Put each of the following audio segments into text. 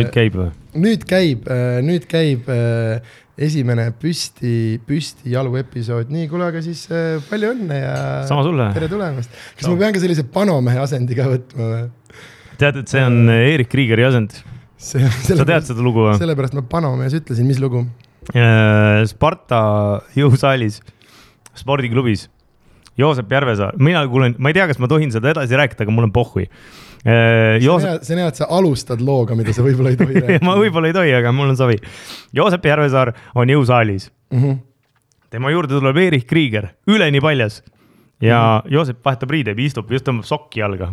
nüüd käib või? nüüd käib, nüüd käib äh, esimene püsti, püsti jalu episood, nii kuule, aga siis palju õnne ja sama sulle. tere tulemast. kas ma pean ka sellise panomehe asendi ka võtma või? tead, et see on Erik Kriegeri asend. sa tead seda lugu või? sellepärast ma panomehes ütlesin, mis lugu? Sparta jõusaalis, spordiklubis. Joosep Järvesaar, mina kuulen, ma ei tea, kas ma tohin seda edasi rääkida, aga mul on pohhui. See on Joosep, hea, see on hea, et sa alustad looga, mida sa võib-olla ei tohi rääkida ma võib-olla ei tohi, aga mul on savi. Joosep Järvesaar on jõusaalis, mm. -hmm. tema juurde tuleb Erich Krieger, üleni paljas ja Joosep vahetab riideid, istub, just tõmbab sokki jalga.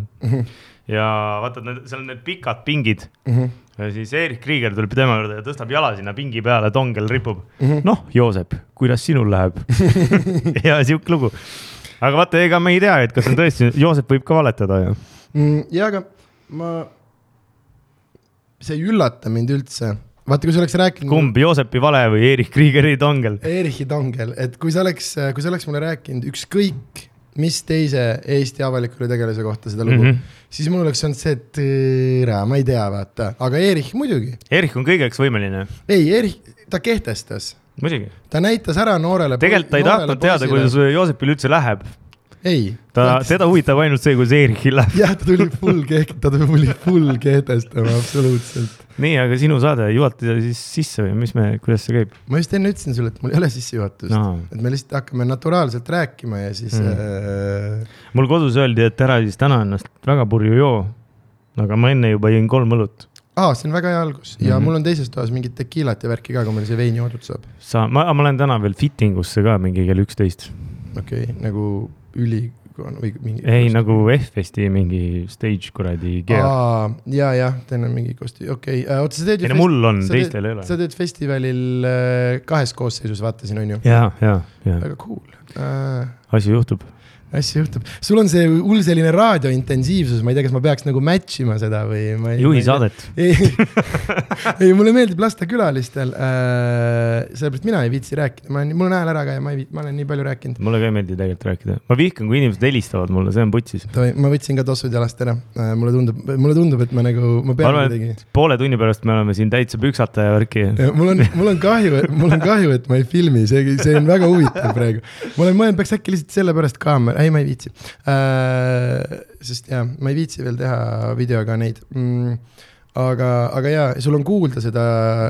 ja vaata, seal on need pikad pingid Mm -hmm. ja siis Erich Krieger tuleb tema juurde ja tõstab jala sinna pingi peale, tongel ripub mm. -hmm.. noh, Joosep, kuidas sinul läheb? ja sihuke lugu. aga vaata, ega me ei tea, et kas on tõesti, Joosep võib ka valetada ju. mm,. ja, aga ma, see ei üllata mind üldse. vaata, kui sa oleks rääkinud. kumb, Joosepi vale või Erich Kriegeri tongel? Erichi Tongel, et kui sa oleks, kui sa oleks mulle rääkinud ükskõik mis teise Eesti avalikule tegelase kohta seda lugu mm. -hmm. siis mul oleks olnud see, et tere, ma ei tea, vaata, aga Erich muidugi. Erich on kõigeks võimeline, ei, Erich, ta kehtestas, muidugi. ta näitas ära noorele. tegelikult ta ei tahtnud teada, kuidas Joosepil üldse läheb. ei, ta, teda huvitab ainult see, kuidas Erichil läheb. jah, ta tuli full keht-, ta tuli full kehtestama, absoluutselt. nii, aga sinu saade, juhata siis sisse või mis me, kuidas see käib? ma just enne ütlesin sulle, et mul ei ole sissejuhatust No. et me lihtsalt hakkame naturaalselt rääkima ja siis Mm. äh, mul kodus öeldi, et ära siis täna ennast väga purju joo. aga ma enne juba jõin kolm õlut. aa, see on väga hea algus ja mm. -hmm. mul on teises toas mingit tekiilat ja värki ka, kui meil see vein joodud saab. sa, ma, ma lähen täna veel fitting usse ka mingi kell üksteist. okei okay,, nagu üli või mingi. ei, nagu F-festi mingi stage kuradi ja, jah, teil on mingi kosti-, okei okay., oota, sa teed ei no mul on, teistel ei ole. sa teed festivalil äh, kahes koosseisus, vaatasin, on ju. ja, ja, ja väga cool äh,. asi juhtub. Asju juhtub, sul on see hull selline raadiointensiivsus, ma ei tea, kas ma peaks nagu match ima seda või ma ei. juhi saadet. ei, ei mulle meeldib lasta külalistel äh,, sellepärast mina ei viitsi rääkida, ma olen, mul on hääl ära ka ja ma ei ma olen nii palju rääkinud. mulle ka ei meeldi tegelikult rääkida. ma vihkan, kui inimesed helistavad mulle, see on putsis. ma võtsin ka tossud jalast ära, mulle tundub, mulle tundub, et ma nagu, ma pean et poole tunni pärast me oleme siin täitsa püksata ja värki. Mul on, mul on kahju, mul on kahju, et ma ei filmi, see, see on väga huvitav praegu. ma olen mõelnud, peaks äkki lihtsalt sellepärast kaamera, ei, ma ei viitsi äh,. sest jaa, ma ei viitsi veel teha videoga neid mm,. aga, aga jaa, sul on kuulda seda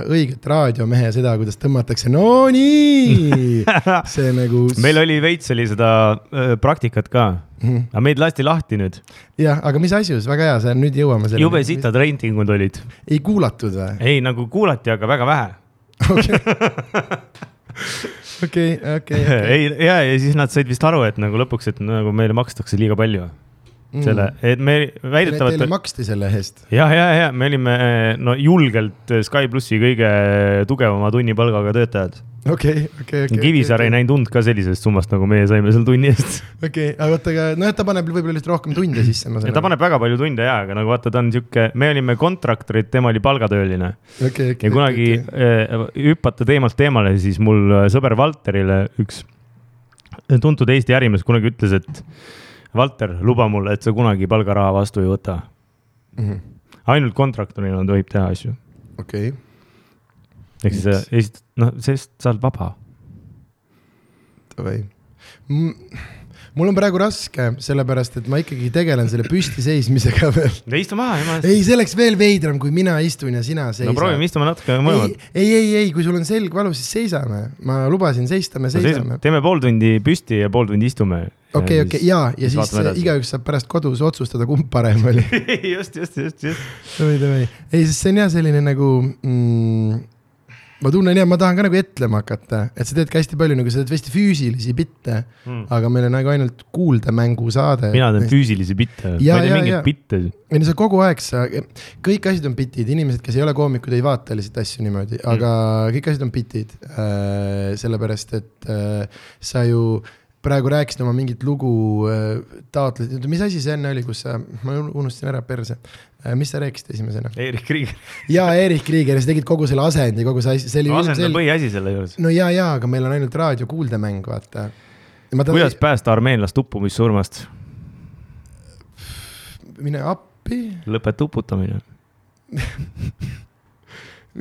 õiget raadiomehe seda, kuidas tõmmatakse, no nii, see nagu. meil oli veits oli seda öö, praktikat ka, Mhm. aga meid lasti lahti nüüd. jah, aga mis asjus, väga hea, see on, nüüd jõuame selleni. jube sitad reitingud olid. ei kuulatud või? ei, nagu kuulati, aga väga vähe. okei, okei, ei, ja, ja siis nad said vist aru, et nagu lõpuks, et nagu meile makstakse liiga palju selle, et me väidetavalt Teile. maksti selle eest. ja, ja, ja me olime no julgelt Sky plussi kõige tugevama tunnipalgaga töötajad. okei, okei, okei. Kivisaar ei näinud und ka sellisest summast, nagu meie saime seal tunni eest. okei, aga oota, aga nojah, ta paneb võib-olla lihtsalt rohkem tunde sisse, ma saan ta paneb väga palju tunde ja, aga nagu vaata, ta on sihuke, me olime kontraktorid, tema oli palgatööline. okei, okei. ja kunagi eh, hüpata teemalt teemale, siis mul sõber Valterile üks tuntud Eesti ärimees kunagi ütles, et Valter, luba mulle, et sa kunagi palgaraha vastu ei võta. Mhm. ainult kontraktorina tohib teha asju. okei, ehk siis sa esitad, noh, sest sa oled vaba. davai. Mul on praegu raske, sellepärast et ma ikkagi tegelen selle püstiseismisega veel. istu maha, eest. ei, see oleks veel veidram, kui mina istun ja sina seisad. no proovime, istume natuke mõlemad. ei, ei, ei, kui sul on selg valus, siis seisame. ma lubasin seista, me seisame. teeme pool tundi püsti ja pool tundi istume. okei, okei, ja, ja siis edasi. igaüks saab pärast kodus otsustada, kumb parem oli. just, just, just, just. davai, davai. ei, sest see on jah selline nagu mm,. Ma tunnen ja ma tahan ka nagu etlema hakata, et sa teed ka hästi palju nagu, sa teed hästi füüsilisi bitte mm., aga meil on nagu ainult kuuldemängu saade. mina teen füüsilisi bitte, ma ei tee mingeid bitte. ei no sa kogu aeg sa, kõik asjad on bitid, inimesed, kes ei ole koomikud, ei vaata lihtsalt asju niimoodi, aga mm. kõik asjad on bitid äh,. sellepärast, et äh, sa ju praegu rääkisid oma mingit lugu äh,, taotlesid, mis asi see enne oli, kus sa, ma unustasin ära perse. Mis sa rääkisid esimesena? Eerik Krieger. ja Erich Krieger, sa tegid kogu selle asendi, kogu see asi, see oli asend on põhiasi selle juures. no ja, ja, aga meil on ainult raadio kuuldemäng, vaata. kuidas päästa armeenlast uppumissurmast? mine appi, lõpeta uputamine.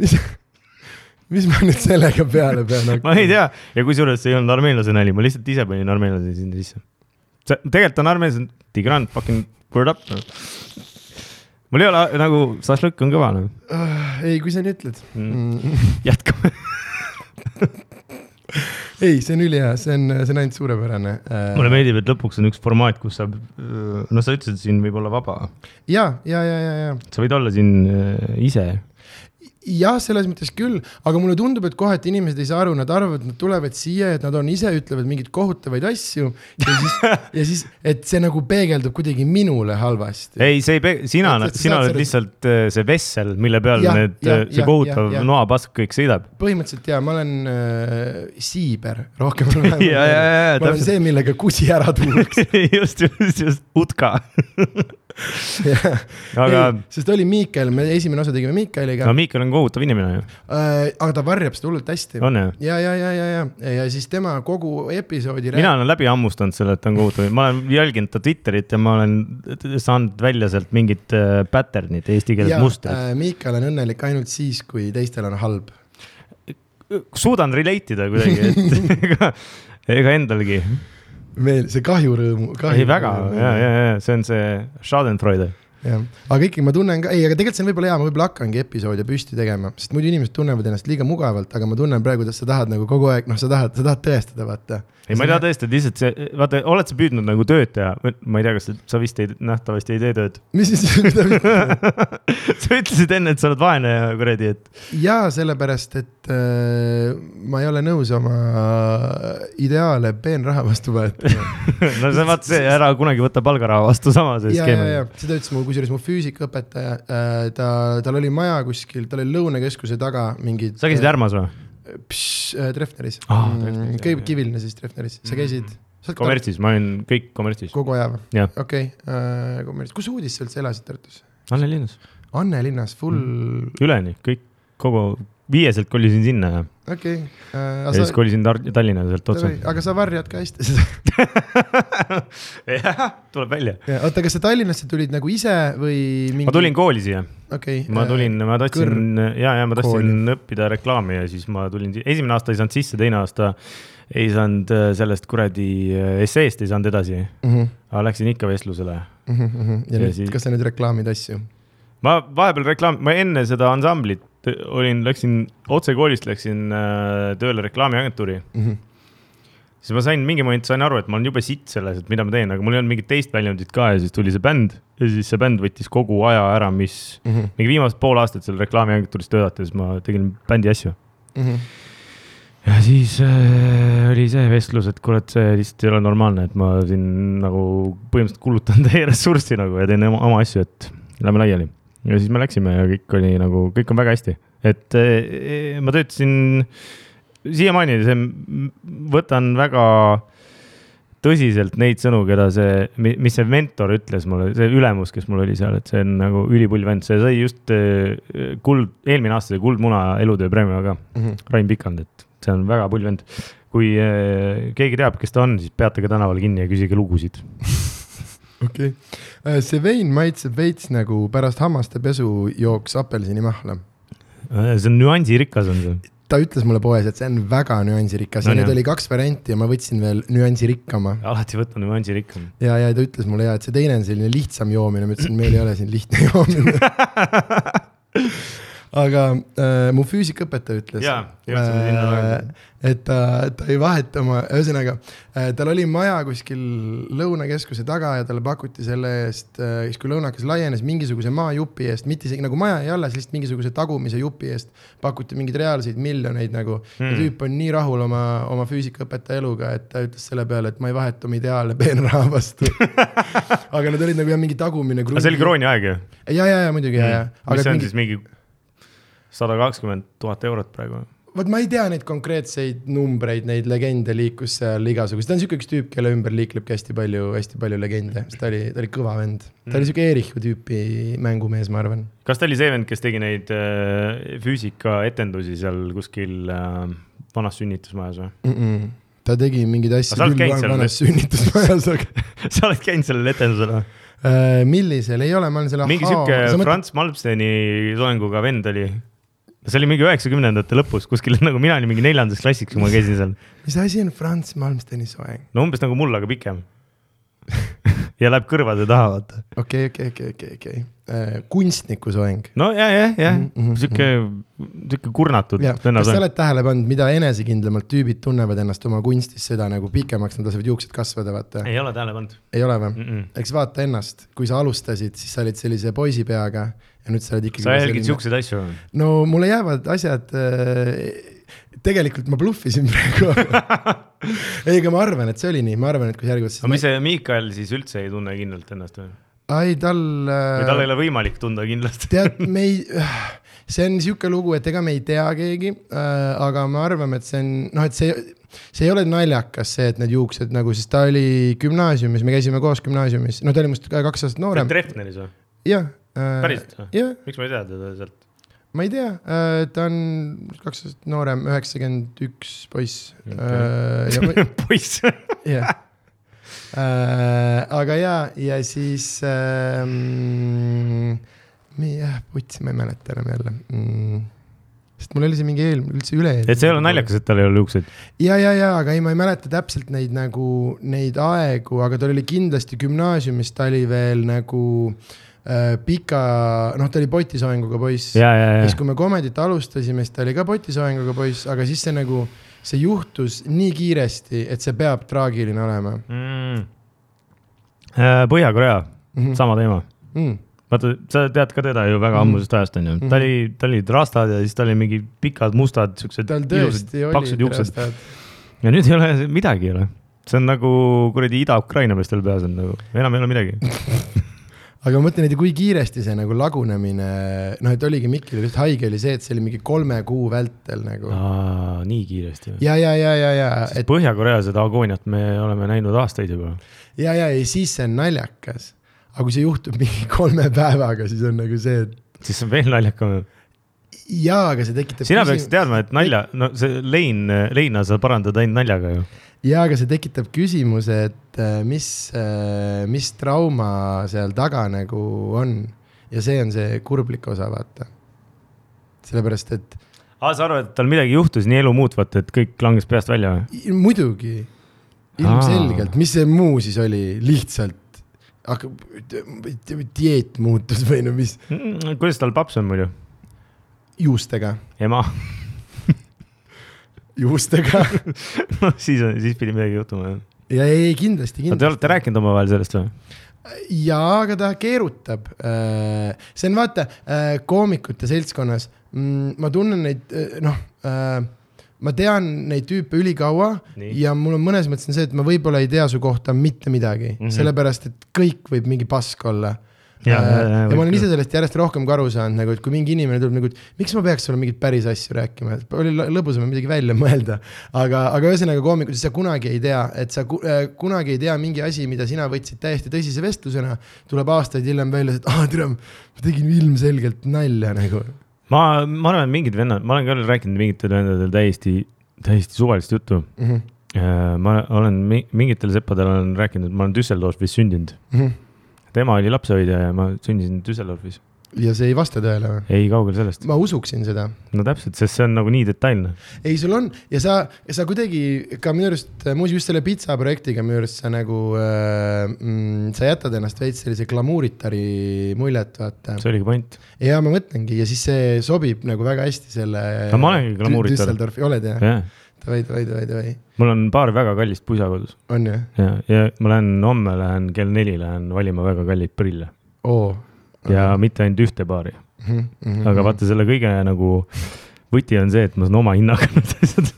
mis, mis ma nüüd sellega peale pean hakkama? ma ei tea ja kusjuures see ei olnud armeenlase nali, ma lihtsalt ise panin armeenlase sinna sisse. see tegelikult on armeenlased, Tigran fucking word up no.. Mul ei ole nagu, šašlõkk on kõva noh, Ah, ei, kui sa nii ütled Mm. mm. jätkame. ei, see on ülihea, see on, see on ainult suurepärane. mulle meeldib, et lõpuks on üks formaat, kus saab, no sa ütlesid, siin võib olla vaba, ja, ja, ja, ja, ja, sa võid olla siin äh, ise. jah, selles mõttes küll, aga mulle tundub, et kohati inimesed ei saa aru, nad arvavad, et nad tulevad siia, et nad on ise, ütlevad mingeid kohutavaid asju ja siis, ja siis, et see nagu peegeldub kuidagi minule halvasti. ei, see ei pea, sina sina oled lihtsalt äh, see vessel, mille peal Jah, need, jah, see jah, kohutav noapask kõik sõidab. põhimõtteliselt ja ma olen äh, siiber rohkem või vähem. ja, ja, ja, ma olen see, millega kusi ära tuuakse. just, just, just, utka. aga, sest oli Miikael, me esimene osa tegime Miikaeliga no Miikal on kohutav inimene ju, äh,, aga ta varjab seda hullult hästi. ja, ja, ja, ja, ja, ja siis tema kogu episoodi. mina olen läbi hammustanud selle, et ta on kohutav, ma olen jälginud ta Twitterit ja ma olen saanud välja sealt mingid äh, pattern'id, eesti keeles ja mustrid. äh, Miikael on õnnelik ainult siis, kui teistel on halb. suudan relate ida kuidagi, et ega, ega endalgi. Veel see kahjurõõmu. ei väga, ja, ja, ja see on see Schadenfreude. jah, aga ikkagi ma tunnen ka, ei, aga tegelikult see on võib-olla hea, ma võib-olla hakkangi episoode püsti tegema, sest muidu inimesed tunnevad ennast liiga mugavalt, aga ma tunnen praegu, et sa tahad nagu kogu aeg, noh, sa tahad, sa tahad tõestada, vaata. ei, ma ei taha tõesti, et lihtsalt see, vaata, oled sa püüdnud nagu tööd teha, ma ei tea, kas sa, vist ei, nähtavasti ei tee tööd. mis siis, sa ütlesid enne, et sa oled vaene ja kuradi, et jaa, sellepärast, et äh, ma ei ole nõus oma ideaale peenraha vastu võetama. no see vaata see, ära kunagi võta palgaraha vastu sama see skeem seda ütles mu, kusjuures mu füüsikaõpetaja äh,, ta, tal oli maja kuskil, tal oli Lõunakeskuse taga mingid. sa käisid Ärmas või? äh, Treffneris mm, Treffneris,, jah. Kiviline siis Treffneris, sa käisid? kommertsis, ma olin kõik kommertsis. kogu aja või? okei okay,, kommerts, kus uudis sa üldse elasid Tartus? Anne linnas, Anne linnas, full Mm. üleni kõik, kogu, viieselt kolisin sinna ja, okei okay, ja äh,. siis kolisin Tar- Tallinna sealt otsa. aga sa varjad ka hästi seda. jah, tuleb välja. oota, kas sa Tallinnasse tulid nagu ise või mingi... ma tulin kooli siia, äh, ma tulin, ma tahtsin ja, ja ma tahtsin õppida reklaami ja siis ma tulin, esimene aasta ei saanud sisse, teine aasta ei saanud äh, sellest kuradi äh, esseest ei saanud edasi, mm. -hmm. aga läksin ikka vestlusele. Mm -hmm. ja, Ja ja nüüd siis..., kas sa nüüd reklaamid asju ma vahepeal reklaam, ma enne seda ansamblit olin, läksin otse koolist läksin äh, tööle reklaamiagentuuri, mm? -hmm. siis ma sain mingi moment sain aru, et ma olen jube sitt selles, et mida ma teen, aga mul ei olnud mingit teist väljundit ka ja siis tuli see bänd ja siis see bänd võttis kogu aja ära, mis Mm -hmm. mingi viimased pool aastat seal reklaamiagentuuris töötati, siis ma tegin bändi asju. Mm -hmm. ja siis äh, oli see vestlus, et kurat, see lihtsalt ei ole normaalne, et ma siin nagu põhimõtteliselt kulutan teie ressurssi nagu ja teen oma, oma asju, et lähme laiali. Ja siis me läksime ja kõik oli nagu, kõik on väga hästi, et äh, ma töötasin siiamaani, see, võtan väga tõsiselt neid sõnu, keda see, mis see mentor ütles mulle, see ülemus, kes mul oli seal, et see on nagu ülipull vend, see sai just äh, kuld, eelmine aasta sai Kuldmuna elutööpreemia ka, Mm -hmm. Rain Pikand, et see on väga pull vend. kui keegi teab, kes ta on, siis peatage tänaval kinni ja küsige lugusid. okei okay., see vein maitseb veits nagu pärast hammaste pesu jooks apelsinimahla. Äh, see on nüansirikas on see. ta ütles mulle poes, et see on väga nüansirikas No ja on. oli kaks varianti ja ma võtsin veel nüansirikkama. alati võta nüansirikkam. ja, ja ta ütles mulle ja, et see teine on selline lihtsam joomine, ma ütlesin, meil ei ole siin lihtne joomine. aga äh, mu füüsikaõpetaja ütles. Tagasi. et ta, ta ei vaheta oma, ühesõnaga äh, tal oli maja kuskil Lõunakeskuse taga ja talle pakuti selle eest äh,, siis kui Lõunakas laienes mingisuguse maajupi eest, mitte isegi nagu maja jäi alles, lihtsalt mingisuguse tagumise jupi eest pakuti mingeid reaalseid miljoneid nagu mm.. Hmm. ja tüüp on nii rahul oma, oma füüsikaõpetaja eluga, et ta ütles selle peale, et ma ei vaheta oma ideaale peenraha vastu. aga need olid nagu jah, mingi tagumine. aga see oli krooni aeg ju? ja, ja, ja muidugi ja, ja. mis see on mingi... siis mingi sada kakskümmend tuhat eurot praegu? vot ma ei tea neid konkreetseid numbreid, neid legende liikus seal igasuguseid, ta on siuke üks tüüp, kelle ümber liiklebki hästi palju, hästi palju legende, sest ta oli, ta oli kõva vend. ta Mm. oli siuke Eerichu tüüpi mängumees, ma arvan. kas ta oli see vend, kes tegi neid äh, füüsikaetendusi seal kuskil äh, vanas sünnitusmajas või? Mm -mm. ta tegi mingeid asju küll seal vanas sünnitusmajas, aga sa oled käinud sellel etendusel või? äh, millisel, ei ole, ma olen selle. mingi sihuke Franz Malmsteni soenguga vend oli. See oli mingi üheksakümnendate lõpus kuskil nagu mina olin mingi neljandas klassiks, kui ma käisin seal. mis asi on Franz Malmsteni soeng? no umbes nagu mul, aga pikem. ja läheb kõrvade taha, vaata. okei, okei, okei, okei, okei. kunstniku soeng. no ja, jah, jah Mhm, mhm,, sihuke, sihuke kurnatud kas sa oled tähele pannud, mida enesekindlamalt tüübid tunnevad ennast oma kunstis, seda nagu pikemaks nad lasevad juuksed kasvada, vaata. ei ole tähele pannud ei ole või? mm. -mm. eks vaata ennast, kui sa alustasid, siis sa olid sellise poisipeaga ja nüüd sa oled ikkagi. sa jälgid siukseid asju? no mulle jäävad asjad äh,, tegelikult ma bluffisin praegu ei, aga ma arvan, et see oli nii, ma arvan, et kui sa järgmine aga mis see Miikal siis üldse ei tunne kindlalt ennast või? ai, tal või tal ei äh,, ole võimalik tunda kindlasti? tead, me ei, see on sihuke lugu, et ega me ei tea keegi äh,, aga me arvame, et see on, noh, et see, see ei ole naljakas, see, et need juuksed nagu, sest ta oli gümnaasiumis, me käisime koos gümnaasiumis, no ta oli minust kaks aastat noorem, Treffneris või? jah. Päriselt või? jah, miks ma ei tea teda sealt? ma ei tea, ta on kaks aastat noorem, üheksakümmend üks poiss ja ma- poiss. jah äh,. aga ja, ja siis ähm,. jah, putsi, ma ei mäleta enam jälle mm,. sest mul oli see mingi eel-, üldse üle. et see ei ole naljakas, et tal ei ole juukseid? ja, ja, ja, aga ei, ma ei mäleta täpselt neid nagu neid aegu, aga ta oli kindlasti gümnaasiumis, ta oli veel nagu äh, pika, noh, ta oli potisoenguga poiss. siis, kui me komedit alustasime, siis ta oli ka potisoenguga poiss, aga siis see nagu, see juhtus nii kiiresti, et see peab traagiline olema mm.. Põhja-Korea, mm. -hmm. sama teema. Mm. vaata, sa tead ka teda ju väga Mhm. ammusest ajast onju, ta oli, ta oli rastad ja siis ta oli mingi pikad mustad siuksed tal tõesti paksud juuksed ja nüüd ei ole midagi ei ole. see on nagu kuradi Ida-Ukraina meestel peas on nagu, enam ei ole midagi. aga ma mõtlen, et kui kiiresti see nagu lagunemine, noh, et oligi Mikil just haige oli see, et see oli mingi kolme kuu vältel nagu. nii kiiresti või? ja, ja, ja, ja, ja, et Põhja-Korea seda agooniat me oleme näinud aastaid juba. ja, ja, ja siis see on naljakas. aga kui see juhtub mingi kolme päevaga, siis on nagu see, et siis on veel naljakam. jaa, aga see tekitab. sina peaksid teadma, et nalja, no see lein, leina saab parandada ainult naljaga ju. jaa, aga see tekitab küsimuse, et äh, mis, mis trauma seal taga nagu on. Ja see on see kurblik osa, vaata. sellepärast, et aa, sa arvad, et tal midagi juhtus nii elumuutvat, et kõik langes peast välja või? muidugi, ilmselgelt, mis see muu siis oli, lihtsalt. Hakkab, dieet muutus või no mis, Mm, kuidas tal paps on muidu? juustega, ema, juustega no siis, siis pidi midagi juhtuma jah. ja ei, kindlasti, Te kindlasti. olete rääkinud omavahel sellest või? jaa, aga ta keerutab. see on vaata koomikute seltskonnas, ma tunnen neid, noh, ma tean neid tüüpe ülikaua Nii. ja mul on mõnes mõttes on see, et ma võib-olla ei tea su kohta mitte midagi mm. -hmm. sellepärast et kõik võib mingi pask olla. Ja, ja, ja, ja, ja ma olen ise sellest järjest rohkem ka aru saanud, nagu et kui mingi inimene tuleb nagu, et miks ma peaks sulle mingeid päris asju rääkima, et oli lõ- lõbusam midagi välja mõelda. aga, aga ühesõnaga koomikus sa kunagi ei tea, et sa ku, äh, kunagi ei tea mingi asi, mida sina võtsid täiesti tõsise vestlusena, tuleb aastaid hiljem välja, et aa tere, ma tegin ilmselgelt nalja nagu. ma, ma arvan, et mingid vennad, ma olen ka rääkinud mingitel vendadel täiesti, täiesti suvalist juttu. Mm -hmm. ma olen mi- mingitel seppadel olen rääkinud, ma olen Düsseldorfis sündinud. Mm -hmm. Tema oli lapsehoidja ja ma sündisin Düsseldorfis. ja see ei vasta tõele või? ei, kaugel sellest. ma usuksin seda no täpselt, sest see on nagu nii detailne. ei, sul on ja sa, sa kuidagi ka minu arust, muuseas just selle pitsa projektiga minu arust sa nagu äh,, mm, sa jätad ennast veits sellise glamuuritari muljet, vaata. see oligi point. ja ma mõtlengi ja siis see sobib nagu väga hästi selle. No ma olengi glamuuritar. Düsseldorfi, oled jah? jah, davai, davai, davai, davai, mul on paar väga kallist pusa kodus on ju? ja, ja ma lähen homme lähen kell neli lähen valima väga kalleid prille oo. ja mitte ainult ühte paari, mm. -hmm. aga vaata selle kõige nagu võti on see, et ma saan oma hinnaga need asjad.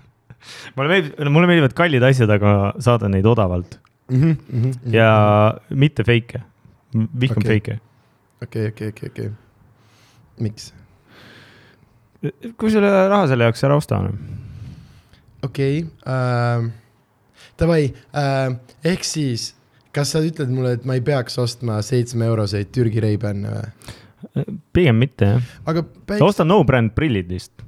mulle meeldib, mulle meeldivad kallid asjad, aga saada neid odavalt mm. -hmm. ja mitte fake'e, vihkan Okei. fake'e. okei, okei, okei, okei. miks? kui sul ei ole raha selle jaoks, ära osta. Okei äh,, davai äh,, ehk siis, kas sa ütled mulle, et ma ei peaks ostma seitsmeeuroseid Türgi Ray-Bane või? pigem mitte jah, aga sa päik-, osta no brand prillid lihtsalt.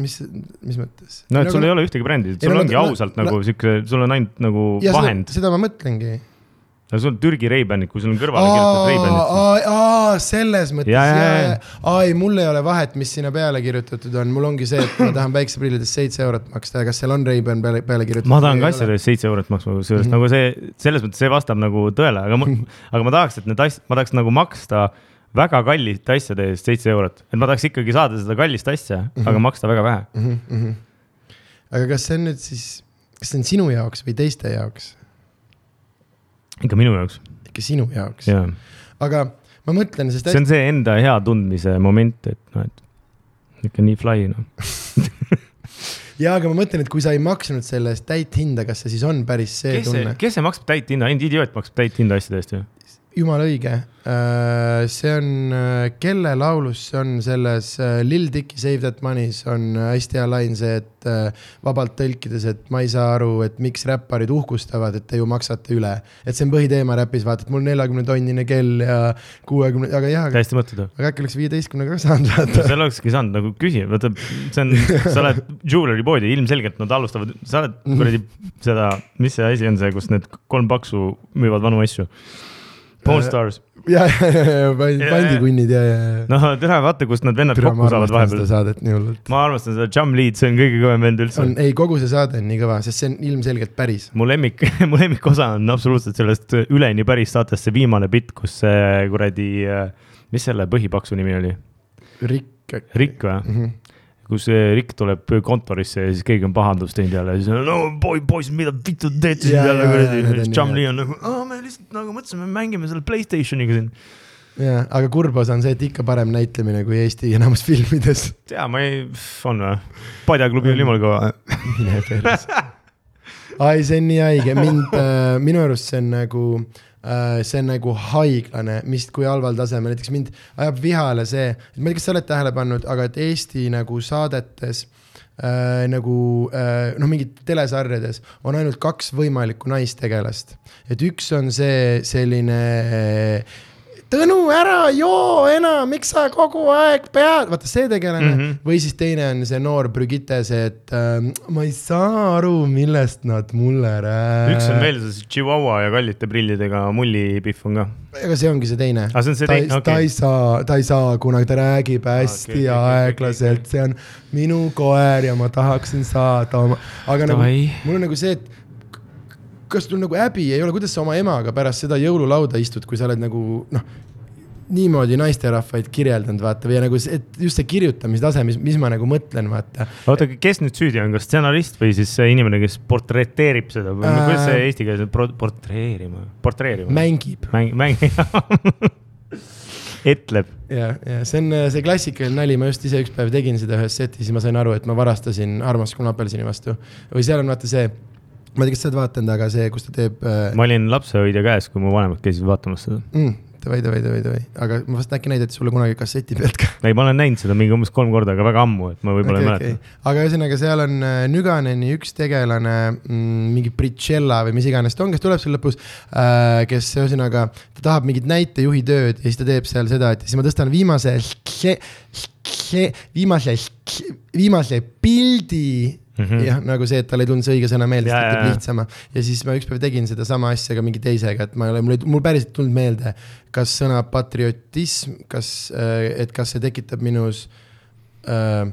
mis, mis mõttes? no et sul ei ole ühtegi brändi, Ei, sul no ongi ma- ausalt ma- nagu sihuke, sul on ainult nagu ja vahend. seda ma mõtlengi. No sul on Türgi Ray-Banid, kui sul on kõrvale kirjutatud Ray-Banid. aa, selles mõttes, Ja, ja, ja, ja, ja. ja, aa ei, mul ei ole vahet, mis sinna peale kirjutatud on, mul ongi see, et ma tahan päikseprillidest seitse eurot maksta ja kas seal on Ray-Ban peale, peale kirjutatud. ma tahan ka asjade eest seitse eurot maksma, kusjuures Mhm. nagu see, selles mõttes see vastab nagu tõele, aga ma, aga ma tahaks, et need asjad, ma tahaks nagu maksta väga kallite asjade eest seitse eurot, et ma tahaks ikkagi saada seda kallist asja, Mhm. aga maksta väga vähe. mm. -hmm. aga kas see on nüüd siis, kas see on sinu jaoks või teiste jaoks? Ikka minu jaoks, ikka sinu jaoks, jaa. aga ma mõtlen, sest see on see enda hea tundmise moment, et noh, et ikka nii fly noh. ja, aga ma mõtlen, et kui sa ei maksnud selle eest täit hinda, kas see siis on päris see kes tunne?, kes see maksab täit hinda, ainult idioot maksab täit hinda asjade eest ju. Jumala õige. see on, kelle laulus see on selles äh, Lil Dicky Save That Money's on äh, hästi hea lain see, et äh, vabalt tõlkides, et ma ei saa aru, et miks räpparid uhkustavad, et te ju maksate üle. et see on põhiteema räpis, vaata, et mul neljakümne tonnine kell ja kuuekümne, aga jah, täiesti mõttetu. aga äkki oleks viieteistkümnega ka saanud vaata. seal olekski saanud nagu küsida, vaata, see on, sa oled jewelry poodi, ilmselgelt nad alustavad, sa oled kuradi seda, mis see asi on see, kus need kolm paksu müüvad vanu asju. Pawn Stars, ja, ja, ja, ja pandikunnid ja, ja, ja. noh, tere, vaata, kust need vennad kokku saavad vahepeal. saadet nii hullult. ma armastan seda Jam Lead, see on kõige kõvem vend üldse on, ei, kogu see saade on nii kõva, sest see on ilmselgelt päris. mu lemmik, mu lemmikosa on absoluutselt sellest üleni päris saatest see viimane bitt, kus see kuradi, mis selle põhipaksu nimi oli? Rikk. Rikk või? mm. -hmm. Kus Rikk tuleb kontorisse ja siis keegi on pahandust teinud jälle siis no boy, poiss, mida vittu teete siin Jaa, jälle jaa, kuradi jaa,. need on nagu, me lihtsalt nagu mõtlesime, mängime selle Playstationiga siin. jaa, aga kurb osa on see, et ikka parem näitlemine kui Eesti enamus filmides. tea, ma ei, on või? padjaklubi oli jumala kõva. mine perse. ai, see on nii haige, mind äh,, minu arust see on nagu äh,, see on nagu haiglane, mis, kui halval tasemel, näiteks mind ajab vihale see, ma ei tea, kas sa oled tähele pannud, aga et Eesti nagu saadetes äh, nagu äh, noh, mingid telesarjades on ainult kaks võimalikku naistegelast. et üks on see selline äh, Tõnu, ära joo enam, miks sa kogu aeg pead, vaata see tegelane mm. -hmm. või siis teine on see noor Brigitte, see, et äh, ma ei saa aru, millest nad mulle räägivad. üks on veel see Chihuahua ja kallite prillidega mullipihv on ka. aga see ongi see teine. Aa, see see ta, teine, ta okei. ei saa, ta ei saa, kuna ta räägib hästi okei, okei, aeglaselt okei., see on minu koer ja ma tahaksin saada oma, aga nagu mul on nagu see, et kas sul nagu häbi ei ole, kuidas sa oma emaga pärast seda jõululauda istud, kui sa oled nagu noh, niimoodi naisterahvaid kirjeldanud, vaata, või nagu et just see kirjutamistase, mis, mis ma nagu mõtlen, vaata. oota, kes nüüd süüdi on, kas stsenarist või siis see inimene, kes portreteerib seda või Äh. kuidas see eesti keeles on, portreerima, portreerima? mängib mäng, mäng, etleb. ja, ja see on see klassikaline nali, ma just ise üks päev tegin seda ühes setis, siis ma sain aru, et ma varastasin armastus kuni apelsini vastu. või seal on vaata see, ma ei tea, kas sa oled vaadanud, aga see, kus ta teeb äh,. ma olin lapsehoidja käes, kui mu vanemad käisid vaatamas seda. Mm, davai, davai, davai, davai, aga ma vast äkki näidati sulle kunagi kasseti pealt ka. ei, ma olen näinud seda mingi umbes kolm korda, aga väga ammu, et ma võib-olla okay, ei mäleta. okay. aga ühesõnaga, seal on äh, Nüganeni üks tegelane mm,, mingi Britšella või mis iganes ta on, kes tuleb seal lõpus äh,, kes ühesõnaga, ta tahab mingit näitejuhi tööd ja siis ta teeb seal seda, et siis ma tõstan viimase, viimase, viimase pildi Mm. -hmm. jah, nagu see, et tal ei tulnud see õige sõna meelde, siis ta jaa. lihtsama ja siis ma ükspäev tegin sedasama asja ka mingi teisega, et ma ei ole, mul ei, mul päriselt ei tulnud meelde, kas sõna patriotism, kas, et kas see tekitab minus äh,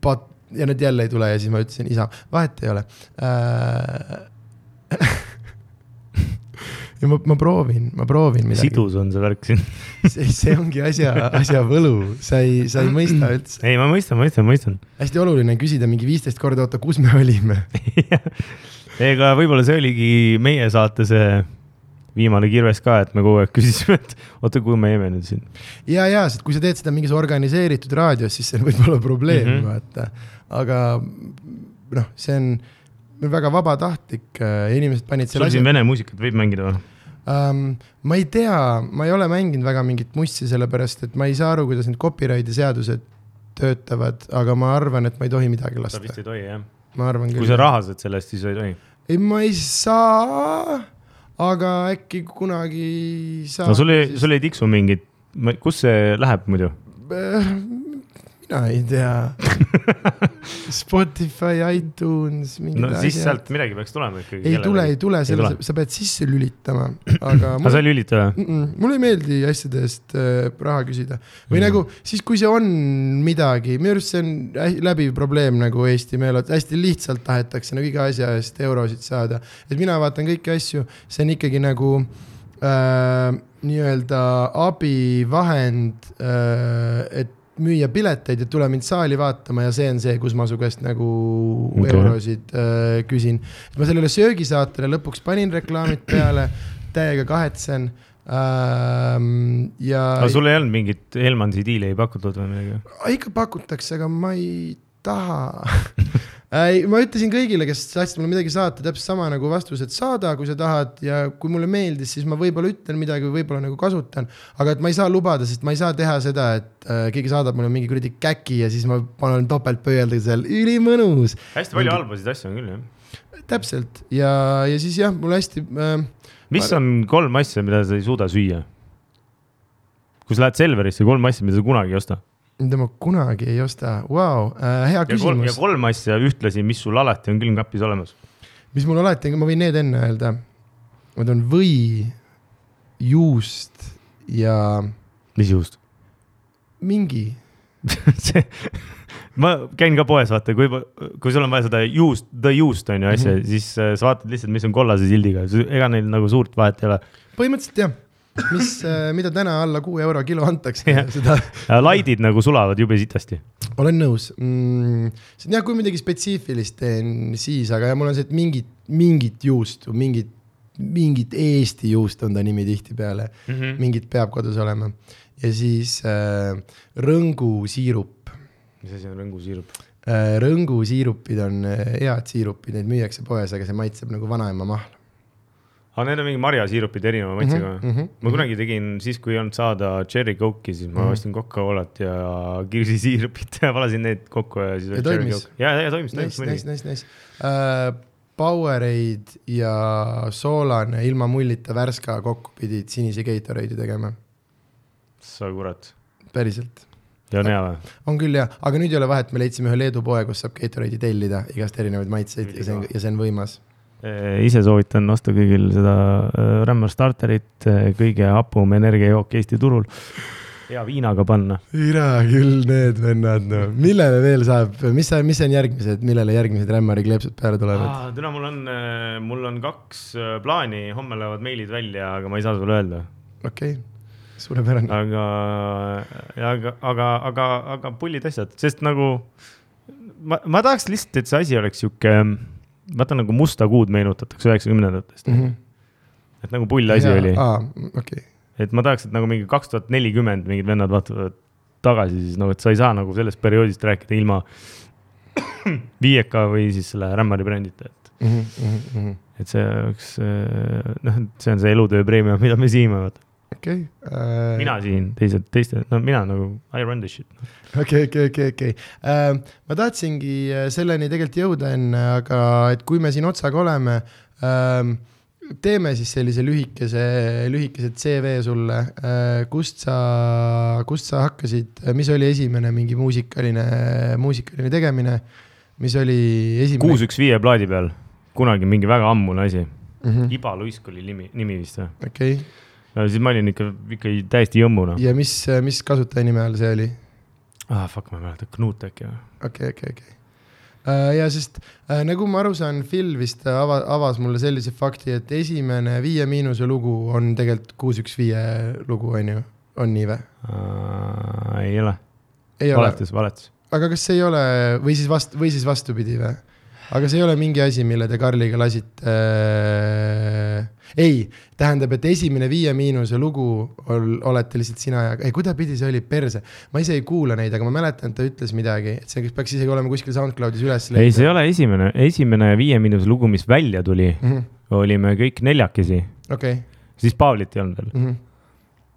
pat- ja nüüd jälle ei tule ja siis ma ütlesin isa, vahet ei ole äh,. Ja ma, ma proovin, ma proovin midagi, sidus on see värk siin. see, see ongi asja, asja võlu, sa ei, sa ei mõista üldse. ei, ma mõistan, mõistan, mõistan. hästi oluline on küsida mingi viisteist korda, oota, kus me olime? ega võib-olla see oligi meie saate see viimane kirves ka, et me kogu aeg küsisime, et oota, kuhu me jäime nüüd siin. ja, ja, sest kui sa teed seda mingis organiseeritud raadios, siis see võib olla probleem mm. -hmm. vaata. aga noh, see on väga vabatahtlik äh, ja inimesed panid sul selle siin vene muusikat võib mängida või? um,. ma ei tea, ma ei ole mänginud väga mingit mussi, sellepärast et ma ei saa aru, kuidas need copyrighti seadused töötavad, aga ma arvan, et ma ei tohi midagi lasta vist. ei tohi jah. ma arvan kui küll sa. raha saad selle eest, siis ei tohi. ei, ma ei saa, aga äkki kunagi saab. no sul ei, sul ei tiksu mingit, kus see läheb muidu? Mina ei tea Spotify, iTunes, mingid no siis asjad. sealt midagi peaks tulema ikkagi. ei tule, ei tule, selle sa pead sisse lülitama, aga aga sa ei lülita või? Mulle ei meeldi asjade eest äh, raha küsida või mm. nagu siis, kui see on midagi, minu arust see on läbiv probleem nagu Eesti meelel, hästi lihtsalt tahetakse nagu iga asja eest eurosid saada. et mina vaatan kõiki asju, see on ikkagi nagu äh, nii-öelda abivahend äh,, et müüa pileteid ja tule mind saali vaatama ja see on see, kus ma su käest nagu okay. eurosid äh, küsin. ma sellele söögisaatele lõpuks panin reklaamid peale, täiega kahetsen ähm,. ja aga sul ei olnud mingit Helmansi diili ei pakutud või midagi? ikka pakutakse, aga ma ei taha ma ütlesin kõigile, kes tahtsid mulle midagi saata, täpselt sama nagu vastus, et saada, kui sa tahad ja kui mulle meeldis, siis ma võib-olla ütlen midagi või võib-olla nagu kasutan. aga et ma ei saa lubada, sest ma ei saa teha seda, et äh, keegi saadab mulle mingi kuradi käki ja siis ma panen topeltpöialdega seal, ülimõnus. hästi palju halbasid asju on küll jah. täpselt ja, ja siis jah, mul hästi äh,, mis on kolm asja, mida sa ei suuda süüa? kui sa lähed Selverisse, kolm asja, mida sa kunagi ei osta. Mida ma kunagi ei osta, vau, hea ja kolm, ja küsimus, kolm asja ühtlasi, mis sul alati on külmkapis olemas. mis mul alati on, ma võin need enne öelda. Need on või, juust ja mis juust? mingi see, ma käin ka poes, vaata, kui, kui sul on vaja seda juust, the juust on ju asja mm. -hmm. siis äh, sa vaatad lihtsalt, mis on kollase sildiga, ega neil nagu suurt vahet ei ole. põhimõtteliselt jah, mis, mida täna alla kuue euro kilo antakse Jah., seda laidid nagu sulavad jube sitasti. olen nõus mm,. jah, kui midagi spetsiifilist teen, siis, aga ja mul on see, et mingit, mingit juustu, mingit, mingit Eesti juust on ta nimi tihtipeale, Mhm. mingit peab kodus olema. ja siis äh, rõngusiirup mis asi on rõngusiirup? äh,. rõngusiirupid on äh, head siirupid, neid müüakse poes, aga see maitseb nagu vanaema mahl aga need on mingi marjasiirupid erineva maitsega Mhm, mhm, ma kunagi tegin siis, kui ei olnud saada cherry coke'i, siis ma Mhm. ostsin Coca-Colat ja kirsisiirupit ja valasin need kokku ja siis Ja toimis? ja, ja toimis, toimis Nice, nice, nice uh,. Powerade ja soolane ilma mullita värska kokku pidid sinise Gatorade'i tegema, sa kurat, päriselt. ja on hea või? on küll jah, aga nüüd ei ole vahet, me leidsime ühe Leedu poe, kus saab Gatorade'i tellida igast erinevaid maitseid ja see on, ja see on võimas. Ise soovitan osta kõigil seda äh, Rämmar starterit, kõige hapum energiajook Eesti turul. hea viinaga panna. ira küll need vennad, no millele veel saab, mis mis on järgmised, millele järgmised Rämmari kleepsud peale tulevad? täna mul on, mul on kaks äh, plaani, homme lähevad meilid välja, aga ma ei saa sulle öelda. okei okay., suurepärane. aga, aga, aga, aga, aga pullid asjad, sest nagu ma, ma tahaks lihtsalt, et see asi oleks sihuke, vaata nagu Musta kuud meenutatakse üheksakümnendatest mm. -hmm. et nagu pull asi oli, aa, okei, et ma tahaks, et nagu mingi kaks tuhat nelikümmend mingid vennad vaatavad tagasi, siis nagu, et sa ei saa nagu sellest perioodist rääkida ilma viieka või siis selle Rämmari brändita, et, Mhm, et see oleks, noh, see on see elutöö preemia, mida me siime, vaata. okei. mina siin, teised, teised, no mina nagu I run this shit. okei, okei, okei, okei. ma tahtsingi äh, selleni tegelikult jõuda enne, aga et kui me siin otsaga oleme ähm,, teeme siis sellise lühikese, lühikese CV sulle, kust sa, kust sa hakkasid, mis oli esimene mingi muusikaline, muusikaline tegemine, mis oli esimene? kuus, üks viie plaadi peal, kunagi mingi väga ammune asi. Mhm. Iba Luisk oli nimi, nimi vist või? okei, no siis ma olin ikka, ikka täiesti jõmmuna. ja mis, mis kasutajanime all see oli? ah fuck, ma ei mäleta, Knut äkki või? okei, okei, okei. ja sest äh, nagu ma aru saan, Phil vist ava, avas mulle sellise fakti, et esimene Viie Miinuse lugu on tegelikult kuus, üks, viie lugu, on ju, on nii või? ei ole, ei ole, valetas, valetas. aga kas see ei ole või siis vast-, või siis vastupidi või? Aga see ei ole mingi asi, mille te Karliga lasite äh...? ei, tähendab, et esimene Viie Miinuse lugu ol, olete lihtsalt sina ja, ei kuidapidi see oli, perse. ma ise ei kuula neid, aga ma mäletan, et ta ütles midagi, et see peaks isegi olema kuskil SoundCloudis üles ei, see ei ole esimene, esimene Viie Miinuse lugu, mis välja tuli, Mhm. olime kõik neljakesi, okei siis Pavlit ei olnud veel. mm. -hmm.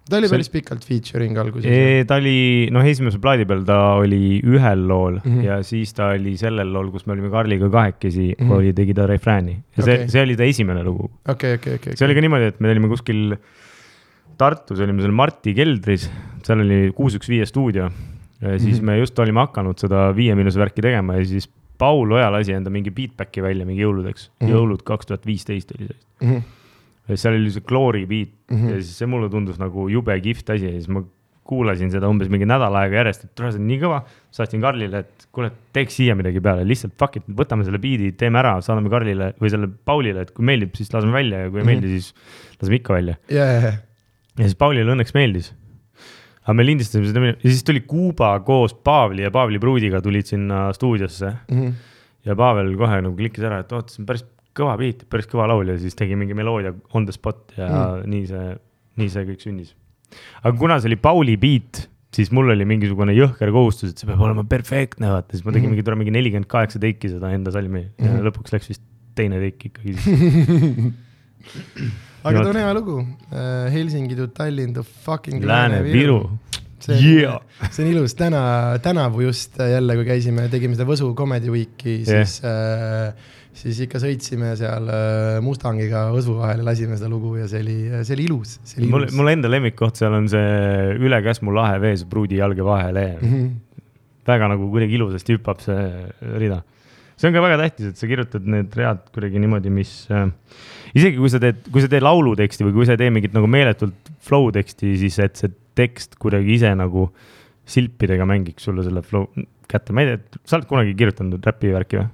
Ta oli See päris pikalt featuring alguses. E, ta oli, noh, esimese plaadi peal ta oli ühel lool mm. -hmm. ja siis ta oli sellel lool, kus me olime Karliga kahekesi mm. -hmm. oli, tegi ta refrääni ja see okay., see oli ta esimene lugu. okei, okei, okei. see oli ka niimoodi, et me olime kuskil Tartus olime seal Marti keldris, seal oli kuus üks viie stuudio ja siis mm -hmm. me just olime hakanud seda Viie Miinuse värki tegema ja siis Paul Oja lasi enda mingi beatback'i välja mingi jõuludeks mm, -hmm. jõulud kaks tuhat viisteist oli see mm. -hmm. Seal oli see Glory beat mm -hmm. ja siis see mulle tundus nagu jube kihvt asi ja siis ma kuulasin seda umbes mingi nädal aega järjest, et tule, see on nii kõva. saatsin Karlile, et kuule, teeks siia midagi peale, lihtsalt fuck it, võtame selle beat'i, teeme ära, saadame Karlile või selle Paulile, et kui meeldib, siis laseme välja ja kui ei mm -hmm. meeldi, siis laseme ikka välja yeah. ja siis Paulile õnneks meeldis aga me lindistasime seda ja siis tuli Kuuba koos Paavli ja Paavli pruudiga tulid sinna stuudiosse mm. -hmm. ja Pavel kohe nagu klikkis ära, et oot, see on päris kõva beat, päris kõva laul ja siis tegi mingi meloodia on the spot ja mm nii see, nii see kõik sündis. aga kuna see oli Pauli beat, siis mul oli mingisugune jõhker kohustus, et see peab olema perfektne, vaata, siis ma tegin mm mingi, tore mingi nelikümmend kaheksa teiki seda enda salmi mm ja lõpuks läks vist teine teik ikkagi aga ta on hea lugu uh,. Helsingi to Tallinn to fucking Lääne-Viru. see yeah. see on ilus, täna, tänavu just jälle, kui käisime, tegime seda Võsu Comedy Weeki, siis yeah. uh, siis ikka sõitsime seal uh, Mustangiga Võsu vahel ja lasime seda lugu ja see oli, ilus, see oli ilus. mul, mul enda lemmikkoht seal on see üle Käsmu lahe vees pruudi jalge vahele mm. -hmm. väga nagu kuidagi ilusasti hüppab see rida see on ka väga tähtis, et sa kirjutad need read kuidagi niimoodi, mis äh, isegi kui sa teed, kui sa teed lauluteksti või kui sa ei tee mingit nagu meeletult flow teksti, siis et see tekst kuidagi ise nagu silpidega mängiks sulle selle flow kätte, ma ei tea, sa oled kunagi kirjutanud räpi värki või?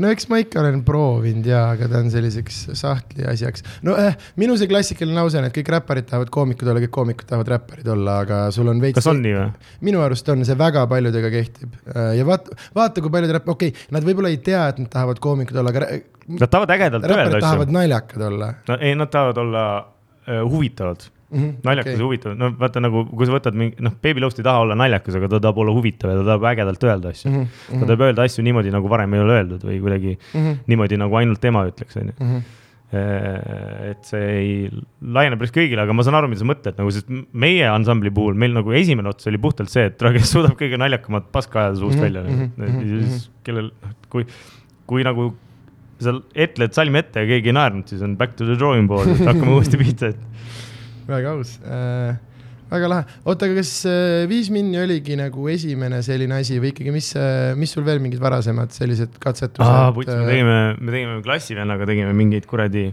No eks ma ikka olen proovinud ja, aga ta on selliseks sahtli asjaks. no eh, minu see klassikaline lause on, et kõik räpparid tahavad koomikud olla, kõik koomikud tahavad räpparid olla, aga sul on veits. kas on nii või? minu arust on, see väga paljudega kehtib äh, ja vaata, vaata, kui paljud räpp-, okei okay,, nad võib-olla ei tea, et nad tahavad koomikud olla, aga. Nad tahavad ägedalt öelda asju. tahavad naljakad olla. no ei, nad tahavad olla uh, huvitavad mm -hmm, naljakas okay. ja huvitav, no vaata nagu, kui sa võtad mingi, noh, Baby Lost ei taha olla naljakas, aga ta tahab olla huvitav ja ta tahab ägedalt öelda asju mm. -hmm. ta tahab öelda asju niimoodi, nagu varem ei ole öeldud või kuidagi mm -hmm. niimoodi, nagu ainult tema ütleks, on ju mhm. et see ei laiene päris kõigile, aga ma saan aru, mida sa mõtled nagu, sest meie ansambli puhul meil nagu esimene ots oli puhtalt see, et kes suudab kõige naljakamat paska ajada suust mm -hmm. välja mm. -hmm. siis kellel, noh, kui, kui nagu sa etled salmi ette ja keegi ei naernud, siis on back to the drawing board, et hakkame uuesti pihta, et väga aus äh,, väga lahe. oota, aga kas äh, Viis Minni oligi nagu esimene selline asi või ikkagi, mis, äh, mis sul veel mingid varasemad sellised katsetused? me äh, tegime, me tegime klassivennaga tegime mingeid kuradi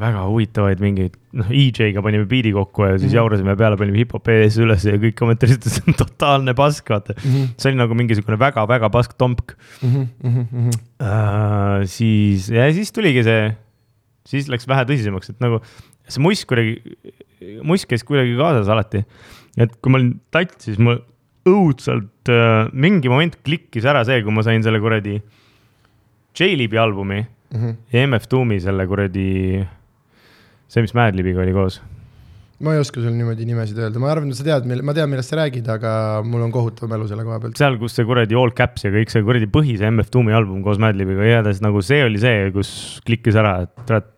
väga huvitavaid mingeid, noh, EJ-ga panime biidi kokku ja siis mm -hmm. jaurasime peale, panime hip-hop ES üles ja kõik kommenteerisid, et see on totaalne pask, vaata mm. -hmm. see oli nagu mingisugune väga-väga pask tompk mm. -hmm. Uh, siis, ja siis tuligi see, siis läks vähe tõsisemaks, et nagu see muss kuidagi, muss käis kuidagi kaasas alati. et kui ma olin tats, siis mul õudselt äh, mingi moment klikkis ära see, kui ma sain selle kuradi J-Libi albumi mm -hmm. ja MF Doomi selle kuradi, see, mis Madlibiga oli koos ma ei oska sul niimoodi nimesid öelda, ma arvan, et sa tead, ma tean, millest sa räägid, aga mul on kohutav mälu selle koha pealt. seal, kus see kuradi All Caps ja kõik see kuradi põhi, see MF Doomi album koos Madlibiga, igatahes nagu see oli see, kus klikkis ära, et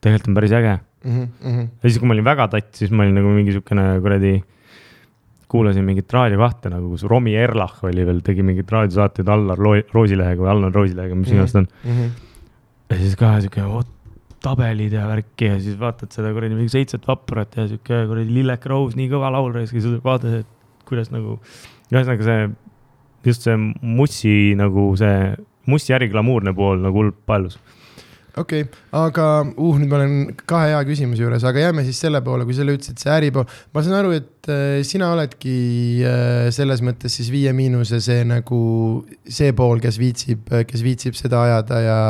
tegelikult on päris äge mm. -hmm. ja siis, kui ma olin väga tatt, siis ma olin nagu mingi siukene kuradi, kuulasin mingit Raadio kahte nagu, kus Romi Erlach oli veel, tegi mingeid raadiosaateid Allar Roosilehega või Allan Roosilehega, mis iganes ta on mm. -hmm. ja siis ka siuke vot tabelid ja värki ja siis vaatad seda kuradi mingi seitset vaprat ja siuke kuradi Lillek Rose, nii kõva laul ja siis vaatad, et kuidas nagu, ühesõnaga see, just see Mussi nagu see, Mussi äri glamuurne pool nagu hullult paelus okei okay,, aga uh, nüüd ma olen kahe hea küsimuse juures, aga jääme siis selle poole, kui sa ütlesid, see äripool. ma saan aru, et äh, sina oledki äh, selles mõttes siis Viie Miinuse see nagu see pool, kes viitsib, kes viitsib seda ajada ja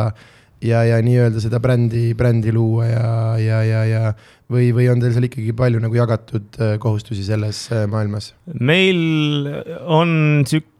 ja, ja nii-öelda seda brändi, brändi luua ja, ja, ja, ja või, või on teil seal ikkagi palju nagu jagatud äh, kohustusi selles maailmas? meil on sihuke,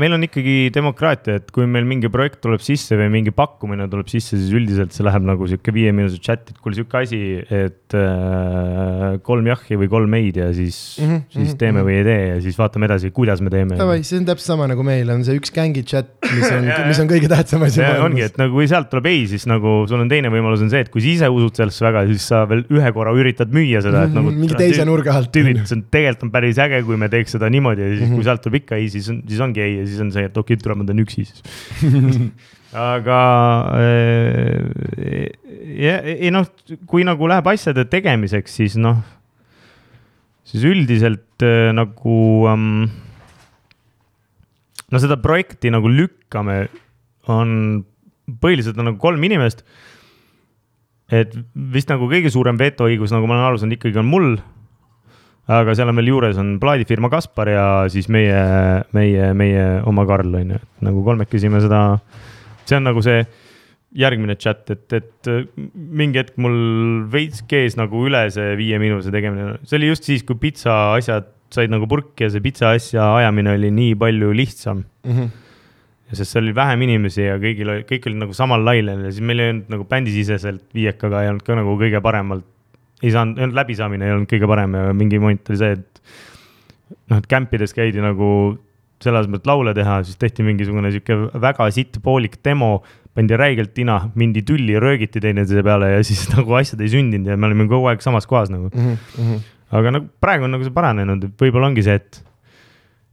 meil on ikkagi demokraatia, et kui meil mingi projekt tuleb sisse või mingi pakkumine tuleb sisse, siis üldiselt see läheb nagu sihuke viieminutise chat, et kuule sihuke asi, et äh, kolm jahhi või kolm ei-d ja siis mm, -hmm, siis mm -hmm. teeme mhm. või ei tee ja siis vaatame edasi, kuidas me teeme. Davai, see on täpselt sama nagu meil on see üks gängi chat, mis on mis on kõige tähtsam asi maailmas. ongi, et nagu kui sealt tuleb ei, siis nagu sul on teine võimalus on see, et kui sa ise usud sellesse väga, siis sa veel ühe korra üritad müüa seda, et nagu. mingi teise nurga alt. tüübid, see on tegelikult on päris äge, kui me teeks seda niimoodi ja siis mm, -hmm. kui sealt tuleb ikka ei, siis on, siis ongi ei ja siis on see, et okei okay,, tule ma teen üksi siis aga äh, ei noh, kui nagu läheb asjade tegemiseks, siis noh siis üldiselt äh, nagu ähm, no seda projekti nagu lükkame, on põhiliselt on nagu kolm inimest. et vist nagu kõige suurem vetoõigus, nagu ma olen aru saanud, ikkagi on mul. Aga seal on veel juures on plaadifirma Kaspar ja siis meie, meie, meie oma Karl on ju, et nagu kolmekesi me seda, see on nagu see järgmine chat, et, et mingi hetk mul veits kees nagu üle see viie miinuse tegemine, see oli just siis, kui pitsa asjad said nagu purki ja see pitsa asja ajamine oli nii palju lihtsam mm. -hmm. ja sest seal oli vähem inimesi ja kõigil oli, kõik olid nagu samal lainel ja siis meil ei olnud nagu bändisiseselt viiekaga ei olnud ka nagu kõige paremalt. Ei saanud, läbisaamine ei olnud kõige parem ja mingi moment oli see, et noh, et kämpides käidi nagu selle asemel, et laule teha, siis tehti mingisugune sihuke väga sitt poolik demo pandi räigelt tina, mindi tülli, röögiti teineteise peale ja siis nagu asjad ei sündinud ja me olime kogu aeg samas kohas nagu mm. -hmm. aga nagu praegu on nagu see paranenud, et võib-olla ongi see, et,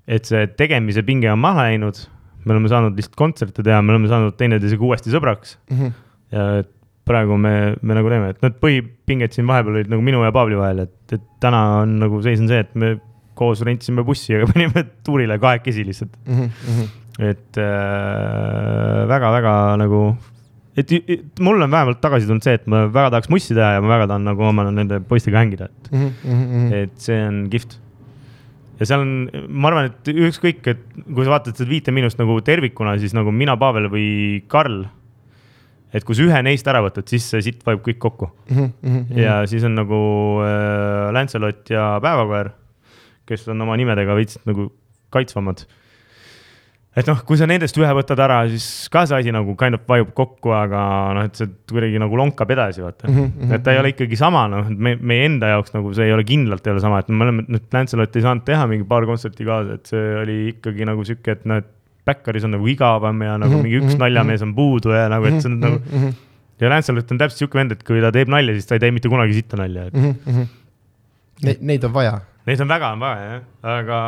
et see tegemise pinge on maha läinud. me oleme saanud lihtsalt kontserte teha, me oleme saanud teineteisega uuesti sõbraks mm. -hmm. ja praegu me, me nagu teeme, et need põhipinged siin vahepeal olid nagu minu ja Paavli vahel, et, et täna on nagu seis on see, et me koos rentisime bussi ja panime tuurile kahekesi lihtsalt mm. -hmm et väga-väga äh, nagu, et, et mul on vähemalt tagasi tulnud see, et ma väga tahaks mussi teha ja ma väga tahan nagu oma nende poistega hängida, et mm, -hmm. et see on kihvt. ja seal on, ma arvan, et ükskõik, et kui sa vaatad seda Viite Miinust nagu tervikuna, siis nagu mina, Pavel või Karl et kui sa ühe neist ära võtad, siis see sitt vajub kõik kokku mm. -hmm. ja siis on nagu äh, Lancelot ja Päevakoer, kes on oma nimedega veits nagu kaitsvamad et noh, kui sa nendest ühe võtad ära, siis ka see asi nagu kind of vajub kokku, aga noh, et see kuidagi nagu lonkab edasi, vaata mm. -hmm. et ta ei ole ikkagi sama, noh, me, meie enda jaoks nagu see ei ole kindlalt ei ole sama, et me oleme Lancelot ei saanud teha mingi paar kontserti kaasa, et see oli ikkagi nagu sihuke, et noh, et Backeris on nagu igavam ja nagu mm -hmm. mingi üks mhm, naljamees on puudu ja nagu, et see on -hmm. nagu mm. -hmm. ja Lancelot on täpselt sihuke vend, et kui ta teeb nalja, siis ta ei tee mitte kunagi sitta nalja, et mm. -hmm. Ne, neid on vaja. Neid on väga on vaja jah, aga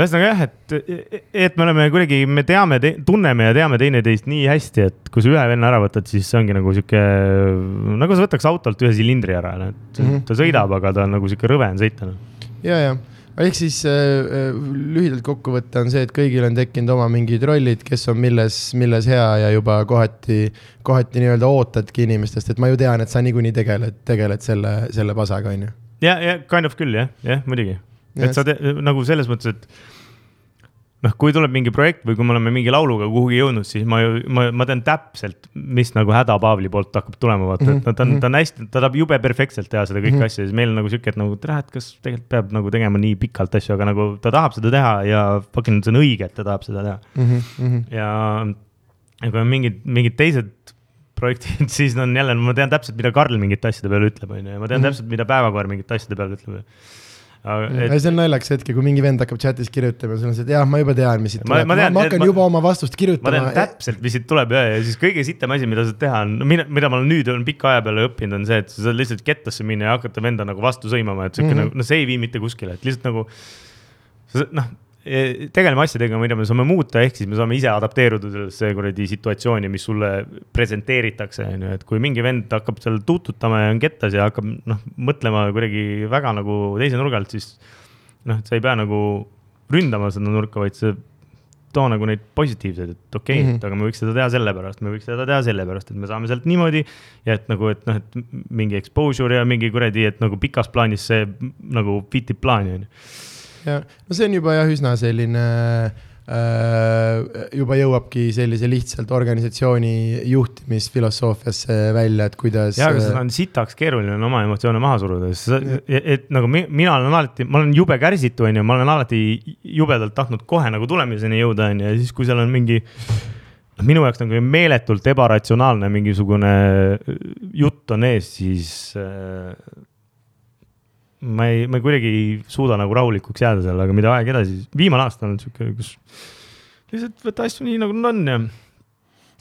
ühesõnaga jah, et, et me oleme kuidagi, me teame, tunneme ja teame teineteist nii hästi, et kui sa ühe venna ära võtad, siis see ongi nagu sihuke, nagu sa võtaks autolt ühe silindri ära, noh, et mm -hmm. ta sõidab, aga ta on nagu sihuke rõve on sõita no.. ja, ja ehk siis äh, lühidalt kokkuvõte on see, et kõigil on tekkinud oma mingid rollid, kes on milles, milles hea ja juba kohati, kohati nii-öelda ootadki inimestest, et ma ju tean, et sa niikuinii tegeled, tegeled selle, selle pasaga, on ju. ja, ja kind of küll jah, jah muidugi. Et sa te, nagu selles mõttes, et noh, kui tuleb mingi projekt või kui me oleme mingi lauluga kuhugi jõudnud, siis ma ju, ma, ma tean täpselt, mis nagu häda Paavli poolt hakkab tulema, vaata mm, -hmm. et ta on, ta on hästi, ta tahab jube perfektselt teha seda kõike mm -hmm. asja, siis meil on nagu sihuke, et nagu tere, et kas tegelikult peab nagu tegema nii pikalt asju, aga nagu ta tahab seda teha ja fucking see on õige, et ta tahab seda teha mm. -hmm. ja, ja kui on mingid, mingid teised projektid, siis on jälle, ma tean täpselt, mida Karl mingite asjade peale ütleb, on ju, ja ma tean mm -hmm. täpselt, mida Päevakoer mingite asjade peale ütleb et.... see on naljakas hetk, kui mingi vend hakkab chat'is kirjutama, sul on see, et jah, ma juba tean, mis siit tuleb, ma, ma, ma hakkan ma, juba oma vastust kirjutama. ma tean täpselt, mis siit tuleb ja, ja siis kõige sitem asi, mida saad teha, on, mida, mida ma olen nüüd olen pika aja peale õppinud, on see, et sa saad lihtsalt kettasse minna ja hakata venda nagu vastu sõimama, et sihuke mm -hmm. nagu, no see ei vii mitte kuskile, et lihtsalt nagu noh tegeleme asjadega, mida me saame muuta, ehk siis me saame ise adapteeruda sellesse kuradi situatsiooni, mis sulle presenteeritakse, on ju, et kui mingi vend hakkab seal tuututama ja on kettas ja hakkab noh, mõtlema kuidagi väga nagu teise nurga alt, siis noh, sa ei pea nagu ründama seda nurka, vaid sa too nagu neid positiivseid, et okei okay, mm, -hmm. aga me võiks seda teha sellepärast, me võiks seda teha sellepärast, et me saame sealt niimoodi. ja et nagu, et noh, et mingi exposure ja mingi kuradi, et nagu pikas plaanis see nagu fit ib plaani, on ju ja no see on juba jah, üsna selline äh, juba jõuabki sellise lihtsalt organisatsiooni juhtimisfilosoofiasse välja, et kuidas. ja, aga seda on sitaks keeruline on oma emotsioone maha suruda, sest et, nagu mi, mina olen alati, ma olen jube kärsitu, onju, ma olen alati jubedalt tahtnud kohe nagu tulemiseni jõuda, onju, ja siis, kui seal on mingi minu jaoks nagu meeletult ebaratsionaalne mingisugune jutt on ees, siis äh, ma ei, ma kuidagi ei suuda nagu rahulikuks jääda seal, aga mida aeg edasi, viimane aasta on sihuke, kus lihtsalt võta asju nii, nagu nad on ja.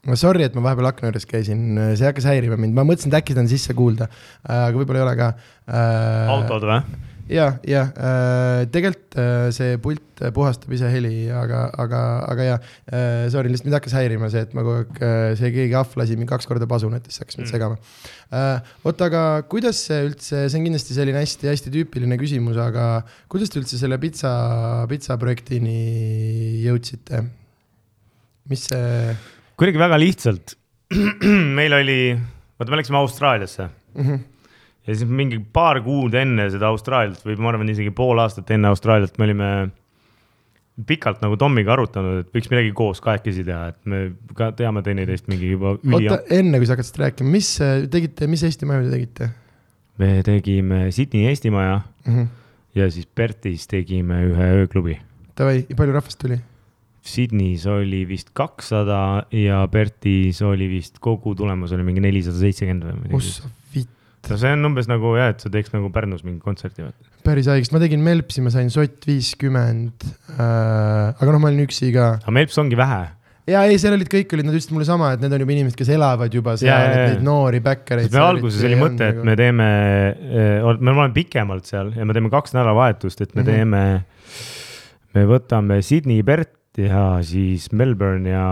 no sorry, et ma vahepeal akna juures käisin, see hakkas häirima mind, ma mõtlesin, et äkki seda on sisse kuulda, aga võib-olla ei ole ka äh,. autod või? Ja, ja äh, tegelikult äh, see pult puhastab ise heli, aga, aga, aga ja äh,, sorry, lihtsalt mind hakkas häirima see, et ma kogu aeg äh,, see keegi ahv lasi mind kaks korda pasunat ja siis hakkas mind Mm. segama äh,. oota, aga kuidas see üldse, see on kindlasti selline hästi-hästi tüüpiline küsimus, aga kuidas te üldse selle pitsa, pitsa projektini jõudsite? mis see kuidagi väga lihtsalt. meil oli, vaata, me läksime Austraaliasse mm? -hmm. Ja siis mingi paar kuud enne seda Austraaliat või ma arvan, isegi pool aastat enne Austraaliat me olime pikalt nagu Tommiga arutanud, et võiks midagi koos kahekesi teha, et me ka teame teineteist mingi juba oota, enne kui sa hakkasid rääkima, mis äh, tegite, mis Eesti maju te tegite me tegime Sydney Eesti Maja mm? -hmm. ja siis Pertis tegime ühe ööklubi. Davai, palju rahvast tuli? Sydneys oli vist kakssada ja Pertis oli vist kogu tulemus oli mingi nelisada seitsekümmend või midagi. See on umbes nagu jah, et sa teeks nagu Pärnus mingi kontserti vaata. päris haigesti, ma tegin Melpsi, ma sain sott viiskümmend äh,. aga noh, ma olin üksi ka. aga Melps ongi vähe. ja ei, seal olid kõik olid, nad ütlesid mulle sama, et need on juba inimesed, kes elavad juba seal Jaa,, et neid noori sest me alguses oli mõte, et me teeme, me oleme pikemalt seal ja me teeme kaks nädalavahetust, et me Mhm. teeme, me võtame Sydney Bert ja siis Melbourne ja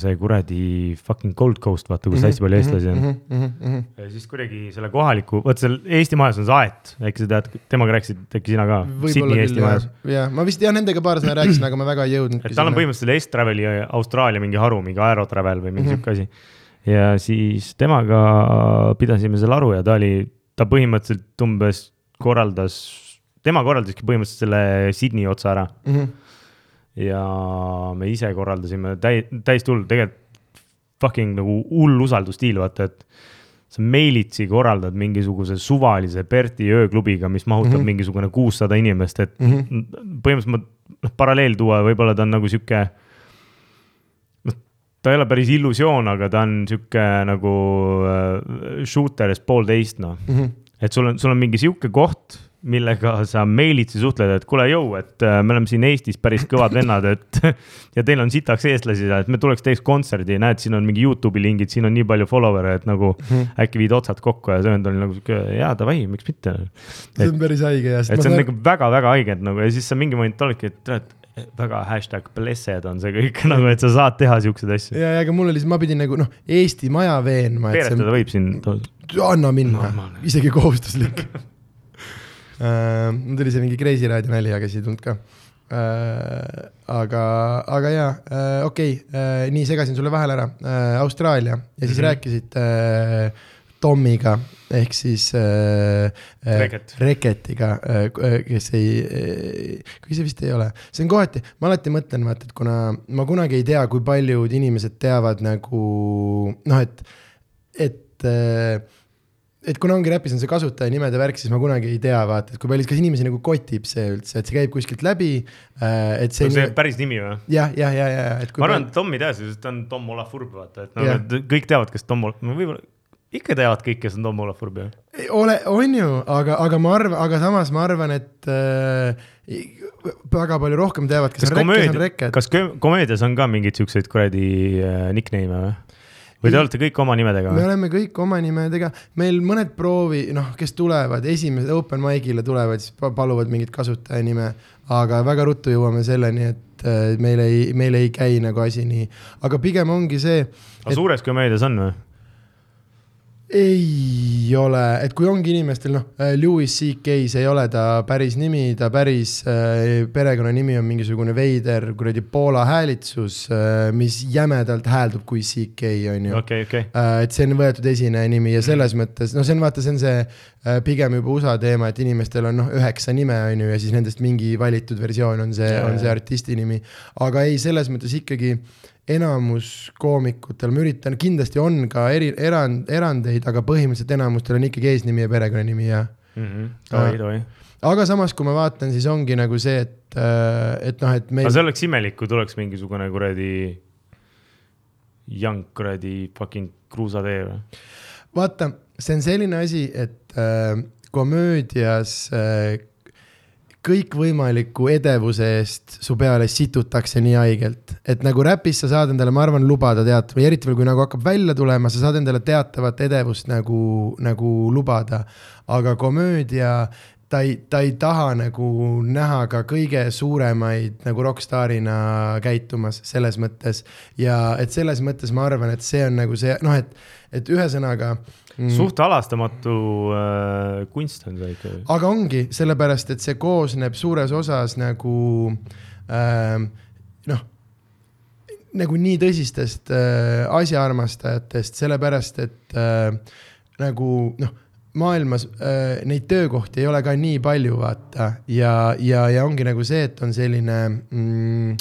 see kuradi fucking Gold Coast, vaata kus hästi palju eestlasi on. on. ja siis kuidagi selle kohaliku, vot seal Eesti majas on see Aet, äkki sa tead, temaga rääkisid, äkki sina ka? Sydney Eesti majas., jah, ma vist jah, nendega paar sõna rääkisin, aga ma väga ei jõudnud. et tal on põhimõtteliselt S-Traveli Austraalia mingi haru, mingi Aerotravel või mingi Mhm. sihuke asi. ja siis temaga pidasime selle aru ja ta oli, ta põhimõtteliselt umbes korraldas, tema korraldaski põhimõtteliselt selle Sydney otsa ära põhimõtteliselt. Ja me ise korraldasime täi-, täiesti hull, tegelikult fucking nagu hull usaldusstiil, vaata, et sa meilitsi korraldad mingisuguse suvalise Berti ööklubiga, mis mahutab mm. -hmm. mingisugune kuussada inimest, et mm. -hmm. põhimõtteliselt ma, noh, paralleel tuua, võib-olla ta on nagu sihuke, noh, ta ei ole päris illusioon, aga ta on sihuke nagu äh, shooter'ist poolteist, noh. Mhm. et sul on, sul on mingi sihuke koht, millega sa meilitsi suhtled, et kuule, jõu, et äh, me oleme siin Eestis päris kõvad vennad, et ja teil on sitaks eestlasi, et me tuleks teeks kontserdi, näed, siin on mingi Youtube'i lingid, siin on nii palju follower'e, et nagu Mhm. äkki viid otsad kokku ja see vend oli nagu sihuke, jaa, davai, miks mitte. see on päris haige ja. et see on nagu väga-väga haige, et nagu ja siis sa mingi moment oledki, et tead, väga hashtag blessed on see kõik nagu, et sa saad teha siukseid asju. ja, ja aga mul oli, ma pidin nagu noh, Eesti maja veenma, et peeretada võib siin, see, anna minna Normaalne., isegi kohustuslik. mul tuli see mingi Kreisi raadio nali, aga siis ei tulnud ka uh,. aga, aga jaa uh,, okei okay, uh,, nii segasin sulle vahele ära uh,, Austraalia ja siis mm. -hmm. rääkisid uh, Tommiga ehk siis äh, äh, Reket. Reketiga äh,, kes ei äh,, kuigi see vist ei ole, see on kohati, ma alati mõtlen, vaata, et kuna ma kunagi ei tea, kui paljud inimesed teavad nagu noh, et, et äh, et kuna ongi räpis on see kasutajanimede värk, siis ma kunagi ei tea, vaata, et kui palju, kas inimesi nagu kotib see üldse, et see käib kuskilt läbi äh,, et see, see see päris nimi või? jah, jah, ja, ja, ja, et ma arvan, et Tom ei tea, sest ta on Tom Olav Urb, vaata, et et kõik teavad, kes Tom Olav, võib-olla ikka teavad kõik, kes on Tom Olav Urb ju. Ole, on ju, aga, aga ma arvan, aga samas ma arvan, et äh, väga palju rohkem teavad, kes on Rek, kes on Reket. kas komöödias on ka mingeid siukseid kuradi äh, nickname'e või? Või te olete kõik oma nimedega me oleme kõik oma nimedega, meil mõned proovi, noh, kes tulevad, esimesed open mic'ile tulevad, siis pa- paluvad mingit kasutajanime, aga väga ruttu jõuame selleni, et äh, meil ei, meil ei käi nagu asi nii, aga pigem ongi see, aga suures komöödias on või? Ei ole, et kui ongi inimestel noh, Louis CK, see ei ole ta päris nimi, ta päris äh, perekonnanimi on mingisugune veider kuradi Poola häälitsus äh,, mis jämedalt hääldub kui CK on ju. okei, okei. Äh, et see on võetud esineja nimi ja selles mõttes, no see on vaata, see on see äh, pigem juba USA teema, et inimestel on noh, üheksa nime on ju ja siis nendest mingi valitud versioon on see, on see artisti nimi. aga ei, selles mõttes ikkagi enamus koomikutel, ma üritan, kindlasti on ka eri, erand, erandeid, aga põhimõtteliselt enamustel on ikkagi eesnimi ja perekonnanimi ja. Mhm. tohi, tohi. aga samas, kui ma vaatan, siis ongi nagu see, et, et noh, et meil aga see oleks imelik, kui tuleks mingisugune kuradi jank kuradi fucking kruusatee või? vaata, see on selline asi, et äh, komöödias äh, kõikvõimaliku edevuse eest su peale situtakse nii haigelt, et nagu räpis sa saad endale, ma arvan, lubada teat- või eriti veel, kui nagu hakkab välja tulema, sa saad endale teatavat edevust nagu, nagu lubada. aga komöödia ta ei, ta ei taha nagu näha ka kõige suuremaid nagu rokkstaarina käitumas selles mõttes ja et selles mõttes ma arvan, et see on nagu see noh, et, et ühesõnaga mm, suht halastamatu äh, kunst on see ikka. aga ongi, sellepärast et see koosneb suures osas nagu ähm, noh, nagu nii tõsistest äh, asjaarmastajatest, sellepärast et äh, nagu noh, maailmas äh, neid töökohti ei ole ka nii palju, vaata. Ja, ja, ja ongi nagu see, et on selline mm,,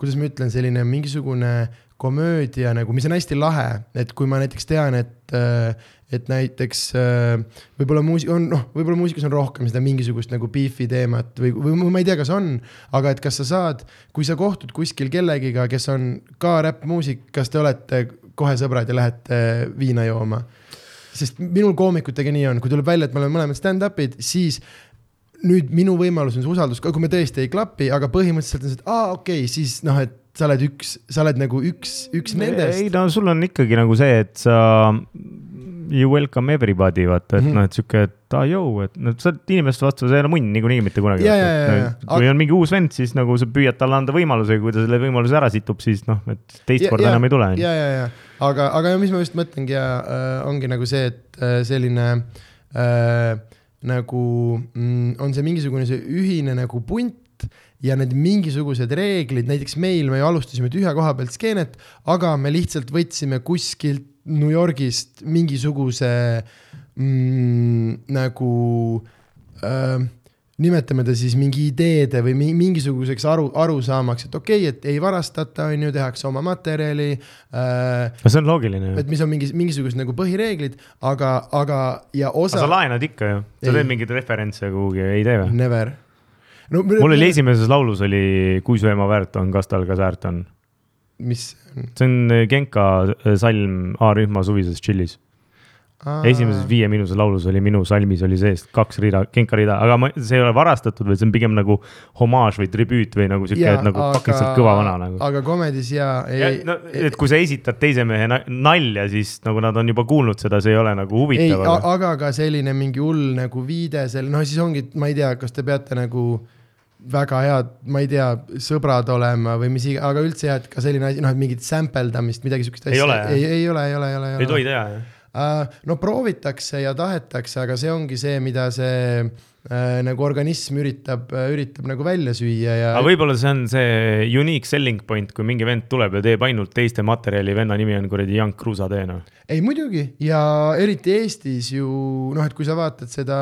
kuidas ma ütlen, selline mingisugune komöödia nagu, mis on hästi lahe, et kui ma näiteks tean, et äh, et näiteks äh, võib-olla muusik-, on noh, võib-olla muusikas on rohkem seda mingisugust nagu beef'i teemat või, või ma ei tea, kas on, aga et kas sa saad, kui sa kohtud kuskil kellegiga, kes on ka räppmuusik, kas te olete kohe sõbrad ja lähete viina jooma? sest minul koomikutega nii on, kui tuleb välja, et me oleme mõlemad stand-up'id, siis nüüd minu võimalus on see usaldus, kui me tõesti ei klapi, aga põhimõtteliselt on see, et aa, okei okay,, siis noh, et sa oled üks, sa oled nagu üks, üks ei nendest. no sul on ikkagi nagu see, et sa you welcome everybody, vaata, et mm -hmm. noh, et sihuke, et aa jõu, et noh, sa oled inimeste vastu, sa ei ole munn niikuinii mitte kunagi. Ja, ja, ja, ja. kui on mingi uus vend, siis nagu sa püüad talle anda võimaluse ja kui ta selle võimaluse ära situb, siis noh, et teist Ja- korda ja- enam ei tule. ja, ja, ja, aga, aga mis ma just mõtlengi ja äh, ongi nagu see, et äh, selline äh, nagu mm, on see mingisugune see ühine nagu punt ja need mingisugused reeglid, näiteks meil me ju alustasime tühja koha pealt skeenet, aga me lihtsalt võtsime kuskilt New Yorgist mingisuguse mm, nagu äh, nimetame ta siis mingi ideede või mi- mingisuguseks aru, arusaamaks, et okei okay,, et ei varastata, on ju, tehakse oma materjali äh,. no see on loogiline ju et. mis on mingi, mingisugused nagu põhireeglid, aga, aga ja osa sa. laenad ikka ju, sa Ei. teed mingeid referentse kuhugi, ei tee või? Never no,. mul oli. esimeses laulus oli Kui su ema väärt on, kas tal ka säärt on. Mis see on on Genka salm A-rühma suvises tšillis. esimeses viie miinuse laulus oli minu salmis oli sees kaks rida, Genka rida, aga ma, see ei ole varastatud, vaid see on pigem nagu homaaž või tribüüt või nagu sihuke Jaa, nagu pakiliselt kõva vana nagu. aga komedis ja ei, No, et kui sa esitad teise mehe na- nalja, siis nagu nad on juba kuulnud seda, see ei ole nagu huvitav. aga aga ka selline mingi hull nagu viide seal, noh siis ongi, ma ei tea, kas te peate nagu väga head, ma ei tea, sõbrad olema või mis iganes, aga üldse jah, et ka selline asi, noh, et mingit sampeldamist, midagi siukest Ei ole, jah? ei, ei ole, ei ole, ei ole, ei tohi teha jah. Uh, no proovitakse ja tahetakse, aga see ongi see, mida see nagu organism üritab uh,, üritab nagu välja süüa ja. aga võib-olla see on see unique selling point, kui mingi vend tuleb ja teeb ainult teiste materjali, venna nimi on kuradi Young Kruusateed noh. ei muidugi ja eriti Eestis ju noh, et kui sa vaatad seda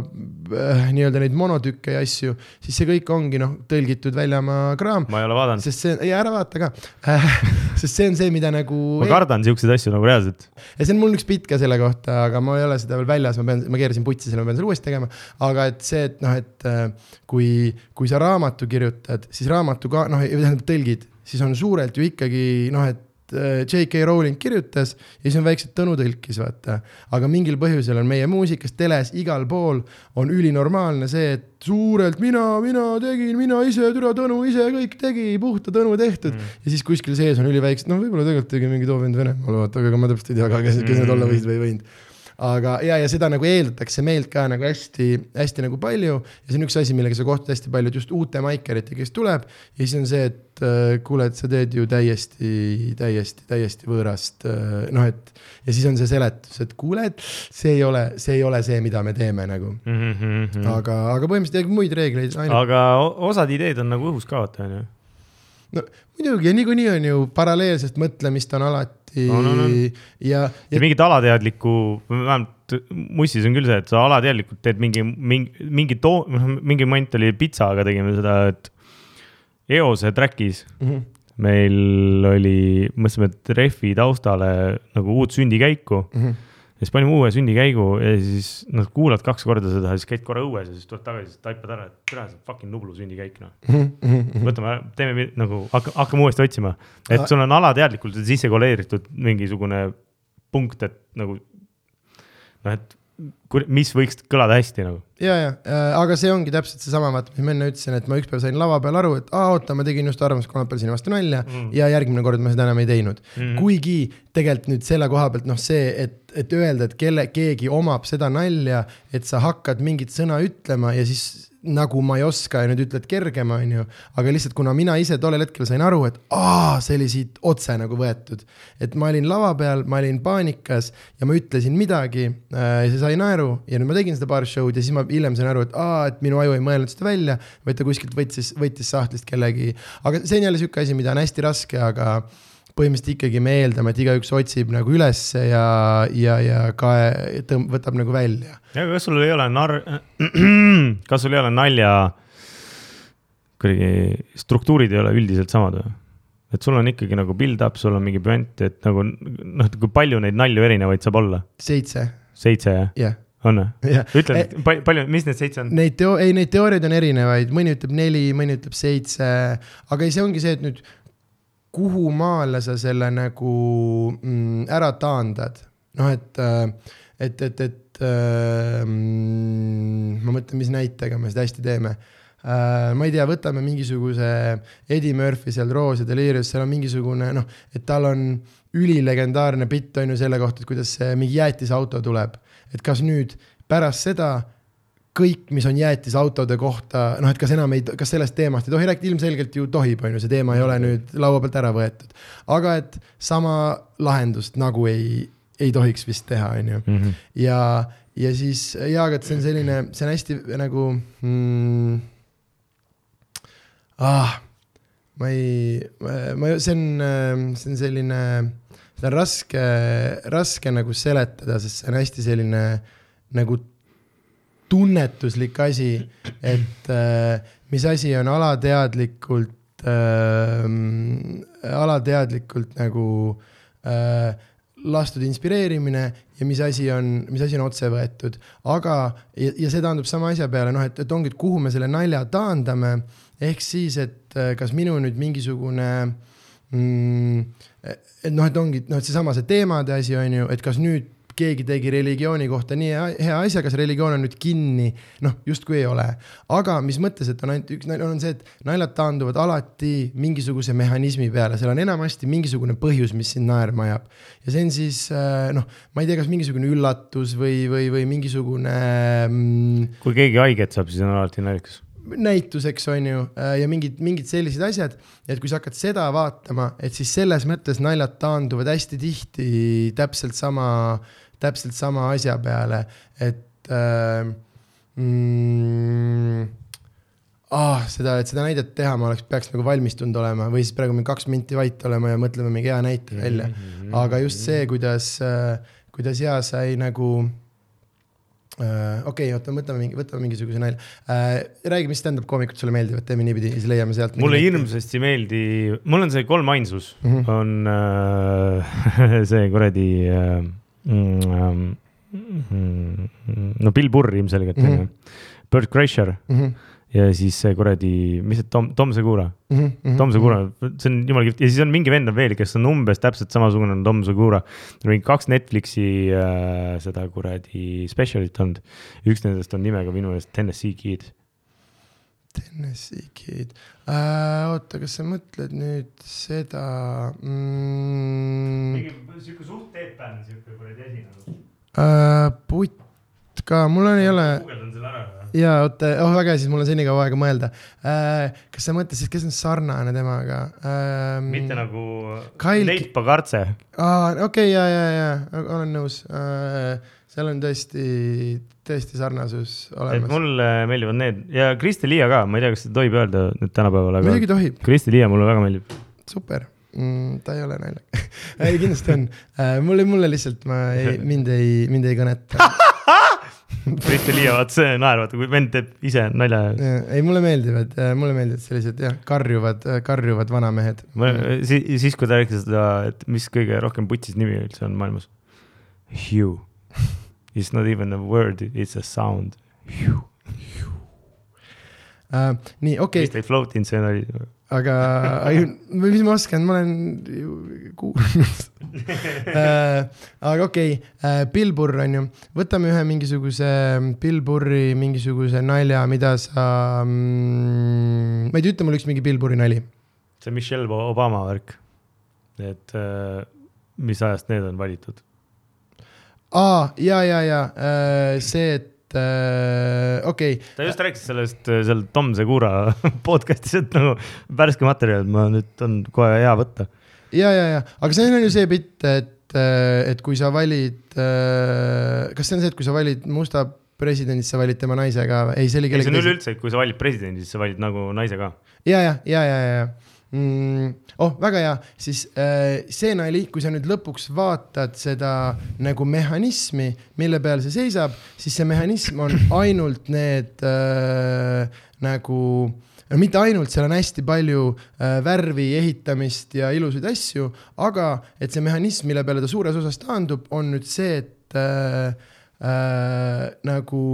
äh, nii-öelda neid monotükke ja asju, siis see kõik ongi noh, tõlgitud väljamaa kraam, ma ei ole vaadanud, sest see, ja ära vaata ka äh, sest see on see, mida nagu. ma kardan siukseid asju nagu reaalselt. ja see on mul üks bitt ka selle kohta, aga ma ei ole seda veel väljas, ma pean, ma keerasin putsi selle, ma pean selle uuesti tegema. aga et see, et noh, et äh, kui, kui sa raamatu kirjutad, siis raamatu ka noh, tähendab tõlgid, siis on suurelt ju ikkagi noh, et äh, J.K. Rowling kirjutas ja siis on väiksed Tõnu tõlkis, vaata. aga mingil põhjusel on meie muusikas, teles, igal pool on ülinormaalne see, et suurelt mina, mina tegin, mina ise, türa Tõnu ise kõik tegi, puhta Tõnu tehtud mm.. ja siis kuskil sees on üliväiksed, noh, võib-olla tegelikult tegi mingi too vend Venemaal, vaata, aga ma täpselt ei tea ka, kes, kes need olla võisid või ei võinud aga ja, ja seda nagu eeldatakse meilt ka nagu hästi-hästi nagu palju ja see on üks asi, millega sa kohtud hästi palju, et just uute maikeritega, kes tuleb ja siis on see, et äh, kuule, et sa teed ju täiesti, täiesti, täiesti võõrast äh, noh, et ja siis on see seletus, et kuule, et see ei ole, see ei ole see, mida me teeme nagu, Mm. aga, aga põhimõtteliselt muid reegleid ainult, aga osad ideed on nagu õhus ka vaata onju. no muidugi ja niikuinii on ju paralleelset mõtlemist on alati On, on, on. ja, ja ja mingit alateadlikku, vähemalt mussis on küll see, et sa alateadlikult teed mingi, mingi, mingi too, mingi moment oli pitsaga tegime seda, et eose track'is Mhm. meil oli, mõtlesime, et rehvi taustale nagu uut sündikäiku Mhm. Ja siis panime uue sündikäigu ja siis noh, kuulad kaks korda seda, siis käid korra õues ja siis tuled tagasi, siis taipad ära, et tere, see on fucking Nublu sündikäik noh. Võtame, teeme nagu hakka- hakkame uuesti otsima, et Aga- sul on alateadlikult sisse koleeritud mingisugune punkt, et nagu noh, et mis võiks kõlada hästi nagu. ja, ja, aga see ongi täpselt seesama, vaata, mis ma enne ütlesin, et ma ükspäev sain lava peal aru, et aa, oota, ma tegin just arvamuskolmapäeval sinu vastu nalja mm. ja järgmine kord ma seda enam ei teinud mm. kuigi tegelikult nüüd selle koha pealt noh, see, et, et öelda, et kelle, keegi omab seda nalja, et sa hakkad mingit sõna ütlema ja siis nagu ma ei oska ja nüüd ütled kergema, onju. aga lihtsalt kuna mina ise tollel hetkel sain aru, et aa, see oli siit otse nagu võetud. et ma olin lava peal, ma olin paanikas ja ma ütlesin midagi äh, ja see sai naeru ja nüüd ma tegin seda paar show'd ja siis ma hiljem sain aru, et aa, et minu aju ei mõelnud seda välja, vaid ta kuskilt võttis, võttis sahtlist kellegi. aga see on jälle sihuke asi, mida on hästi raske, aga põhimõtteliselt ikkagi me eeldame, et igaüks otsib nagu ülesse ja, ja, ja kae tõmb-, võtab nagu välja. ja kas sul ei ole nar-, kas sul ei ole nalja, kuidagi struktuurid ei ole üldiselt samad või? et sul on ikkagi nagu build-up, sul on mingi puänt, et nagu noh, et kui palju neid nalju erinevaid saab olla? seitse, seitse jah, jah. on või? jah, ütle, palju, palju, mis need seitse on? Neid teo-, ei neid teooriaid on erinevaid, mõni ütleb neli, mõni ütleb seitse, aga ei, see ongi see, et nüüd kuhu maale sa selle nagu mm, ära taandad. noh, et, et, et, et äh, mm, ma mõtlen, mis näitega me seda hästi teeme äh,. ma ei tea, võtame mingisuguse Eddie Murphy seal Rose ja Delirious, seal on mingisugune noh, et tal on ülilegendaarne bitt on ju selle kohta, et kuidas see mingi jäätisauto tuleb. et kas nüüd pärast seda kõik, mis on jäätisautode kohta, noh, et kas enam ei, kas sellest teemast ei tohi rääkida, ilmselgelt ju tohib, on ju, see teema ei ole nüüd laua pealt ära võetud. aga et sama lahendust nagu ei, ei tohiks vist teha, on ju. Mhm. ja, ja siis jaa, aga et see on selline, see on hästi nagu mm,. ah, ma ei, ma, see on, see on selline, seda on raske, raske nagu seletada, sest see on hästi selline nagu tunnetuslik asi, et äh, mis asi on alateadlikult äh,, alateadlikult nagu äh, lastud inspireerimine ja mis asi on, mis asi on otse võetud, aga ja, ja see taandub sama asja peale, noh, et, et ongi, et kuhu me selle nalja taandame, ehk siis, et äh, kas minu nüüd mingisugune mm, et noh, et ongi noh, et seesama see teemade asi on ju, et kas nüüd keegi tegi religiooni kohta nii hea- hea asja, kas religioon on nüüd kinni, noh, justkui ei ole. aga mis mõttes, et on ainult üks nali, on see, et naljad taanduvad alati mingisuguse mehhanismi peale, seal on enamasti mingisugune põhjus, mis sind naerma ajab. ja see on siis äh, noh, ma ei tea, kas mingisugune üllatus või, või, või mingisugune mm, kui keegi haiget saab, siis on alati naljakas. Näituseks on ju äh, ja mingid, mingid sellised asjad, et kui sa hakkad seda vaatama, et siis selles mõttes naljad taanduvad hästi tihti täpselt sama, täpselt sama asja peale, et äh, mm, ah, seda, et seda näidet teha, ma oleks, peaks nagu valmistunud olema või siis praegu mingi kaks minti vait olema ja mõtleme mingi hea näite välja. aga just see, kuidas, kuidas hea sai nagu äh, okei okay,, oota, võtame mingi, võtame mingisuguse nalja äh,. räägi, mis stand-up koomikud sulle meeldivad, teeme niipidi, siis leiame sealt. mulle. hirmsasti ei meeldi, mul on see kolmainsus mm. -hmm. on äh, see kuradi äh, mm, mm, no Bill Burr ilmselgelt on ju, Bert Kreischer ja siis see kuradi, mis see Tom, Tom Segura, Mhm. Tom Segura, see on jumala kihvt ja siis on mingi vend on veel, kes on umbes täpselt samasugune on Tom Segura. tal on mingi kaks Netflixi äh, seda kuradi spetsialit olnud, üks nendest on nimega minu meelest Tennessee Kid. Tennessee Kid äh,. oota, kas sa mõtled nüüd seda mm,? sihuke suht teepään, sihuke kuradi asi nagu. Äh, putt ka, mul on, ei ole guugeldan selle ära? Ja oota, oh väga hea, siis mul on senikaua aega mõelda äh,. kas sa mõtlesid, kes on sarnane temaga ähm,? mitte nagu Kyle- Nate Pagartse. aa, okei okay,, ja, ja, ja olen nõus äh,. seal on tõesti, tõesti sarnasus et olemas. mulle meeldivad need ja Kristi Liia ka, ma ei tea, kas seda tohib öelda nüüd tänapäeval, aga muidugi tohib, Kristi Liia mulle väga meeldib. super mm,. ta ei ole naljakas ei, kindlasti on äh,. mulle, mulle lihtsalt, ma ei, mind ei, mind ei kõneta. Kristi Liia, vaat see naer, vaata kui vend teeb ise nalja. ei, mulle meeldivad, mulle meeldivad sellised jah, karjuvad, karjuvad vanamehed. siis, siis kui ta rääkis seda, et mis kõige rohkem putsis nimi üldse on maailmas. Hugh. It's not even a word, it's a sound. Hugh. Uh, nii, okei vist ei float inud see nali. Aga, mis ma oskan, ma olen ju kuulnud. Äh, aga okei okay,, Bill Burr on ju, võtame ühe mingisuguse Bill Burri mingisuguse nalja, mida sa mm,, ma ei tea, ütle mulle üks mingi Bill Burri nali. see Michelle Obama värk. et äh, mis ajast need on valitud? aa, ja, ja, ja äh, see, et äh, okei okay., ta just rääkis sellest äh, seal Tom Segura podcast'is, et nagu värske materjal, ma nüüd on kohe hea võtta. ja, ja, ja, aga see on ju see bitt, et, et kui sa valid, kas see on see, et kui sa valid musta presidendit, sa valid tema naise ka või? ei, see oli ei, see kellegi on üleüldse, et kui sa valid presidendi, siis sa valid nagu naise ka. ja, ja, ja, ja, ja, ja mm,. oh, väga hea, siis äh, see nali, kui sa nüüd lõpuks vaatad seda nagu mehhanismi, mille peal see seisab, siis see mehhanism on ainult need äh, nagu no mitte ainult, seal on hästi palju äh, värvi ehitamist ja ilusaid asju, aga et see mehhanism, mille peale ta suures osas taandub, on nüüd see, et äh, äh, nagu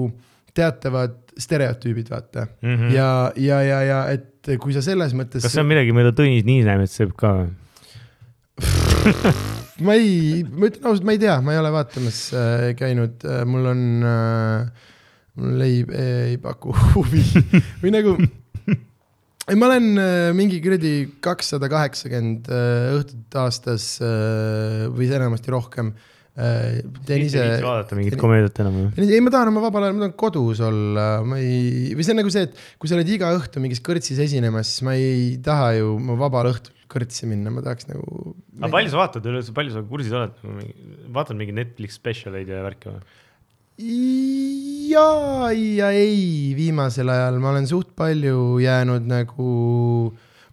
teatavad stereotüübid, vaata mm. -hmm. ja, ja, ja, ja et kui sa selles mõttes. kas see on midagi, mida Tõnis Niinemets teeb ka? ma ei, ma ütlen ausalt, ma ei tea, ma ei ole vaatamas äh, käinud äh,, mul on äh,, mul leib ei paku huvi või nagu. ei, ma olen äh, mingi kuradi kakssada kaheksakümmend äh, õhtut aastas äh, või enamasti rohkem äh,. Teen ise. vaadata mingit komöödiat enam või? ei, ma tahan oma vabal ajal, ma tahan kodus olla, ma ei, või see on nagu see, et kui sa oled iga õhtu mingis kõrtsis esinemas, siis ma ei taha ju ma vabal õhtul kõrtsi minna, ma tahaks nagu. aga palju sa vaatad üleüldse, palju sa kursis oled? vaatad mingeid Netflix spetsialeid ja värke või? ja, ja ei, viimasel ajal ma olen suht palju jäänud nagu,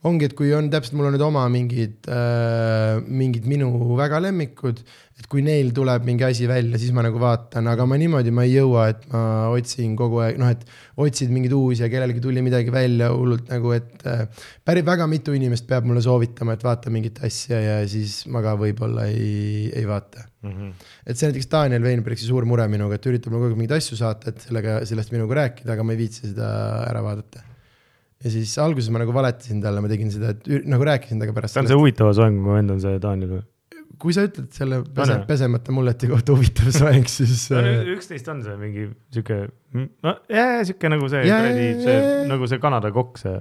ongi, et kui on täpselt, mul on nüüd oma mingid äh,, mingid minu väga lemmikud, et kui neil tuleb mingi asi välja, siis ma nagu vaatan, aga ma niimoodi ma ei jõua, et ma otsin kogu aeg, noh, et otsid mingeid uusi ja kellelgi tuli midagi välja hullult nagu, et äh, päris väga mitu inimest peab mulle soovitama, et vaata mingit asja ja siis ma ka võib-olla ei, ei vaata et see näiteks Daniel Veinbergsi suur mure minuga, et üritab mulle kogu aeg mingeid asju saata, et sellega, sellest minuga rääkida, aga ma ei viitsi seda ära vaadata. Ja siis alguses ma nagu valetasin talle, ma tegin seda, et nagu rääkisin temaga pärast see on see huvitava soenguga vend on see Daniel või? kui sa ütled selle pese, pesemata mulleti kohta huvitav soeng, siis äh, üksteist on see mingi sihuke, no jaa, sihuke nagu see Jaa, kuradi, see jaa. nagu see Kanada kokk, see.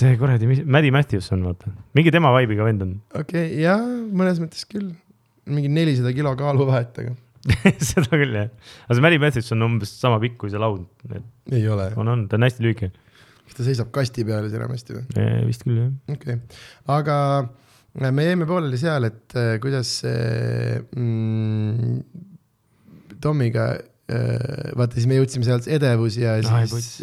see kuradi, mis, Maddi Matthews on, vaata, mingi tema vibe'iga vend on okei okay,, jaa, mõnes mõttes küll. mingi nelisada kilo kaaluvahet, aga seda küll jah, aga see Maddi Matthews on umbes sama pikk kui see laud, ei ole. on, on, ta on hästi lühike, kas ta seisab kasti peal siis enamasti või? vist küll jah. okei okay., aga äh, me jäime pooleli seal, et äh, kuidas see mm, Tomiga vaata, siis me jõudsime sealt edevus ja siis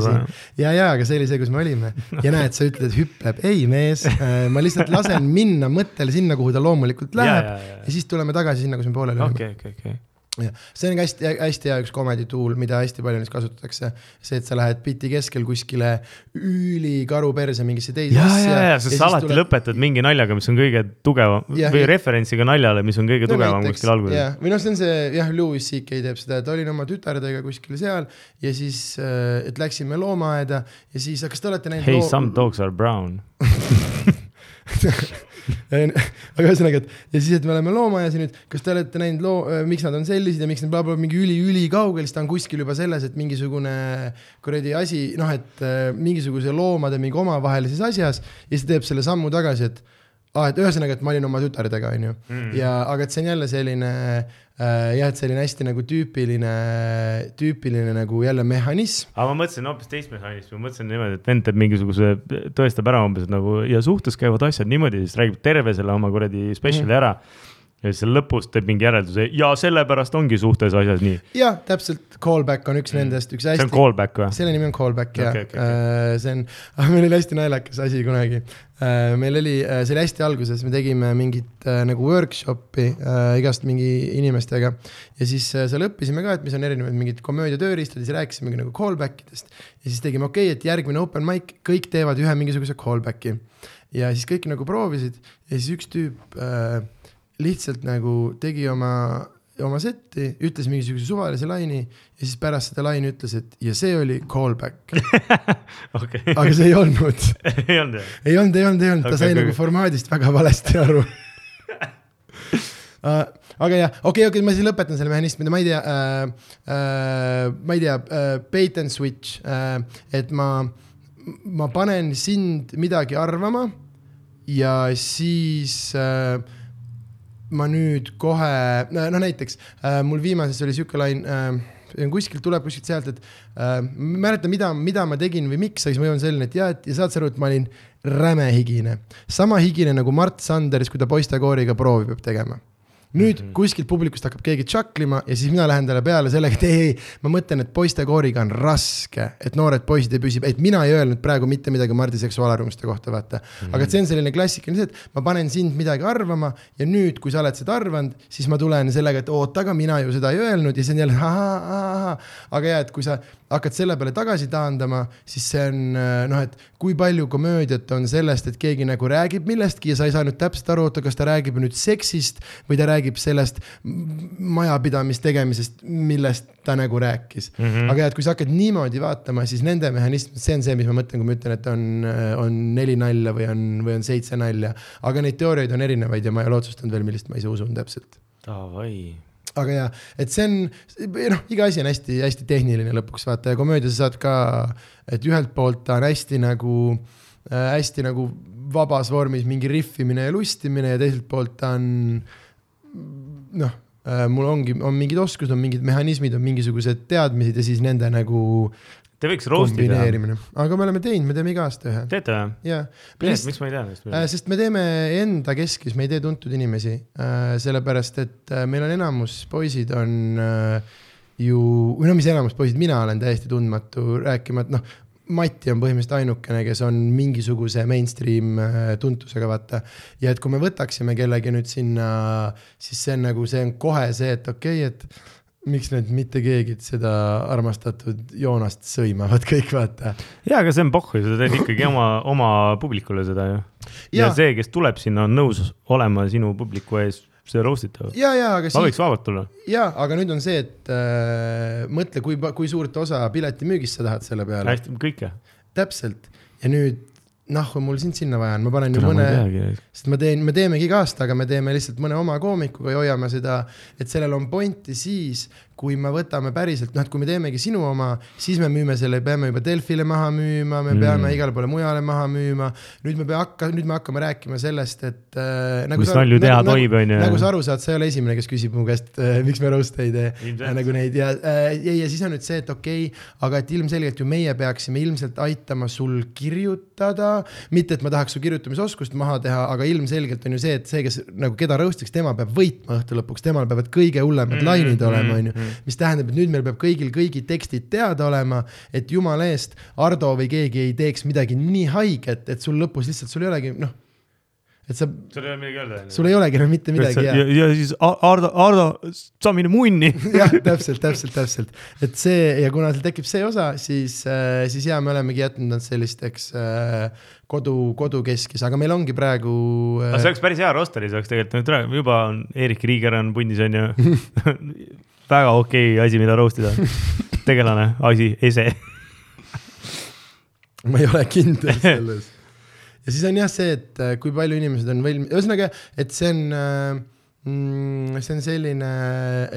juba. ja, ja, aga see oli see, kus me olime ja näed, sa ütled, hüpleb, ei mees, ma lihtsalt lasen minna mõttel sinna, kuhu ta loomulikult ja, läheb ja, ja ja, siis tuleme tagasi sinna, kus me pooleli olime. okei, okei, okei. See on hästi, hästi hea üks comedy tool, mida hästi palju neist kasutatakse. see, et sa lähed biti keskel kuskile ülikaru perse mingisse teise ja, asja. ja, ja, sest sa alati lõpetad mingi naljaga, mis on kõige tugevam Jah, või ja- referentsiga naljale, mis on kõige tugevam kuskil alguses. või noh, see on see jah, Louis CK teeb seda, et olin oma tütardega kuskil seal ja siis, et läksime loomaaeda ja siis, kas te olete näinud Hey, some dogs are brown. aga ühesõnaga, et ja siis, et me oleme loomaaias ja nüüd, kas te olete näinud loo, miks nad on sellised ja miks nad blablabla mingi üli-ülikaugel, siis ta on kuskil juba selles, et mingisugune kuradi asi, noh, et äh, mingisuguse loomade mingi omavahelises asjas ja siis ta teeb selle sammu tagasi, et aa, et ühesõnaga, et ma olin oma tütardega, onju. ja, aga et see on jälle selline äh, jah, et selline hästi nagu tüüpiline, tüüpiline nagu jälle mehhanism. aga ma mõtlesin hoopis teist mehhanismi, ma mõtlesin niimoodi, et vend teeb mingisuguse, tõestab ära umbes nagu ja suhtes käivad asjad niimoodi, siis räägib terve selle oma kuradi spetsiali mm. ära. Ja siis seal lõpus teeb mingi järelduse ja sellepärast ongi suhtes asjad nii. jah, täpselt, callback on üks nendest, üks see hästi on callback või? selle nimi on callback jah Okei, okay, okay,, see on, meil oli hästi naljakas asi kunagi. meil oli, see oli hästi alguses, me tegime mingit äh, nagu workshop'i äh, igast mingi inimestega ja siis äh, seal õppisime ka, et mis on erinevad mingid komöödia tööriistad ja siis rääkisimegi nagu callback idest. ja siis tegime okei okay,, et järgmine open mic, kõik teevad ühe mingisuguse callback'i ja siis kõik nagu proovisid ja siis üks tüüp äh, lihtsalt nagu tegi oma oma setti, ütles mingisuguse suvalise laine ja siis pärast seda laine ütles, et ja see oli callback, okei, aga see ei olnud. ei olnud jah? ei olnud, ei olnud, ei olnud, ta Okei, sai okei, nagu formaadist väga valesti aru. Uh, aga jah, okei okay,, okei okay,, ma siis lõpetan selle mehhanismide, ma ei tea äh,, äh, ma ei tea äh,, bait and switch äh,, et ma, ma panen sind midagi arvama ja siis äh, ma nüüd kohe, no näiteks äh, mul viimases oli sihuke lain äh,, kuskilt tuleb kuskilt sealt, et äh, mäleta, mida, mida ma tegin või miks, aga siis ma jõuan selleni, et ja, et ja saad sa aru, et ma olin räme higine. sama higine nagu Mart Sanders, kui ta poistekooriga proovi peab tegema nüüd mm -hmm. kuskilt publikust hakkab keegi tšaklima ja siis mina lähen talle peale sellega, et ei, ei, ma mõtlen, et poistekooriga on raske, et noored poisid ei püsi, et mina ei öelnud praegu mitte midagi Mardi seksuaalarvamuste kohta, vaata mm. -hmm. aga see on selline klassikaline see, et ma panen sind midagi arvama ja nüüd, kui sa oled seda arvanud, siis ma tulen sellega, et oota, aga mina ju seda ei öelnud ja siis on jälle ahah, ahah, aga ja, et kui sa hakkad selle peale tagasi taandama, siis see on noh, et kui palju komöödiat on sellest, et keegi nagu räägib millestki ja sa ei saa nüüd täpselt aru, oota, kas ta räägib nüüd seksist või ta räägib sellest majapidamistegemisest, millest ta nagu rääkis mm. -hmm. aga ja, et kui sa hakkad niimoodi vaatama, siis nende mehhanism, see on see, mis ma mõtlen, kui ma ütlen, et on, on neli nalja või on, või on seitse nalja. aga neid teooriaid on erinevaid ja ma ei ole otsustanud veel, millist ma ise usun täpselt Davai. Aga ja, et see on, noh, iga asi on hästi-hästi tehniline lõpuks vaata ja komöödia sa saad ka, et ühelt poolt ta on hästi nagu äh,, hästi nagu vabas vormis mingi riffimine ja lustimine ja teiselt poolt ta on noh äh,, mul ongi, on mingid oskused, on mingid mehhanismid, on mingisugused teadmised ja siis nende nagu Te võiks roast'i teha. kombineerimine, aga me oleme teinud, me teeme iga aasta ühe teete või? ja. miks ma ei tea neist Äh, sest me teeme enda keskis, me ei tee tuntud inimesi, sellepärast et äh, meil on enamus poisid on äh, ju, või no mis enamus poisid, mina olen täiesti tundmatu, rääkimata noh, Mati on põhimõtteliselt ainukene, kes on mingisuguse mainstream äh, tuntusega, vaata. ja et kui me võtaksime kellegi nüüd sinna, siis see on nagu, see on kohe see, et okei okay,, et miks nüüd mitte keegi seda armastatud Joonast sõimavad kõik, vaata jaa, aga see on pohhu, sa teed ikkagi oma, oma publikule seda ju. ja see, kes tuleb sinna, on nõus olema sinu publiku ees, see roast itav. ja, ja aga ma siis võiks vabalt tulla. jaa, aga nüüd on see, et äh, mõtle, kui, kui suurt osa piletimüügist sa tahad selle peale. hästi, kõike. täpselt ja nüüd nahku mul sind sinna vaja on, ma panen ju ma mõne sest ma teen, me teemegi iga aasta, aga me teeme lihtsalt mõne oma koomikuga ja hoiame seda, et sellel on pointi siis, kui me võtame päriselt, noh, et kui me teemegi sinu oma, siis me müüme selle, peame juba Delfile maha müüma, me Mm. peame igale poole mujale maha müüma. nüüd me pea hakka, nüüd me hakkame rääkima sellest, et äh,. Mis nalju teha tohib, on ju. nagu sa aru saad, sa ei ole esimene, kes küsib mu käest äh,, miks me roast'e ei tee Ilmselt. nagu neid ja äh,, ja, ja siis on nüüd see, et okei okay,, aga et ilmselgelt ju meie peaksime ilmselt aitama sul kirjutada. mitte, et ma tahaks su kirjutamisoskust maha teha, aga ilmselgelt on ju see, et see, kes nagu keda roast'iks, tema peab võitma õhtu lõpuks, temal peavad kõige hullemad Mm, lainid mm, olema, mm, on ju mm.. mis tähendab, et nüüd meil peab kõigil kõigi tekstid teada olema, et jumala eest Ardo või keegi ei teeks midagi nii haiget, et sul lõpus lihtsalt, sul ei olegi noh, et sa, sul ei ole midagi öelda. sul ei olegi enam mitte midagi ja, ja ja siis Ardo, Ardo, sa mine munni. jah, täpselt, täpselt, täpselt, et see ja kuna seal tekib see osa, siis, siis ja me olemegi jätnud nad sellisteks äh, kodu, kodukeskis, aga meil ongi praegu aga see äh, oleks päris hea roster, see oleks tegelikult juba on Erik Riiger on pundis on ju. väga okei asi, mida roast ida. tegelane, asi, ese. ma ei ole kindel selles. ja siis on jah see, et äh, kui palju inimesed on veel, ühesõnaga, et see on äh, mm, see on selline,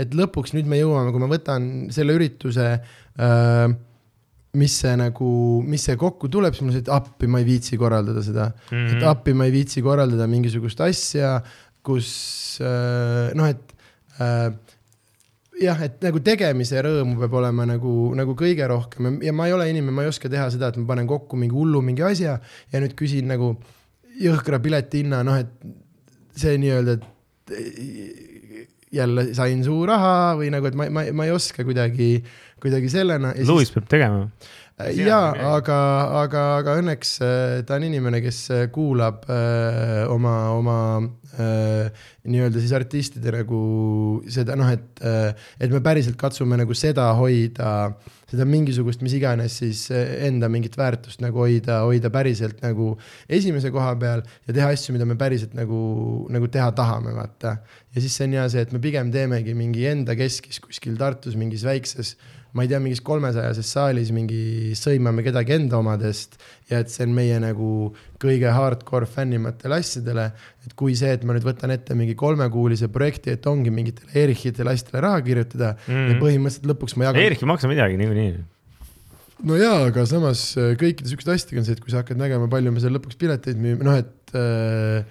et lõpuks nüüd me jõuame, kui ma võtan selle ürituse äh, mis see nagu, mis see kokku tuleb, siis on see, et appi ma ei viitsi korraldada seda mm, -hmm. et appi ma ei viitsi korraldada mingisugust asja, kus äh, noh, et äh, jah, et nagu tegemise rõõmu peab olema nagu, nagu kõige rohkem ja ma ei ole inimene, ma ei oska teha seda, et ma panen kokku mingi hullu mingi asja ja nüüd küsin nagu jõhkra piletihinna, noh et see nii-öelda, et jälle sain suu raha või nagu, et ma, ma, ma ei oska kuidagi, kuidagi sellena. Louis peab tegema. jaa, aga, aga, aga õnneks äh, ta on inimene, kes äh, kuulab öö, oma, oma öö, nii-öelda siis artistide nagu seda noh, et, et me päriselt katsume nagu seda hoida, seda mingisugust, mis iganes siis äh, enda mingit väärtust nagu hoida, hoida päriselt nagu esimese koha peal ja teha asju, mida me päriselt nagu, nagu teha tahame, vaata. ja siis see on hea see, et me pigem teemegi mingi enda keskis kuskil Tartus mingis väikses, ma ei tea, mingis kolmesajases saalis mingi sõimame kedagi enda omadest ja et see on meie nagu kõige hardcore fännimatele asjadele. et kui see, et ma nüüd võtan ette mingi kolmekuulise projekti, et ongi mingitele Erichitele asjadele raha kirjutada mm -hmm. ja põhimõtteliselt lõpuks ma jagan. Erich ei maksa midagi niikuinii no jaa, aga samas äh, kõikide siukeste asjadega on see, et kui sa hakkad nägema, palju me seal lõpuks pileteid müüme, noh et äh,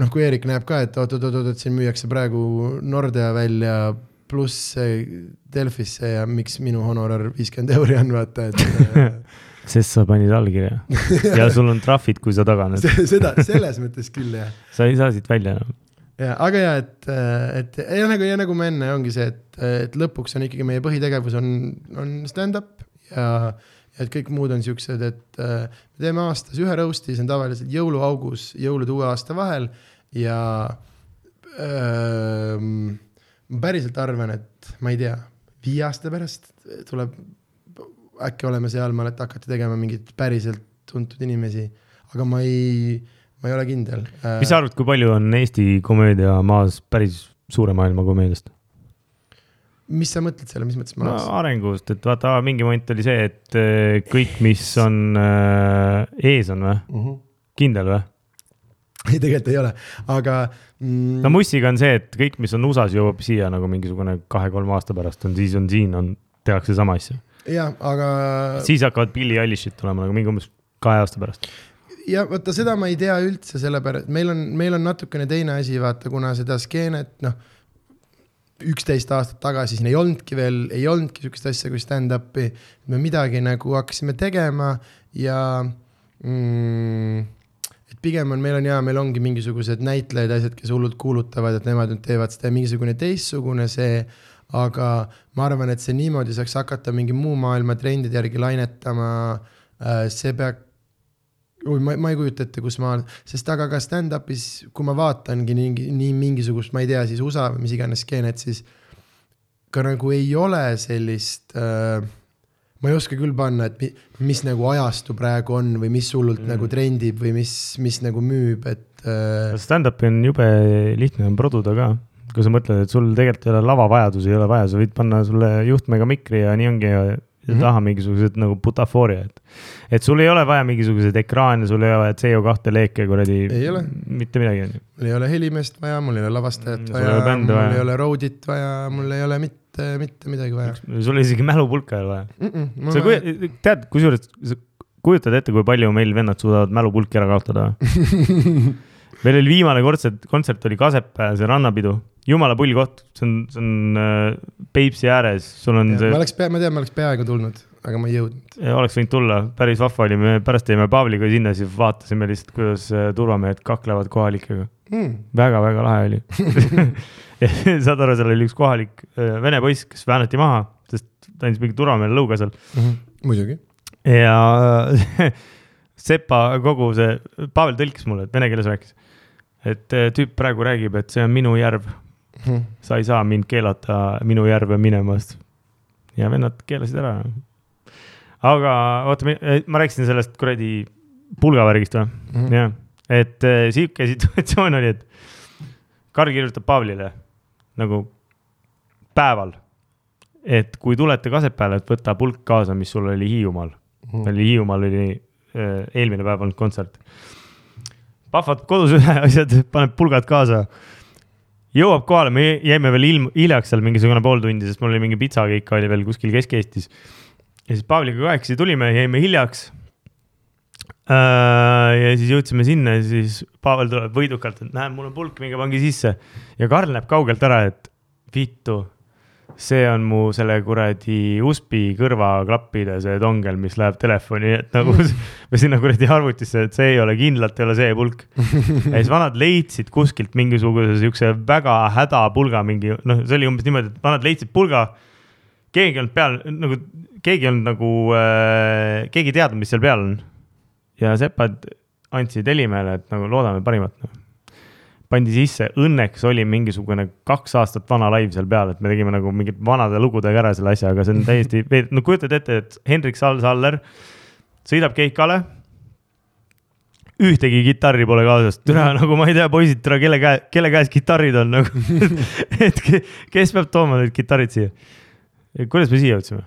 noh, kui Eerik näeb ka, et oot-oot-oot, siin müüakse praegu Nordea välja pluss Delfisse ja miks minu honorar viiskümmend euri on, vaata, et sest sa panid allkirja ja sul on trahvid, kui sa taganed seda, selles mõttes küll jah. sa ei saa siit välja enam. ja, aga ja, et, et ja nagu, ja nagu me enne ongi see, et, et lõpuks on ikkagi meie põhitegevus on, on stand-up ja ja et kõik muud on siuksed, et äh, me teeme aastas ühe roast'i, see on tavaliselt jõuluaugus, jõulude uue aasta vahel ja äh, ma päriselt arvan, et ma ei tea, viie aasta pärast tuleb, äkki oleme sealmaal, et hakata tegema mingeid päriselt tuntud inimesi, aga ma ei, ma ei ole kindel. mis sa arvad, kui palju on Eesti komöödia maas päris suure maailma komöödiast? mis sa mõtled selle, mis mõttes no, arengust, et vaata, mingi moment oli see, et äh, kõik, mis on äh, ees on või uh? Mhm. -huh. kindel või? ei, tegelikult ei ole, aga mm.... no Mussiga on see, et kõik, mis on USA-s, jõuab siia nagu mingisugune kahe-kolme aasta pärast on, siis on siin on, tehakse sama asja. jah, aga. siis hakkavad Billie Eilish'id tulema nagu mingi umbes kahe aasta pärast ja vaata, seda ma ei tea üldse, sellepärast meil on, meil on natukene teine asi, vaata, kuna seda skeenet, noh üksteist aastat tagasi siin ei olnudki veel, ei olnudki sihukest asja kui stand-up'i. me midagi nagu hakkasime tegema ja mm, pigem on, meil on ja, meil ongi mingisugused näitlejad ja asjad, kes hullult kuulutavad, et nemad nüüd teevad seda mingisugune teistsugune see. aga ma arvan, et see niimoodi saaks hakata mingi muu maailma trendide järgi lainetama. Äh, see oi, ma, ma ei kujuta ette, kus ma, sest aga ka stand-up'is, kui ma vaatangi nii, nii mingisugust, ma ei tea, siis USA või mis iganes skeenet, siis ka nagu ei ole sellist äh, ma ei oska küll panna, et mi, mis nagu ajastu praegu on või mis hullult mm. nagu trendib või mis, mis nagu müüb, et äh.... Stand-up'i on jube lihtne on produda ka, kui sa mõtled, et sul tegelikult ei ole lavavajadusi ei ole vaja, sa võid panna sulle juhtmega mikri ja nii ongi ja ja mm -hmm. taha mingisugused nagu butafooria, et. et sul ei ole vaja mingisuguseid ekraane, sul ei ole vaja CO2 leeke kuradi. mitte midagi on ju. mul ei ole helimeest vaja, mul ei ole lavastajat mm, vaja, mul vaja. ei ole road'it vaja, mul ei ole mitte, mitte midagi vaja. sul isegi mälupulka ei ole mm. -mm, sa kuj-, tead, kusjuures, sa kujutad ette, kui palju meil vennad suudavad mälupulki ära kaotada? Meil oli viimane kontsert, kontsert oli Kasepää, see rannapidu. Jumala pull koht, see on, see on äh, Peipsi ääres, sul on ja, see. ma oleks, ma tean, ma oleks peaaegu tulnud, aga ma ei jõudnud. oleks võinud tulla, päris vahva oli, me pärast jäime Pavliga sinna, siis vaatasime lihtsalt, kuidas äh, turvamehed kaklevad kohalikega. Mm.. väga-väga lahe oli saad aru, seal oli üks kohalik äh, vene poiss, kes väänati maha, sest ta andis mingi turvamehele lõuga seal mm. -hmm. muidugi. ja Sepa kogu see, Pavel tõlkis mulle, et vene keeles rääkis. et tüüp praegu räägib, et see on minu järv hmm.. sa ei saa mind keelata minu järve minemast. ja vennad keelasid ära. aga oota, ma rääkisin sellest kuradi pulgavärgist või hmm.? jah, et äh, sihuke situatsioon oli, et Karl kirjutab Pavlile nagu päeval, et kui tulete Kasepeale, et võta pulk kaasa, mis sul oli Hiiumaal mm.. oli Hiiumaal oli äh, eelmine päev olnud kontsert. pahvad kodus üle asjad, paneb pulgad kaasa jõuab kohale, me jäime veel ilm, hiljaks seal mingisugune pool tundi, sest mul oli mingi pitsakeik oli veel kuskil Kesk-Eestis. ja siis Pavliga kahekesi tulime, jäime hiljaks. Ja siis jõudsime sinna ja siis Pavel tuleb võidukalt, et näe, mul on pulk, minge pange sisse. ja Karl näeb kaugelt ära, et vittu see on mu selle kuradi USB kõrvaklappide see dongel, mis läheb telefoni, et nagu või sinna kuradi arvutisse, et see ei ole kindlalt ei ole see pulk. ja siis vanad leidsid kuskilt mingisuguse siukse väga hädapulga mingi, noh, see oli umbes niimoodi, et vanad leidsid pulga. keegi ei olnud peal, nagu keegi ei olnud nagu äh,, keegi ei teadnud, mis seal peal on. Ja sepad andsid Helimäele, et nagu loodame parimat no pandi sisse, õnneks oli mingisugune kaks aastat vana live seal peal, et me tegime nagu mingit vanade lugudega ära selle asja, aga see on täiesti, no kujutad ette, et Hendrik Sal-Saller sõidab keikale. ühtegi kitarri pole kaasas, türa nagu ma ei tea, poisid, türa kelle käe, kelle käes kitarrid on nagu et ke- kes peab tooma need kitarrid siia? kuidas me siia jõudsime?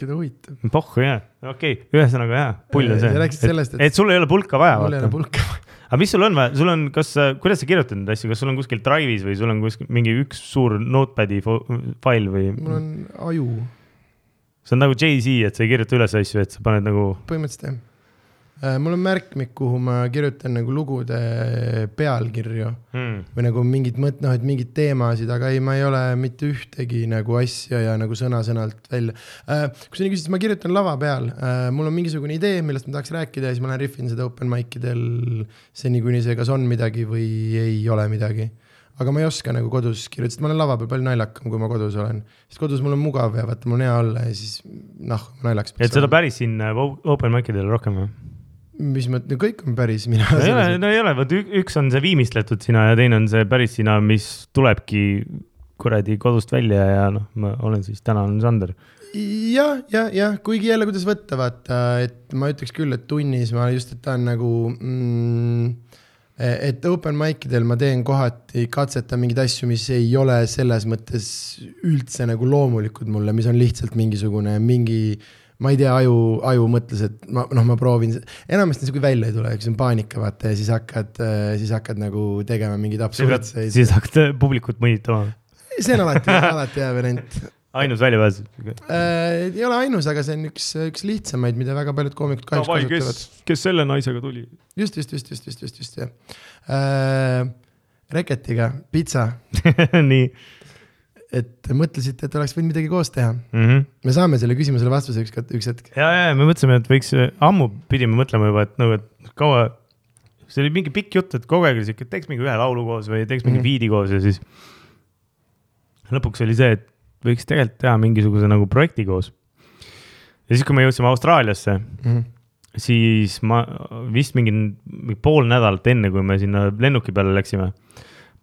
Keda huvitab. pohhu jaa, okei okay., ühesõnaga jaa, pull on see Sa. rääkisid sellest, et- et sul ei ole pulka vaja, mul ei ole pulka. aga mis sul on vaja, sul on, kas, kuidas sa kirjutad neid asju, kas sul on kuskil Drive'is või sul on kuskil mingi üks suur notepad'i fail või? mul on aju, see on nagu Jay-Z, et sa ei kirjuta üles asju, et sa paned nagu, põhimõtteliselt jah. Mul on märkmik, kuhu ma kirjutan nagu lugude pealkirju hmm. või nagu mingid mõt-, noh, et mingeid teemasid, aga ei, ma ei ole mitte ühtegi nagu asja ja nagu sõna-sõnalt välja äh,. kui sa nii küsid, siis ma kirjutan lava peal äh,, mul on mingisugune idee, millest ma tahaks rääkida ja siis ma lähen rihvin seda open mic idel seni, kuni see kas on midagi või ei ole midagi. aga ma ei oska nagu kodus kirjutada, sest ma olen lava peal palju naljakam, kui ma kodus olen. sest kodus mul on mugav ja vaata, mul on hea olla ja siis noh, naljakas. et seda päris siin äh, open mic idel rohkem või? Mis mõttes, kõik on päris mina. no ei ole, no ei ole, vot üks on see viimistletud sina ja teine on see päris sina, mis tulebki kuradi kodust välja ja noh, ma olen siis, täna olen Sander. jah, ja, jah, kuigi jälle, kuidas võtta, vaata, et ma ütleks küll, et tunnis ma just, et ta on nagu mm,. et open mic idel ma teen kohati, katsetan mingeid asju, mis ei ole selles mõttes üldse nagu loomulikud mulle, mis on lihtsalt mingisugune mingi ma ei tea, aju, aju mõtles, et ma noh, ma proovin, enamasti see kui välja ei tule, eks see on paanika, vaata ja siis hakkad, siis hakkad nagu tegema mingeid absurdseid. siis hakkad publikut mõnitama. see on alati, alati hea variant ainus väljapääs. äh,. ei ole ainus, aga see on üks, üks lihtsamaid, mida väga paljud koomikud kahjuks davai, kasutavad kes, kes selle naisega tuli? just, just, just, just, just, just, just jah äh,. Reketiga pitsa, nii et mõtlesite, et oleks võinud midagi koos teha. mm. -hmm. me saame selle küsimusele vastuse üks, üks hetk. ja, ja me mõtlesime, et võiks, ammu pidime mõtlema juba, et nagu, et kaua, see oli mingi pikk jutt, et kogu aeg oli siuke, et teeks mingi ühe laulu koos või teeks mingi Mhm. biidi koos ja siis lõpuks oli see, et võiks tegelikult teha mingisuguse nagu projekti koos. ja siis, kui me jõudsime Austraaliasse, Mhm. siis ma vist mingi, mingi pool nädalat enne, kui me sinna lennuki peale läksime,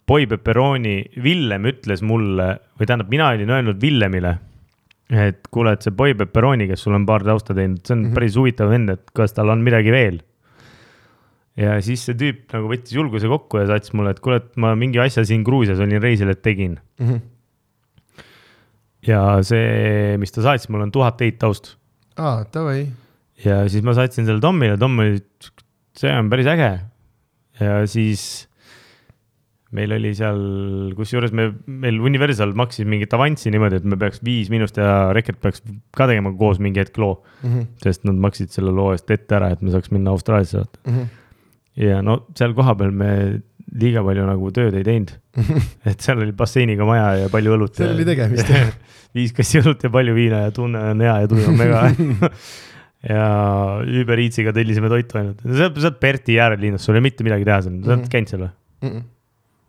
Boy Pepperoni, Villem ütles mulle või tähendab, mina olin öelnud Villemile, et kuule, et see Boy Pepperoni, kes sul on paar tausta teinud, see on mm. -hmm. päris huvitav vend, et kas tal on midagi veel. ja siis see tüüp nagu võttis julguse kokku ja saatis mulle, et kuule, et ma mingi asja siin Gruusias olin reisil, et tegin. Mhm. ja see, mis ta saatis mulle, on tuhat teit taust aa, davai. ja siis ma saatsin selle Tomile, Tom oli, see on päris äge. ja siis meil oli seal, kusjuures me, meil Universal maksis mingit avanssi niimoodi, et me peaks Viis Miinust ja Reket peaks ka tegema koos mingi hetk loo, Mhm. sest nad maksid selle loo eest ette ära, et me saaks minna Austraaliasse vaata. ja no seal kohapeal me liiga palju nagu tööd ei teinud, et seal oli basseiniga maja ja palju õlut. seal oli tegemist, jah. viis kassi õlut ja palju viina ja tunne on hea ja tuju on mega ja Uber Eatsiga tellisime toitu ainult, sa oled Berti äärelinnas, sul ei ole mitte midagi teha seal, sa oled Mhm. käinud seal või?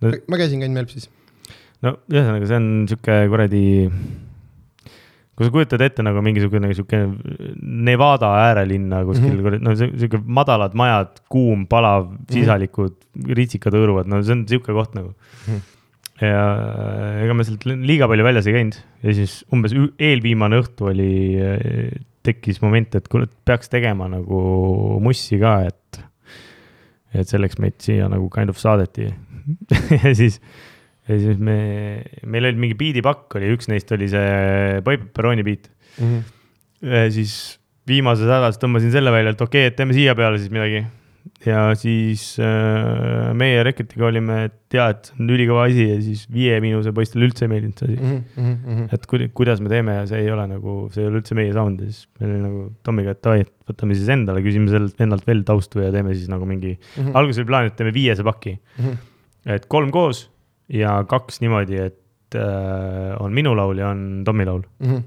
Mhm. No- ma käisin käinud Melpsis. no ühesõnaga, see on sihuke kuradi, kui sa kujutad ette nagu mingisugune sihuke Nevada äärelinna kuskil Mhm. mm, -hmm. no sihuke madalad majad, kuum, palav, sisalikud mm, -hmm. ritsikad hõõruvad, no see on sihuke koht nagu mm. Mhm. -hmm. ja ega me sealt liiga palju väljas ei käinud ja siis umbes eelviimane õhtu oli, tekkis moment, et kuule, peaks tegema nagu mussi ka, et, et selleks meid siia nagu kind of saadeti ja siis ja siis me, meil oli mingi biidipakk oli, üks neist oli see Boy Pepperoni biit. siis viimases hädas tõmbasin selle välja, et okei okay,, et teeme siia peale siis midagi. Ja siis äh, meie Reketiga olime, et jaa, et see on ülikõva asi ja siis Viie Miinuse poistele üldse ei meeldinud see asi mm. -hmm. et kuida- kuidas me teeme ja see ei ole nagu, see ei ole üldse meie sound ja siis meil oli nagu Tomiga, et davai, et võtame siis endale, küsime sellelt vennalt veel taustu ja teeme siis nagu mingi mm. -hmm. alguses oli plaan, et teeme viiese paki et kolm koos ja kaks niimoodi, et äh, on minu laul ja on Tommi laul. Mhm.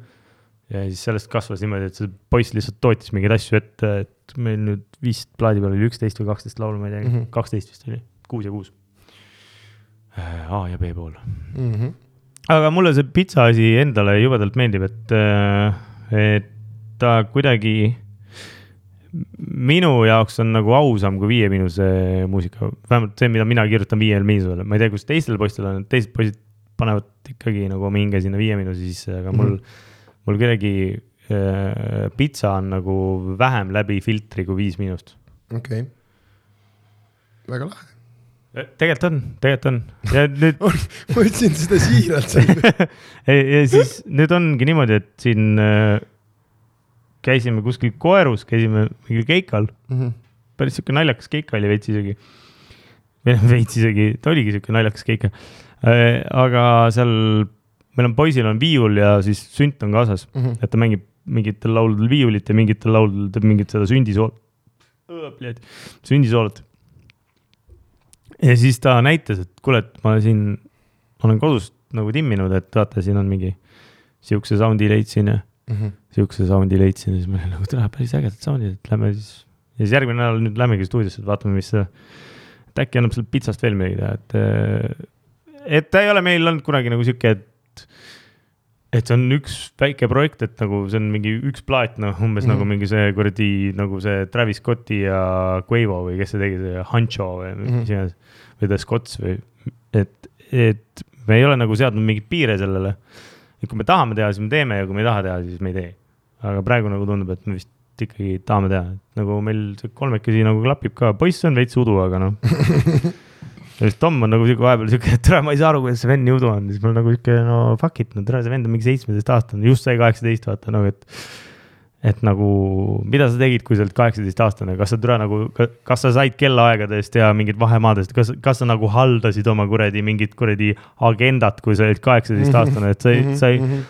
Ja siis sellest kasvas niimoodi, et see poiss lihtsalt tootis mingeid asju ette, et meil nüüd vist plaadi peal oli üksteist või kaksteist laulu, ma ei tea mm Mhm. -hmm., kaksteist vist oli, kuus ja kuus. A ja B pool. Mhm. aga mulle see pitsa asi endale jubedalt meeldib, et, et ta kuidagi minu jaoks on nagu ausam kui Viie Miinuse muusika, vähemalt see, mida mina kirjutan Viie Miinusele, ma ei tea, kuidas teistel poistel on, teised poisid panevad ikkagi nagu oma hinge sinna Viie Miinuse sisse, aga mul mm, -hmm. Mul kuidagi äh, pitsa on nagu vähem läbi filtri kui Viis Miinust. okei okay.. väga lahe. tegelikult on, tegelikult on ja nüüd ma ütlesin seda siiralt ja siis nüüd ongi niimoodi, et siin äh, käisime kuskil Koerus, käisime mingil keikal, Mhm. päris sihuke naljakas keik oli veits isegi. või noh, veits isegi, ta oligi sihuke naljakas keik. aga seal, meil on poisil on viiul ja siis sünt on kaasas, Mhm. et ta mängib mingitel lauludel viiulit ja mingitel lauludel teeb mingit seda sündisool-, sündisoolot. ja siis ta näitas, et kuule, et ma siin olen kodus nagu timminud, et vaata, siin on mingi siukse sound'i leidsin ja Mhm. siukse sound'i leidsin ja siis ma olin nagu, tule päris ägedad sound'id, et lähme siis. ja siis järgmine nädal nüüd lähmegi stuudiosse, et vaatame, mis et äkki annab sealt pitsast veel midagi teha, et. et ta ei ole meil olnud kunagi nagu sihuke, et, et see on üks väike projekt, et nagu see on mingi üks plaat, noh, umbes mm Mhm. -hmm. nagu mingi see kuradi nagu see Travis Scotti ja Quavo või kes see tegi, see Hancho või Mhm. mis iganes või The Scots või, et, et me ei ole nagu seadnud mingeid piire sellele et kui me tahame teha, siis me teeme ja kui me ei taha teha, siis me ei tee. aga praegu nagu tundub, et me vist ikkagi tahame teha, et nagu meil see kolmekesi nagu klapib ka, poiss on veits udu, aga noh. ja siis Tom on nagu sihuke vahepeal sihuke, et tere, ma ei saa aru, kuidas see vend nii udu on, siis ma olen nagu sihuke no fuck it, no tere, see vend on mingi seitsmeteistaastane, just sai kaheksateist, vaata nagu, et. et nagu, mida sa tegid, kui sa olid kaheksateistaastane, kas sa türa nagu, kas sa said kellaaegadest ja mingit vahemaadest, kas, kas sa nagu haldasid oma kuradi mingit kuradi agendat, kui sa olid kaheksateistaastane, et sa ei, sa ei, Mhm.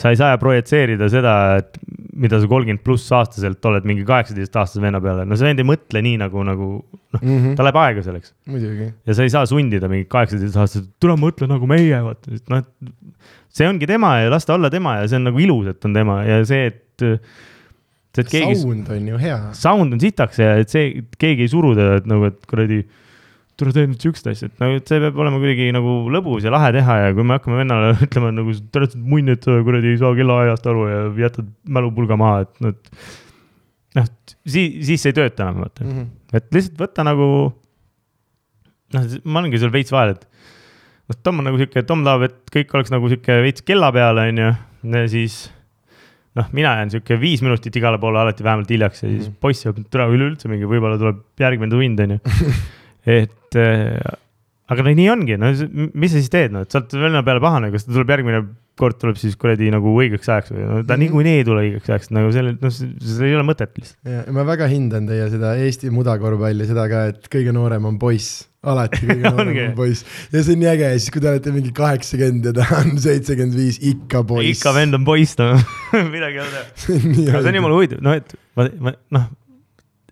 sa ei saa projitseerida seda, et mida sa kolmkümmend pluss aastaselt oled mingi kaheksateistaastase venna peale, no see vend ei mõtle nii nagu, nagu noh, Mhm. tal läheb aega selleks ja sa ei saa sundida mingit kaheksateistaastast, tule mõtle nagu meie, vaata, noh, et see ongi tema ja las ta olla tema ja see on nagu ilus, et on tema ja see, et keegi Sound on ju hea. sound on sitaks ja et see, keegi ei suru teda, et nagu, et kuradi, tule tee nüüd siukest asja, et nagu, et see peab olema kuidagi nagu lõbus ja lahe teha ja kui me hakkame vennale ütlema nagu, te olete munn, et sa kuradi ei saa kellaajast aru ja jätad mälupulga maha, et noh, et noh, siis, siis see ei tööta enam, vaata. Mhm. et lihtsalt võtta nagu, noh, ma olengi seal veits vahel, et noh, Tom on nagu sihuke, Tom tahab, et kõik oleks nagu sihuke veits kella peal, onju, ja siis noh, mina jään sihuke viis minutit igale poole alati vähemalt hiljaks ja siis Mhm. poiss jääb tule üleüldse mingi, võib-olla tuleb järgmine tund, onju. et äh, aga no nii ongi, no mis sa siis teed, noh, et sa oled venna peale pahane, kas ta tuleb järgmine kord tuleb siis kuradi nagu õigeks ajaks või? No ta Mhm. niikuinii ei tule õigeks ajaks, nagu selle, noh, see ei ole mõtet lihtsalt. ja ma väga hindan teie seda Eesti mudakorvpalli, seda ka, et kõige noorem on poiss, alati kõige noorem on poiss. ja see on nii äge. Siis, kui te olete mingi kaheksakümmend ja ta on seitsekümmend viis, ikka poiss. ikka vend on poiss, noh, midagi ei ole. Teha. see on jumala huvitav, noh, et ma, ma noh,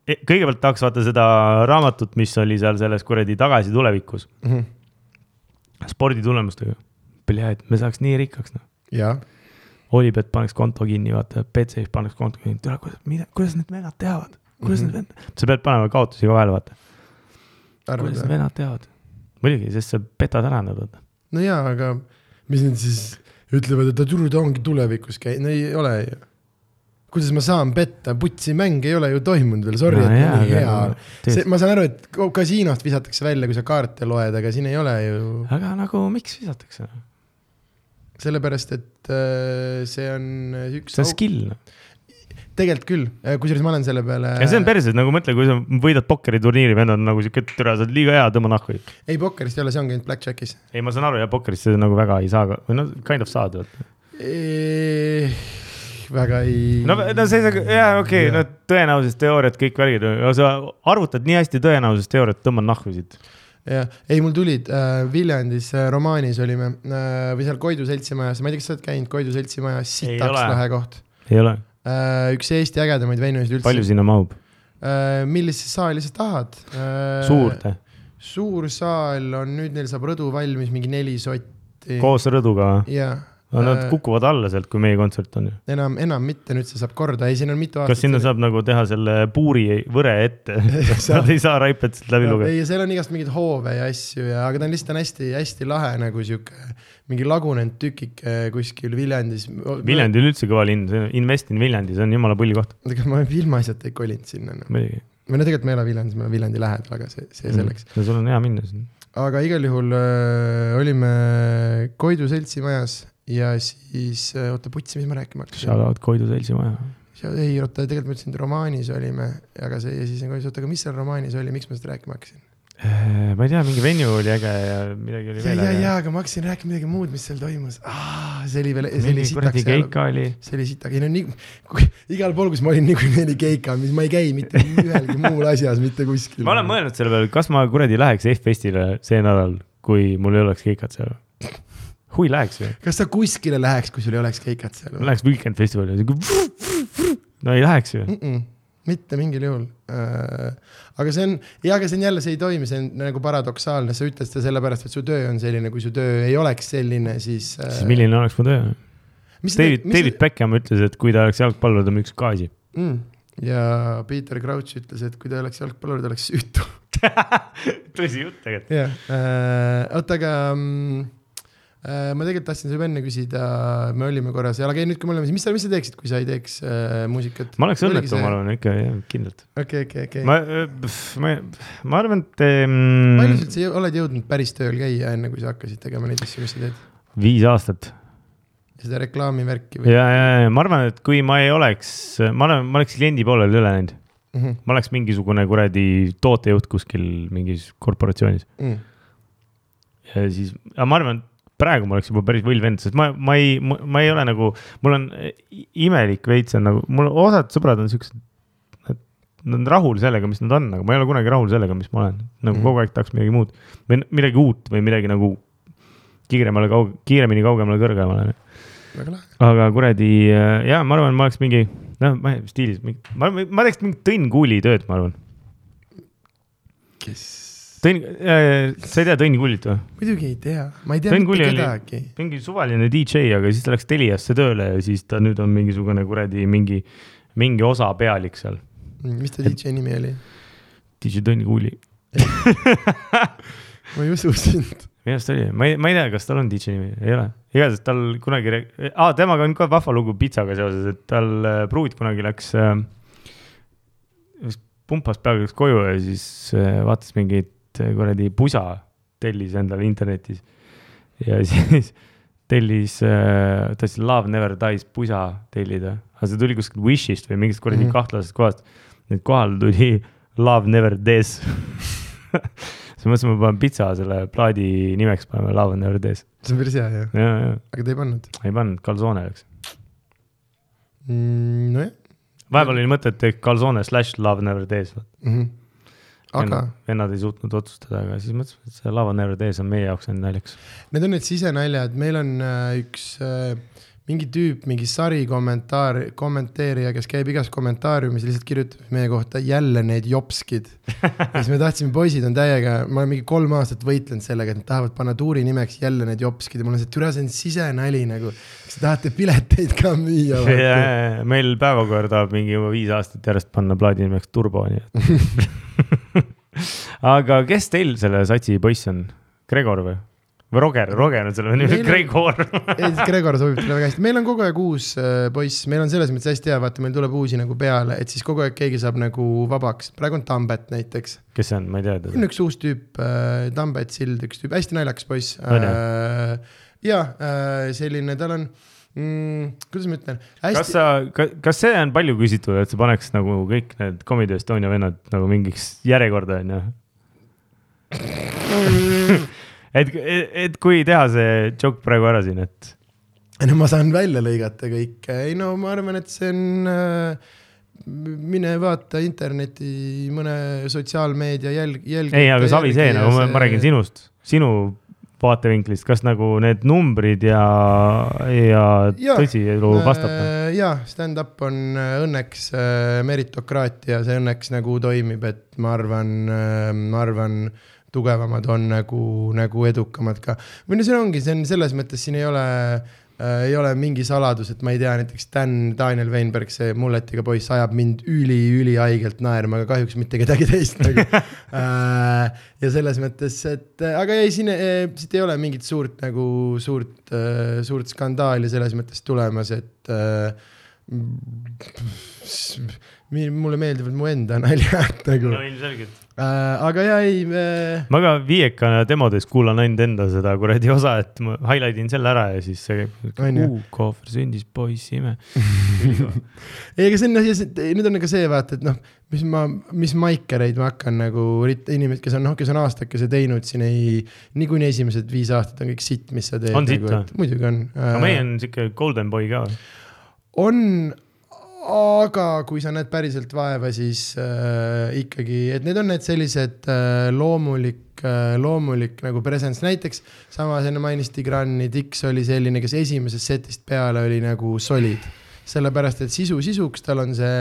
kõigepealt tahaks vaata seda raamatut, mis oli seal selles kuradi Tagasi tulevikus Mhm. sporditulemustega. et me saaks nii rikkaks, noh. Olipet paneks konto kinni, vaata, Betsafe paneks konto kinni, tule, kuidas, mida, kuidas need vennad teavad, kuidas Mhm. need vennad, sa pead panema kaotusi ka vahele, vaata. kuidas need vennad teavad? muidugi, sest sa petad ära nad, vaata. no jaa, aga mis nad siis ütlevad, et ta ongi tulevikus käi-, no ei ole ju. Kuidas ma saan petta, putsi mäng ei ole ju toimunud veel, sorry, et ma nii hea. see, ma saan aru, et kasiinost visatakse välja, kui sa kaarte loed, aga siin ei ole ju, aga nagu miks visatakse? sellepärast et äh, see on üks see on skill, noh. tegelikult küll, kusjuures ma olen selle peale. ja see on perses, nagu mõtle, kui sa võidad pokkeriturniiri, vend on nagu siuke, türa, sa oled liiga hea, tõmba nahku. ei, pokkerist ei ole, see ongi ainult blackjackis. ei, ma saan aru jah, pokkerist nagu väga ei saa, või no kind of saad. Väga ei. no, no see, jaa, okei okay,, no tõenäosusteooriad, kõik värgid, sa arvutad nii hästi tõenäosusteooriat, tõmban nahku siit. jah, ei mul tulid äh, Viljandis äh, romaanis olime äh, või seal Koidu seltsimajas, ma ei tea, kas sa oled käinud Koidu seltsimajas, Ei sitaks lahe koht ei ole, äh,. üks Eesti ägedamaid venusid palju üldse sinna mahub? äh,. millist saali sa tahad äh,? suurt, suur saal on nüüd, neil saab rõdu valmis mingi neli sotti. koos rõduga või? jaa, Nad Äh, kukuvad alla sealt, kui meie kontsert on ju. enam, enam mitte, nüüd see saab korda, ei siin on mitu aastat. kas sinna saab nagu teha selle puuri võre ette. Nad ei saa raipet sealt läbi lugeda. ei, seal on igast mingeid hoove ja asju ja, aga ta on lihtsalt hästi-hästi lahe nagu sihuke mingi lagunenud tükike kuskil Viljandis. Viljandi on üldse kõva linn, Invest in Viljandi, see on jumala pulli koht, ega ma ilmaasjata ei kolinud sinna no.. muidugi. või no tegelikult ma ei ela Viljandis, ma elan Viljandi lähedal, aga see, see selleks. no sul on hea minna sinna. aga igal juhul äh, olime Koidu seltsimajas ja siis äh, oota, putsi, mis ma rääkima hakkasin Shout. out Koidu seltsimaja. ei, oota, tegelikult ma ütlesin, et romaanis olime, aga see ja siis nagu, oota, aga mis seal romaanis oli, miks ma seda rääkima hakkasin? Äh, ma ei tea, mingi venue oli äge ja midagi oli ja, veel ja, ja, aga ma hakkasin rääkima midagi muud, mis seal toimus ah,. see oli veel, see oli sitaks. keika oli. see oli sitaks, ei no nii, igal pool, kus ma olin niikuinii oli keika, mis ma ei käi mitte ühelgi muul asjas, mitte kuskil. ma olen mõelnud selle peale, kas ma kuradi läheks F-festile see nädal, kui mul ei oleks keikat seal. Hui läheks ju, kas sa kuskile läheks, kui sul ei oleks keikat seal? läheks Weekend festivali. no ei läheks ju. mm. -mm, mitte mingil juhul äh,. aga see on, ja aga see on jälle, see ei toimi, see on nagu paradoksaalne, sa ütled seda sellepärast, et su töö on selline, kui su töö ei oleks selline, siis äh,. siis milline oleks mu töö? David, David Beckham ütles, et kui ta oleks jalgpallur, ta müüks gaasi. mm,. ja Peter Crouch ütles, et kui ta oleks jalgpallur, ta oleks süütu. tõsi jutt tegelikult. jah äh,, oota, aga mm, ma tegelikult tahtsin su enne küsida, me olime korra seal, aga ei nüüd, kui me oleme, mis sa, mis sa teeksid, kui sa ei teeks äh, muusikat? ma oleks õnnetu, ma arvan ikka, jah, kindlalt. okei, okei, okei. ma, ma, ma arvan, et mm, palju sa üldse oled jõudnud päris tööl käia, enne kui sa hakkasid tegema neid asju, mis sa teed? viis aastat seda reklaamivärki või? ja, ja, ja ma arvan, et kui ma ei oleks, ma olen, ma oleks kliendi poolele üle läinud, Mhm, ma oleks mingisugune kuradi tootejuht kuskil mingis korporatsioonis mm. ja siis, aga ma arvan, et praegu ma oleks juba päris võll vend, sest ma, ma ei, ma ei ole nagu, mul on imelik veits on nagu, mul osad sõbrad on siuksed, nad on rahul sellega, mis nad on, aga ma ei ole kunagi rahul sellega, mis ma olen, nagu Mhm. kogu aeg tahaks midagi muud või midagi uut või midagi nagu kiiremale kaug-, kiiremini kaugemale kõrgemale. aga kuradi ja ma arvan, ma oleks mingi, noh, ma stiilis, ma, ma teeks mingit Tõnn Kuuli tööd, ma arvan. kes? Tõnn äh,, sa ei tea Tõnn Kuulit või? muidugi ei tea, ma ei tea Tõnn mitte Kulli kedagi. mingi suvaline DJ, aga siis ta läks Teliasse tööle ja siis ta nüüd on mingisugune kuradi mingi, mingi osa pealik seal. mis ta DJ nimi oli? DJ Tõnn Kuuli. ma ei usu sind. minu arust oli, ma ei, ma ei tea, kas tal on DJ nimi, ei ole. igatahes tal kunagi, aa, temaga on ka vahva lugu pitsaga seoses, et tal äh, pruut kunagi läks äh,, pumpas peaaegu koju ja siis äh, vaatas mingit kuradi pusa, tellis endale internetis. ja siis tellis äh,, tahtis Love Never Dies pusa tellida, aga see tuli kuskilt Wishist või mingist kuradi mm. -hmm. kahtlasest kohast. nüüd kohale tuli Love Never Dies siis mõtlesin, ma panen pitsa selle plaadi nimeks, paneme Love Never Dies. see on päris hea ju, ja, ja aga te ei pannud ei pannud, Calzone läks. mm,. nojah vahepeal oli mõte, et Calzone slash Love Never Dies. mm. -hmm. Aga vennad ei suutnud otsustada, aga siis mõtlesime, et see Love Never Dies on meie jaoks ainult naljakas. need on need sisenaljad, meil on äh, üks äh, mingi tüüp, mingi sari kommentaar, kommenteerija, kes käib igas kommentaariumis, lihtsalt kirjutab meie kohta jälle need jopskid. ja siis me tahtsime, poisid on täiega, ma olen mingi kolm aastat võitlenud sellega, et nad tahavad panna tuuri nimeks jälle need jopskid ja mul on see, türa, see on sisenali nagu. kas te tahate pileteid ka müüa? meil päevakord tahab mingi juba viis aastat järjest panna plaadi nimeks Turbo, nii et. aga kes teil selle satsi poiss on? Gregor või? või Roger, Roger on selle nimi, on- Gregor. ei, Gregor sobib talle väga hästi, meil on kogu aeg uus äh, poiss, meil on selles mõttes hästi hea, vaata, meil tuleb uusi nagu peale, et siis kogu aeg keegi saab nagu vabaks, praegu on Tambet näiteks. kes see on, ma ei tea on teda. üks uus tüüp äh,, Tambet Sild, üks tüüp, hästi naljakas poiss On, äh,. ja äh, selline, tal on mm,, kuidas ma ütlen, kas hästi, sa, kas see on palju küsitud, et sa paneks nagu kõik need Comedy Estonia vennad nagu mingiks järjekorda, onju? et, et kui teha see joke praegu ära siin, et no ma saan välja lõigata kõik, ei no ma arvan, et see on äh, mine vaata interneti mõne sotsiaalmeedia jälg, jälg. ei, aga Savi, see nagu ma, ma räägin. sinust, sinu vaatevinklist, kas nagu need numbrid ja, ja Jaa, tõsielu vastab? ja stand-up on äh, õnneks äh, meritokraatia, see õnneks nagu toimib, et ma arvan, ma arvan, tugevamad on nagu, nagu edukamad ka. või no see ongi, see on selles mõttes siin ei ole äh, ei ole mingi saladus, et ma ei tea, näiteks Dan, Daniel Weinberg, see mulletiga poiss ajab mind üli-ülihaigelt naerma, aga kahjuks mitte kedagi teist nagu äh,. ja selles mõttes, et äh, aga ei, siin, siit ei ole mingit suurt nagu suurt, suurt skandaali selles mõttes tulemas, et äh, mulle meeldivad mu enda naljad nagu no ilmselgelt. Äh,. aga ja ei äh.... ma ka viiekana demodes kuulan ainult enda seda kuradi osa, et ma highlight in selle ära ja siis see käib. kohver sündis poissi ime ei, aga see on, nüüd on ka see vaata, et noh, mis ma, mis maikereid ma hakkan nagu, inimesed, kes on, noh, kes on aastakese teinud siin ei, niikuinii esimesed viis aastat on kõik sitt, mis sa teed. on sitt nagu, või? muidugi on. aga meie on sihuke golden boy ka on aga kui sa näed päriselt vaeva, siis äh, ikkagi, et need on need sellised äh, loomulik äh,, loomulik nagu presence, näiteks samas enne mainis Tigrani, Dix oli selline, kes esimesest setist peale oli nagu solid. sellepärast, et sisu sisuks, tal on see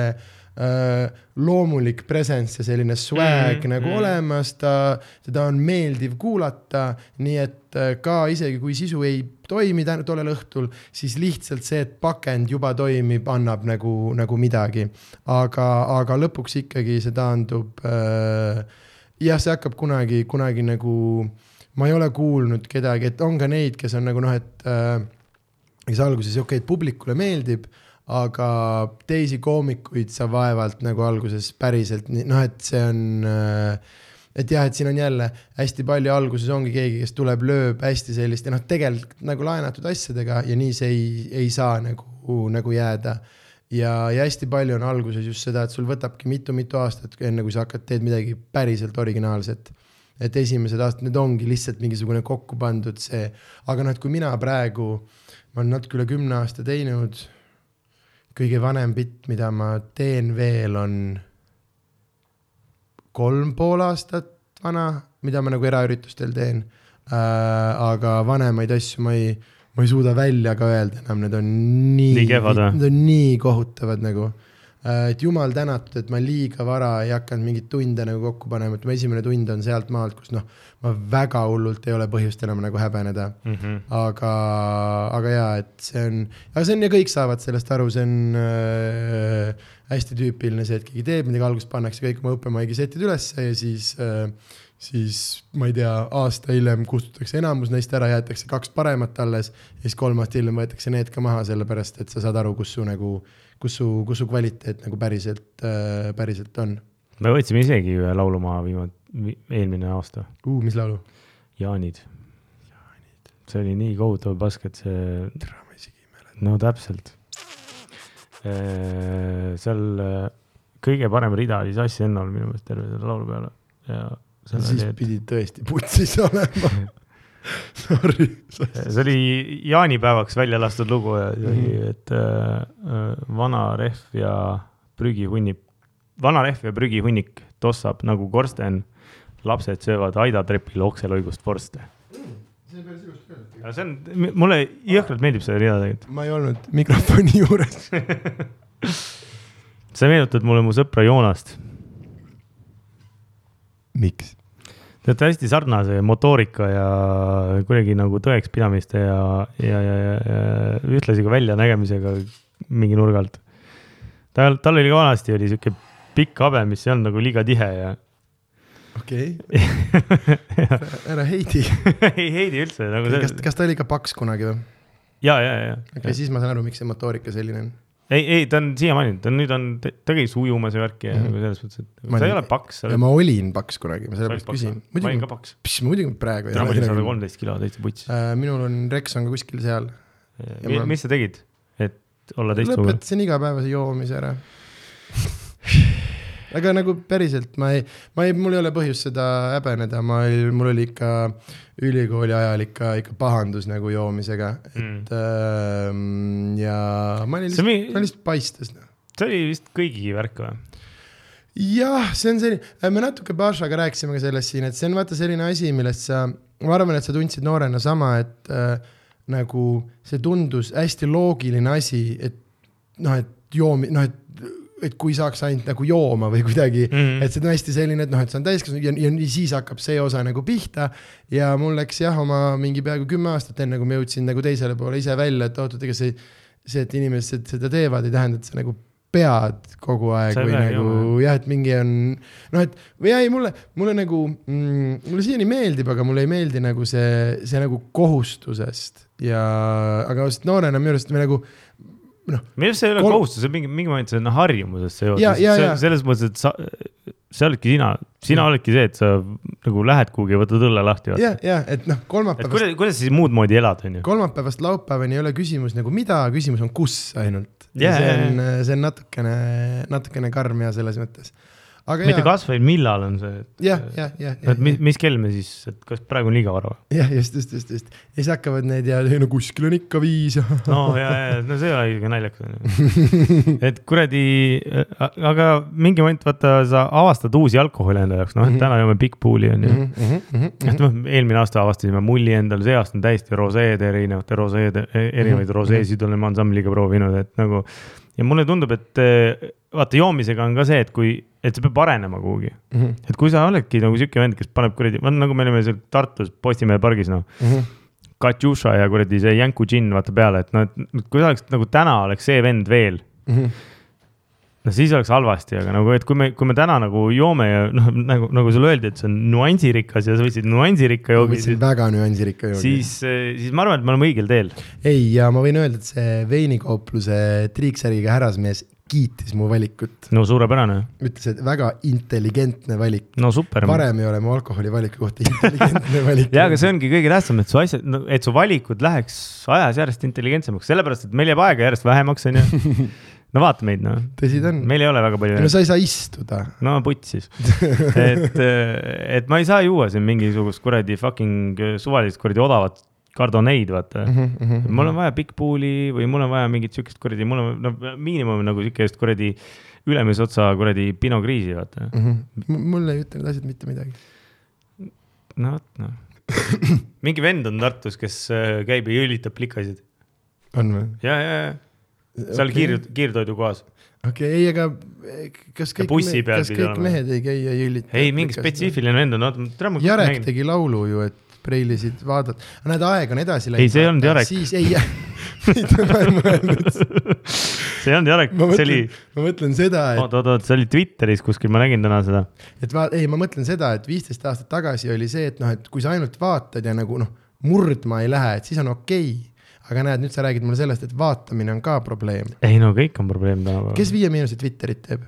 loomulik presence ja selline swag mm -hmm. nagu olemas, ta, teda on meeldiv kuulata, nii et äh, ka isegi kui sisu ei toimi tollel õhtul, siis lihtsalt see, et pakend juba toimib, annab nagu, nagu midagi. aga, aga lõpuks ikkagi see taandub äh,, jah, see hakkab kunagi, kunagi nagu, ma ei ole kuulnud kedagi, et on ka neid, kes on nagu noh, et äh, kes alguses okei okay,, et publikule meeldib aga teisi koomikuid sa vaevalt nagu alguses päriselt noh, et see on äh, et jah, et siin on jälle hästi palju alguses ongi keegi, kes tuleb, lööb hästi sellist ja noh, tegelikult nagu laenatud asjadega ja nii see ei, ei saa nagu, nagu jääda. ja, ja hästi palju on alguses just seda, et sul võtabki mitu-mitu aastat, enne kui sa hakkad, teed midagi päriselt originaalset. et esimesed aastad, need ongi lihtsalt mingisugune kokku pandud see, aga noh, et kui mina praegu, ma olen natuke üle kümne aasta teinud kõige vanem bitt, mida ma teen veel, on kolm pool aastat vana, mida ma nagu eraüritustel teen äh,. aga vanemaid asju ma ei, ma ei suuda välja ka öelda enam, need on nii, nii? Need on nii kohutavad nagu et jumal tänatud, et ma liiga vara ei hakanud mingeid tunde nagu kokku panema, et mu esimene tund on sealt maalt, kus noh, ma väga hullult ei ole põhjust enam nagu häbeneda mm. -hmm. aga, aga jaa, et see on, aga see on ja kõik saavad sellest aru, see on äh, hästi tüüpiline see, et keegi teeb midagi, alguses pannakse kõik oma open mic'i setid ülesse ja siis äh, siis ma ei tea, aasta hiljem kustutatakse enamus neist ära, jäetakse kaks paremat alles ja siis kolm aastat hiljem võetakse need ka maha, sellepärast et sa saad aru, kus su nagu äh, kus su, kus su kvaliteet nagu päriselt äh,, päriselt on. me võtsime isegi ühe laulumaa viimane, eelmine aasta uh,. mis laulu? jaanid. see oli nii kohutav pask, et see. tere, ma isegi ei mäleta. no täpselt e,. seal äh, kõige parem rida oli Sassi Ennal minu meelest terve selle laulu peale ja. siis oli, et... pidi tõesti putsis olema Sorry. see oli jaanipäevaks välja lastud lugu ja see oli, mhm. et äh, vana rehv ja prügihunnik, vana rehv ja prügihunnik tossab nagu korsten. lapsed söövad aidatrepil okseloigust vorste. see on päris ilusti öeldud. see on, mulle jõhkralt meeldib see rida tegelikult. ma ei olnud mikrofoni juures sa meenutad mulle mu sõpra Joonast. miks? Te olete hästi sarnase motoorika ja kuidagi nagu tõekspidamiste ja, ja, ja, ja, ja ühtlasi ka väljanägemisega mingi nurga alt. tal, tal oli ka vanasti oli sihuke pikk habe, mis ei olnud nagu liiga tihe ja. okei okay. ära heidi ei heidi üldse nagu. kas, kas ta oli ka paks kunagi või? ja, ja, ja. okei okay,, siis ma saan aru, miks see motoorika selline on ei, ei, ta on siiamaani, ta nüüd on, ta käis ujumas ja värki ja mm -hmm. nagu selles mõttes, et ma ta ei ole paks. ja ma olin paks kunagi, ma sellepärast küsin. ma olin ka paks. muidugi praegu. täna ma olin sada kolmteist kilo, täitsa puts äh,. minul on Rex on ka kuskil seal. Ma... mis sa tegid, et olla teistsugune? lõpetasin igapäevase joomise ära aga nagu päriselt ma ei, ma ei, mul ei ole põhjust seda häbeneda, ma, mul oli ikka ülikooli ajal ikka, ikka pahandus nagu joomisega, et mm. äh, ja ma olin lihtsalt, ma lihtsalt paistes. Noh. see oli vist kõigi värk või? jah, see on selline, äh, me natuke Bašaga rääkisime ka sellest siin, et see on vaata selline asi, millest sa, ma arvan, et sa tundsid noorena sama, et äh, nagu see tundus hästi loogiline asi, et noh, et joomi-, noh, et et kui saaks ainult nagu jooma või kuidagi mm, -hmm. et see on hästi selline, et noh, et see on täiskasvanu ja, ja siis hakkab see osa nagu pihta. ja mul läks jah, oma mingi peaaegu kümme aastat, enne kui ma jõudsin nagu teisele poole ise välja, et oot-oot, ega see, see, et inimesed seda teevad, ei tähenda, et sa nagu pead kogu aeg see või nagu jah, jah, et mingi on noh, et või ei, mulle, mulle nagu mm,, mulle siiani meeldib, aga mulle ei meeldi nagu see, see nagu kohustusest ja, aga noorena minu arust me nagu noh. minu arust see ei ole kol... kohustus, see on mingi, mingi moment, see on harjumusest seoses, selles mõttes, et sa, see oledki sina, sina Jah. oledki see, et sa nagu lähed kuhugi, võtad õlle lahti. ja, ja et noh, kolmapäevast, kuidas, kuidas siis muud moodi elad, on ju. kolmapäevast laupäevani ei ole küsimus nagu mida, küsimus on kus ainult. ja Jaa, see on, see on natukene, natukene karm ja selles mõttes. Aga mitte kas, vaid millal on see, jah, jah, jah, et mis, mis kell me siis, et kas praegu on liiga vara või? jah, just, just, just, just. ja siis hakkavad need ja no kuskil on ikka viis ja no ja, ja, no see oli ikka naljakas on ju. et kuradi, aga mingi moment vaata, sa avastad uusi alkoholi enda jaoks, noh, et täna joome Big Pooli on ju. Mhm, et noh, eelmine aasta avastasime mulli endale, see aasta on täiesti roseede, erinevate roseede, erinevaid roseesid oleme ansambliga proovinud, et nagu. Ja mulle tundub, et eh, vaata joomisega on ka see, et kui, et see peab arenema kuhugi. mhm, et kui sa oledki nagu sihuke vend, kes paneb kuradi, nagu me olime seal Tartus Postimehe pargis noh. mhm. Katjuša ja kuradi see Janku džinn vaata peale, et noh, et kui sa oleks nagu täna oleks see vend veel no siis oleks halvasti, aga nagu, et kui me, kui me täna nagu joome ja noh, nagu, nagu sulle öeldi, et see on nüansirikas ja sa võtsid nüansirikka joogi, võtsin väga nüansirikka joogi. siis, siis ma arvan, et me oleme õigel teel. ei, ja ma võin öelda, et see veinikaupluse triiksärgiga härrasmees kiitis mu valikut. no suurepärane, ütles, et väga intelligentne valik. no super. varem ei ole mu alkoholi valiku kohta intelligentne valik. ja, aga see ongi kõige tähtsam, et su asjad, et su valikud läheks ajas järjest intelligentsemaks, sellepärast et meil jääb aega järjest vähemaks, onju. no vaata meid, noh. tõsi ta on. meil ei ole väga palju no sa ei saa istuda. no putt siis. et, et ma ei saa juua siin mingisugust kuradi fucking suvalist kuradi odavat kardoneid, vaata mm. -hmm. mul on vaja Big Pooli või mul on vaja mingit siukest kuradi, mul on no miinimum nagu siukest kuradi ülemise otsa kuradi Pinot Grisi, vaata. Mhm. mul ei ütle need asjad mitte midagi. no vot, noh. mingi vend on Tartus, kes äh, käib ja õlitab plikasid on või? ja, ja, ja seal kiir, kiirtoidu kohas. okei, ei, aga kas kõik, peal kas kõik olema. mehed ei käi ja jõllita? ei, mingi spetsiifiline vend on, oota, tere. Jarek tegi laulu ju, et preilisid vaadata, näed, aeg on edasi läinud. Ei, see ei olnud Jarek. siis ei, mida ma ei mõelnud. see ei olnud Jarek, ma see oli ma mõtlen seda, et oot, oot, oot, see oli Twitteris kuskil, ma nägin täna seda. et va-, ei, ma mõtlen seda, et viisteist aastat tagasi oli see, et noh, et kui sa ainult vaatad ja nagu noh, murdma ei lähe, et siis on okei okay.. Aga näed, nüüd sa räägid mulle sellest, et vaatamine on ka probleem. ei no kõik on probleem tänapäeval. kes Viie Miinuse Twitterit teeb?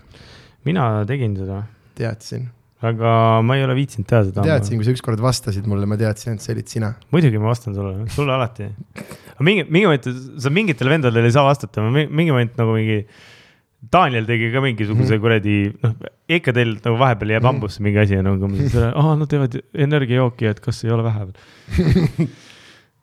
mina tegin seda, teadsin, aga ma ei ole viitsinud teha seda. teadsin, kui sa ükskord vastasid mulle, ma teadsin, et see olid sina. muidugi ma vastan sulle, sulle alati. aga mingi, mingi moment, sa mingitele vendadele ei saa vastata, mingi moment nagu mingi. Daniel tegi ka mingisuguse Mhm. kuradi, noh, ikka teil nagu vahepeal jääb hambusse mingi asi ja nagu aa, nad teevad energiajooki, et kas ei ole vähe veel.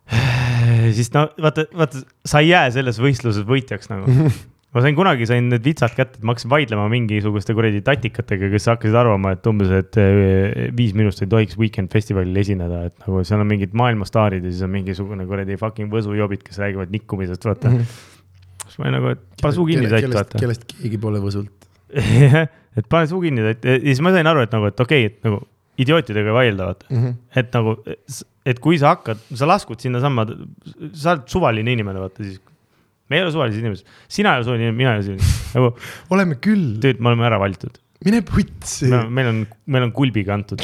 siis no vaata, vaata, sa ei jää selles võistluses võitjaks nagu. ma sain kunagi, sain need vitsad kätte, et ma hakkasin vaidlema mingisuguste kuradi tatikatega, kes hakkasid arvama, et umbes, et eh, viis minust ei tohiks Weekend festivalil esineda, et nagu seal on mingid maailmastaarid ja siis on mingisugune kuradi fucking võsujobid, kes räägivad nikkumisest, vaata mm. -hmm. siis ma olin nagu, et pane suu kinni, kellest, vaata. kellest keegi pole võsult. et pane suu kinni, tatt, ja siis ma sain aru, et nagu, et okei okay,, et nagu idiootidega ei vaielda, vaata mm. -hmm. et nagu, et kui sa hakkad, sa laskud sinnasamma, sa oled suvaline inimene, vaata siis. me ei ole suvalised inimesed, sina ei ole suvaline inimene, mina ei ole suvaline, nagu oleme küll, tööd, me oleme ära valitud. mine putsi. meil on, meil on kulbiga antud,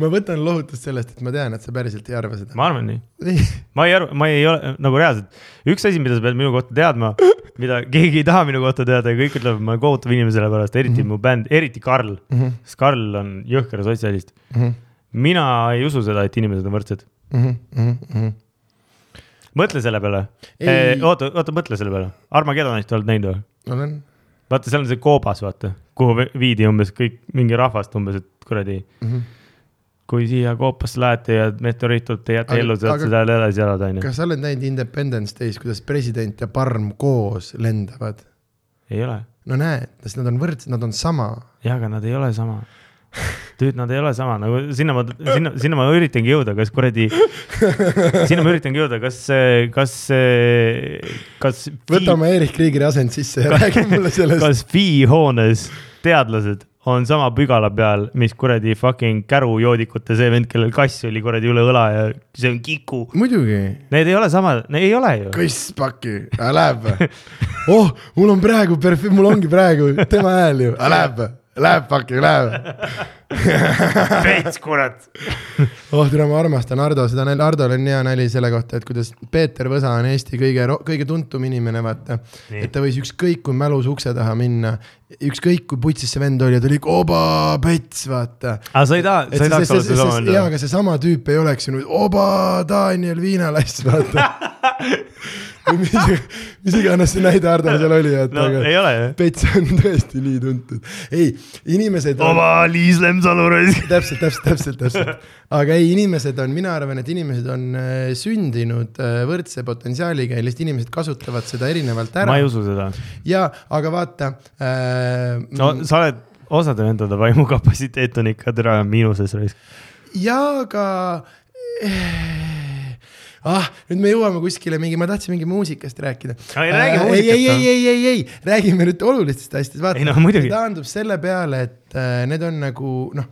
ma võtan lohutust sellest, et ma tean, et sa päriselt ei arva seda. ma arvan nii. ei, ma ei arva, ma ei ole nagu reaalselt, üks asi, mida sa pead minu kohta teadma, mida keegi ei taha minu kohta teada ja kõik ütlevad, ma olen kohutav inimene selle pärast, eriti mm -hmm. mu bänd, eriti Karl mm, -hmm. sest Karl on jõhker sotsialist. mina ei usu seda, et inimesed on võrdsed. mhm, mõtle selle peale. Ei. oota, oota, mõtle selle peale. Armageddonit oled näinud või? olen, vaata, seal on see koobas, vaata, kuhu vi- viidi umbes kõik, mingi rahvast umbes, et kuradi, Mhm. Kui siia koopasse lähete ja meteoriit tuleb, te jääte Aga- ellu, aga- seal edasi elada, onju. kas sa oled näinud Independence Day's, kuidas president ja parm koos lendavad? ei ole, no näed, sest nad on võrdsed, nad on sama. jah, aga nad ei ole sama. tüüd, nad ei ole sama, nagu sinna ma, sinna, sinna ma üritangi jõuda, kas kuradi, sinna ma üritangi jõuda, kas, kas, kas. võtame Eerik Kriigeri asend sisse ja räägi mulle sellest. kas FI hoones teadlased on sama pügala peal, mis kuradi fucking kärujoodikute see vend, kellel kass oli kuradi üle õla ja see on Kiku. muidugi, Need ei ole sama, ei ole ju. kass paki, läheb või? oh, mul on praegu perf-, mul ongi praegu tema hääl ju, läheb või? Läheb fucking läheb. veits kurat. oh tere, ma armastan Hardo, seda, Hardol on hea nali selle kohta, et kuidas Peeter Võsa on Eesti kõige, kõige tuntum inimene, vaata. Et ta võis ükskõik kui mälus ukse taha minna, ükskõik kui putsis see vend oli ta oli oba pets, vaata. aga sa ei taha, sa ei tahaks olla see, seesama see, jaa, vend? aga seesama tüüp ei oleks ju nüüd oba Daniel Viinalass, vaata. või mis, mis iganes see näide Hardol seal oli, et no aga. Pets on tõesti nii tuntud. ei, inimesed on oma Liis Lemsalu raisk. täpselt, täpselt, täpselt, täpselt. aga ei, inimesed on, mina arvan, et inimesed on äh, sündinud äh, võrdse potentsiaaliga ja lihtsalt inimesed kasutavad seda erinevalt ma ära ei. usu seda. ja, aga vaata äh,. no sa oled, osade vendade vaimukapatsiteet on ikka tere miinuses raisk. ja, aga ah, nüüd me jõuame kuskile mingi, ma tahtsin mingi muusikast rääkida. Ei, räägi ei, muusikast, ei, noh. ei, ei, ei, ei, räägime nüüd olulistest asjadest, vaata. Ei no taandub selle peale, et äh, need on nagu noh,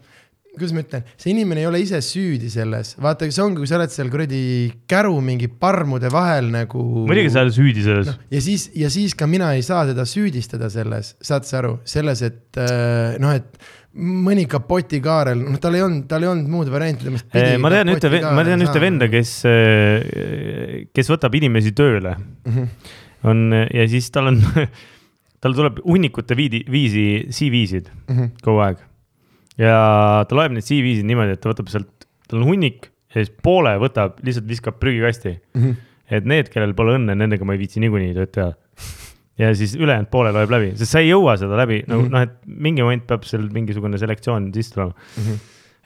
kuidas ma ütlen, see inimene ei ole ise süüdi selles, vaata, see ongi, kui sa oled seal kuradi käru mingi parmude vahel nagu. muidugi sa oled süüdi selles noh, ja siis, ja siis ka mina ei saa teda süüdistada selles, saad sa aru, selles, et äh, noh, et mõni kapotikaarel, noh, tal ei olnud, tal ei olnud muud varianti temast. Eh, ma tean ühte, ma tean ühte venda, kes, kes võtab inimesi tööle. Mhm. on ja siis tal on, tal tuleb hunnikute viidi, viisi CV-sid Mhm. kogu aeg. ja ta loeb neid CV-sid niimoodi, et ta võtab sealt, tal on hunnik ja siis poole võtab, lihtsalt viskab prügikasti. Mhm. et need, kellel pole õnne, nendega ma ei viitsi niikuinii tööd teha. Ja siis ülejäänud poole loeb läbi, sest sa ei jõua seda läbi nagu Mhm. noh, et mingi moment peab seal mingisugune selektsioon sisse tulema.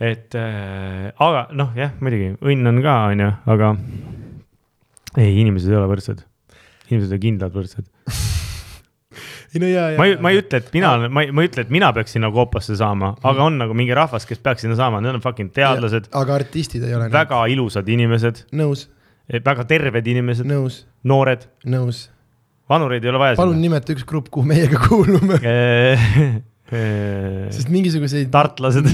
et äh, aga noh, jah, muidugi õnn on ka, onju, aga ei, inimesed ei ole võrdsed. inimesed on kindlalt võrdsed. ei no ja, ja. ma ei, ma ei ütle, et mina olen, ma ei, ma ei ütle, et mina peaks sinna koopasse saama, aga on nagu mingi rahvas, kes peaks sinna saama, need on fucking teadlased, aga artistid ei ole. väga ilusad inimesed, nõus, väga terved inimesed, nõus, noored, nõus. Vanureid ei ole vaja palun. nimeta üks grupp, kuhu meiega kuulume, sest mingisuguseid. tartlased.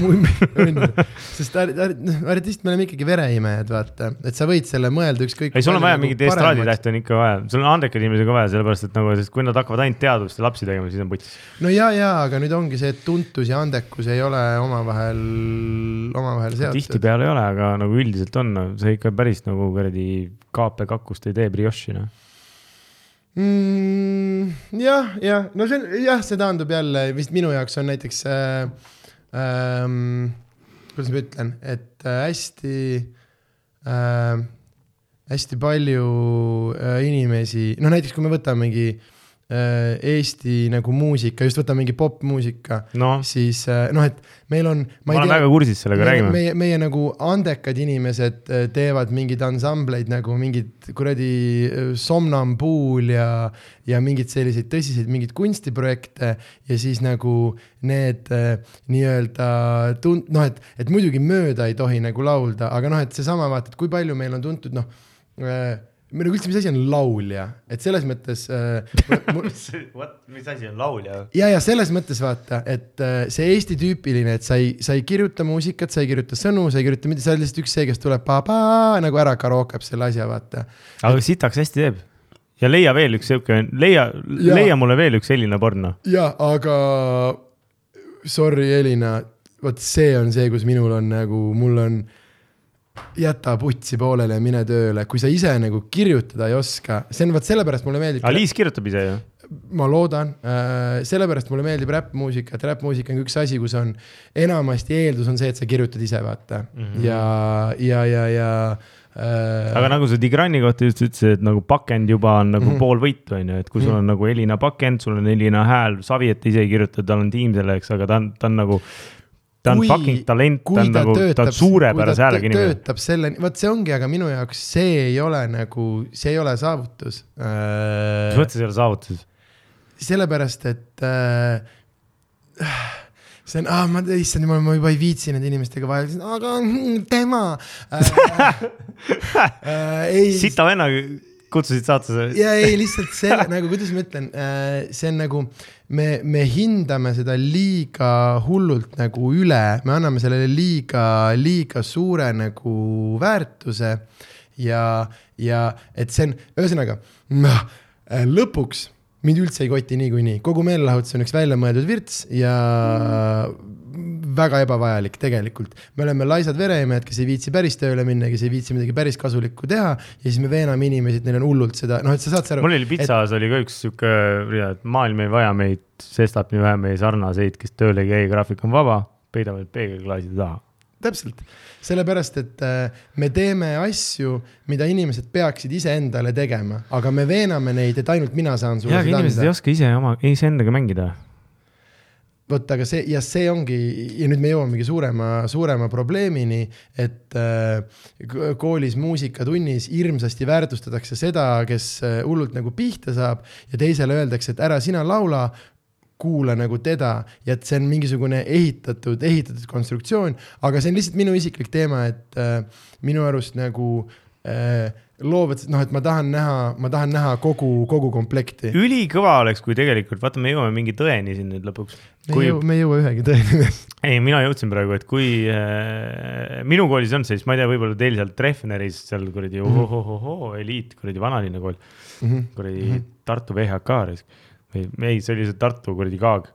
sest ar- ar- noh, artist, me oleme ikkagi vereimejad, vaata, et sa võid selle mõelda ükskõik. ei, sul on vaja mingit estraaditähti on ikka vaja, sul on andekaid inimesi ka vaja, sellepärast et nagu, sest kui nad hakkavad ainult teadust ja lapsi tegema, siis on putis. no ja, ja, aga nüüd ongi see, et tuntus ja andekus ei ole omavahel, omavahel seotud. tihtipeale ei ole, aga nagu üldiselt on, see ikka päris nagu kuradi kaapekakust ei tee brioši noh. mm,. jah, jah, no see on jah, see taandub jälle vist minu jaoks on näiteks äh,. Ähm, kuidas ma ütlen, et äh, hästi äh,, hästi palju äh, inimesi, no näiteks kui me võtame mingi äh, Eesti nagu muusika, just võtame mingi popmuusika, noh, siis äh, noh, et meil on. ma olen väga kursis sellega, räägime. meie, meie nagu andekad inimesed äh, teevad mingeid ansambleid nagu mingid kuradi äh, Somnambuul ja, ja mingeid selliseid tõsiseid mingeid kunstiprojekte ja siis nagu need äh, nii-öelda tun-, noh, et, et muidugi mööda ei tohi nagu laulda, aga noh, et seesama vaata, et kui palju meil on tuntud, noh äh,, või nagu üldse, mis asi on laulja, et selles mõttes äh, mul- What, mis asi on laulja? ja, ja selles mõttes vaata, et äh, see Eesti tüüpiline, et sa ei, sa ei kirjuta muusikat, sa ei kirjuta sõnu, sa ei kirjuta midagi, sa oled lihtsalt üks see, kes tuleb pa-pa nagu ära karaokeb selle asja, vaata. aga sitaks hästi teeb. ja leia veel üks siuke, leia, leia mulle veel üks selline porno. ja aga sorry, Elina, vot see on see, kus minul on nagu, mul on jäta putsi pooleli ja mine tööle, kui sa ise nagu kirjutada ei oska, see on vot sellepärast mulle meeldib. Aliis kirjutab ise ju. ma loodan äh,, sellepärast mulle meeldib räppmuusika, et räppmuusika on üks asi, kus on enamasti eeldus on see, et sa kirjutad ise, vaata mm. Mhm. -hmm. ja, ja, ja, ja äh,. aga nagu sa Tigrani kohta just ütlesid, et nagu pakend juba on nagu mm Mhm. -hmm. pool võitu, on ju, et kui sul on nagu Elina pakend, sul on Elina hääl, Saviet ise ei kirjuta, tal on tiim selleks, aga ta on, ta on nagu, ta on Kui- fucking talent, ta on nagu, ta on suurepärase häälega inimene. töötab selle, vot see ongi, aga minu jaoks see ei ole nagu, see ei ole saavutus mis mõttes ei ole saavutus? sellepärast, et äh, see on ah,, ma, issand jumal, ma juba ei viitsi nende inimestega vahel, aga mm, tema äh. Äh, ei, sita venna kutsusid saatesse. ja ei lihtsalt selle nagu, kuidas ma ütlen, see on nagu me, me hindame seda liiga hullult nagu üle, me anname sellele liiga, liiga suure nagu väärtuse ja, ja et see on, ühesõnaga noh, lõpuks mind üldse ei koti niikuinii, kogu meelelahutus on üks väljamõeldud virts ja väga ebavajalik tegelikult. me oleme laisad vereimejad, kes ei viitsi päris tööle minna, kes ei viitsi midagi päris kasulikku teha ja siis me veename inimesi, et neil on hullult seda, noh, et sa saad sa aru. mul oli pitsas oli ka üks sihuke rida, et maailm ei vaja meid, sestap nii vähe meie sarnaseid, kes tööl ei käi, graafik on vaba, peidavad peegelklaaside taha. täpselt, sellepärast et äh, me teeme asju, mida inimesed peaksid iseendale tegema, aga me veename neid, et ainult mina saan sulle seda inimesed ei anda. oska ise oma, iseendaga mängida. vot, aga see ja see ongi ja nüüd me jõuamegi suurema, suurema probleemini, et äh, koolis muusikatunnis hirmsasti väärtustatakse seda, kes äh, hullult nagu pihta saab ja teisele öeldakse, et ära sina laula kuula nagu teda. Ja et see on mingisugune ehitatud, ehitatud konstruktsioon, aga see on lihtsalt minu isiklik teema, et äh, minu arust nagu äh, loovad, noh, et ma tahan näha, ma tahan näha kogu, kogu komplekti. ülikõva oleks, kui tegelikult, vaata, me jõuame mingi tõeni siin nüüd lõpuks. me ei jõua, me ei jõua ühegi tõeni. ei, mina jõudsin praegu, et kui äh, minu koolis on see, siis ma ei tea, võib-olla teil seal Treffneris seal kuradi Mhm. ohohohoo eliit, kuradi vanalinna kool, kuradi Mhm. Tartu VHK või ei, see oli see Tartu kuradi Kaag.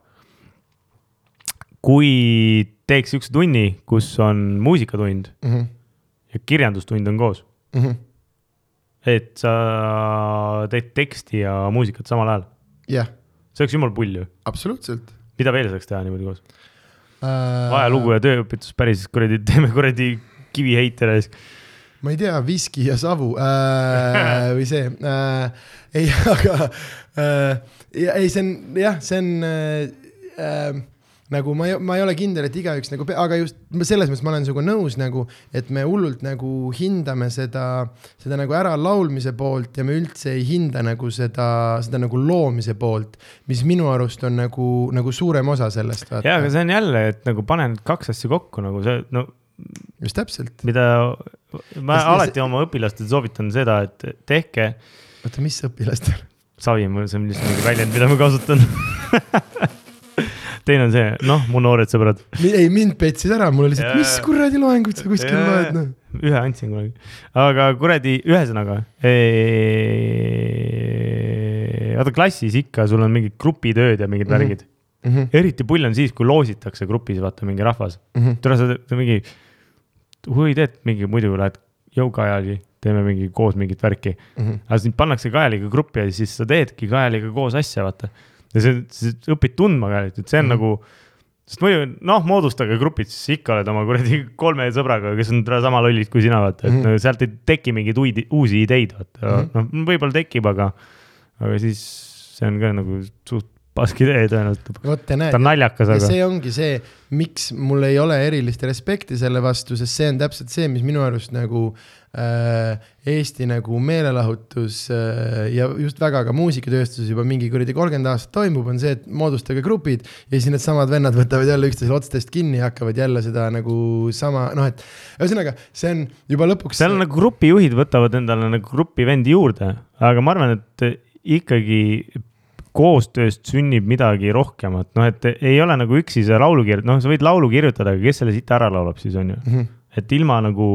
kui teeks siukse tunni, kus on muusikatund Mhm, ja kirjandustund on koos, et sa teed teksti ja muusikat samal ajal, jah, see oleks jumala pull ju. absoluutselt. mida veel saaks teha niimoodi koos? Äh, ajalugu ja tööõpetus päris kuradi, teeme kuradi kiviheitele siis. ma ei tea, viski ja savu äh, või see äh,, ei, aga äh, ei, see on jah, see on äh, äh, nagu ma ei, ma ei ole kindel, et igaüks nagu, aga just selles mõttes ma olen sinuga nõus nagu, et me hullult nagu hindame seda, seda nagu äralaulmise poolt ja me üldse ei hinda nagu seda, seda nagu loomise poolt, mis minu arust on nagu, nagu suurem osa sellest. ja, aga see on jälle, et nagu pane need kaks asja kokku nagu see, no just täpselt, mida ma Ja see- alati oma õpilastele soovitan seda, et tehke, oota, mis õpilastel? savi, see on lihtsalt mingi väljend, mida ma kasutan. teine on see, noh, mu noored sõbrad, ei, mind petsid ära, mul oli see, et mis kuradi loengut sa kuskil loed, noh. ühe andsin kunagi, aga kuradi, ühesõnaga. vaata klassis ikka, sul on mingid grupitööd ja mingid Mhm. värgid. eriti pull on siis, kui loositakse grupis, vaata mingi rahvas. Mhm. tule sa teed mingi, huvi teed mingi, muidu lähed jõukajali, teeme mingi koos mingit värki. Mhm. aga sind pannakse Kaeliga gruppi ja siis sa teedki Kaeliga koos asja, vaata. Ja see, sa õpid tundma Kaelit, et see on mm nagu, sest muidu noh, moodustage grupid, siis ikka oled oma kuradi kolme sõbraga, kes on sama lollid kui sina, vaata, et mm -hmm. sealt ei teki mingeid uidi, uusi ideid, vaata mm, -hmm. noh, võib-olla tekib, aga, aga siis see on ka nagu suht pask idee tõenäoliselt. ta on, naljakas, ja aga see ongi see, miks mul ei ole erilist respekti selle vastu, sest see on täpselt see, mis minu arust nagu äh, Eesti nagu meelelahutus äh, ja just väga ka muusikatööstuses juba mingi kuradi kolmkümmend aastat toimub, on see, et moodustage grupid ja siis needsamad vennad võtavad jälle üksteisele otstest kinni ja hakkavad jälle seda nagu sama, noh, et ühesõnaga, see on juba lõpuks. seal nagu grupijuhid võtavad endale nagu grupivendi juurde, aga ma arvan, et ikkagi koostööst sünnib midagi rohkemat, noh, et ei ole nagu üksi see laulu kirjutada, noh, sa võid laulu kirjutada, aga kes selle siit ära laulab siis on ju. Mhm. et ilma nagu,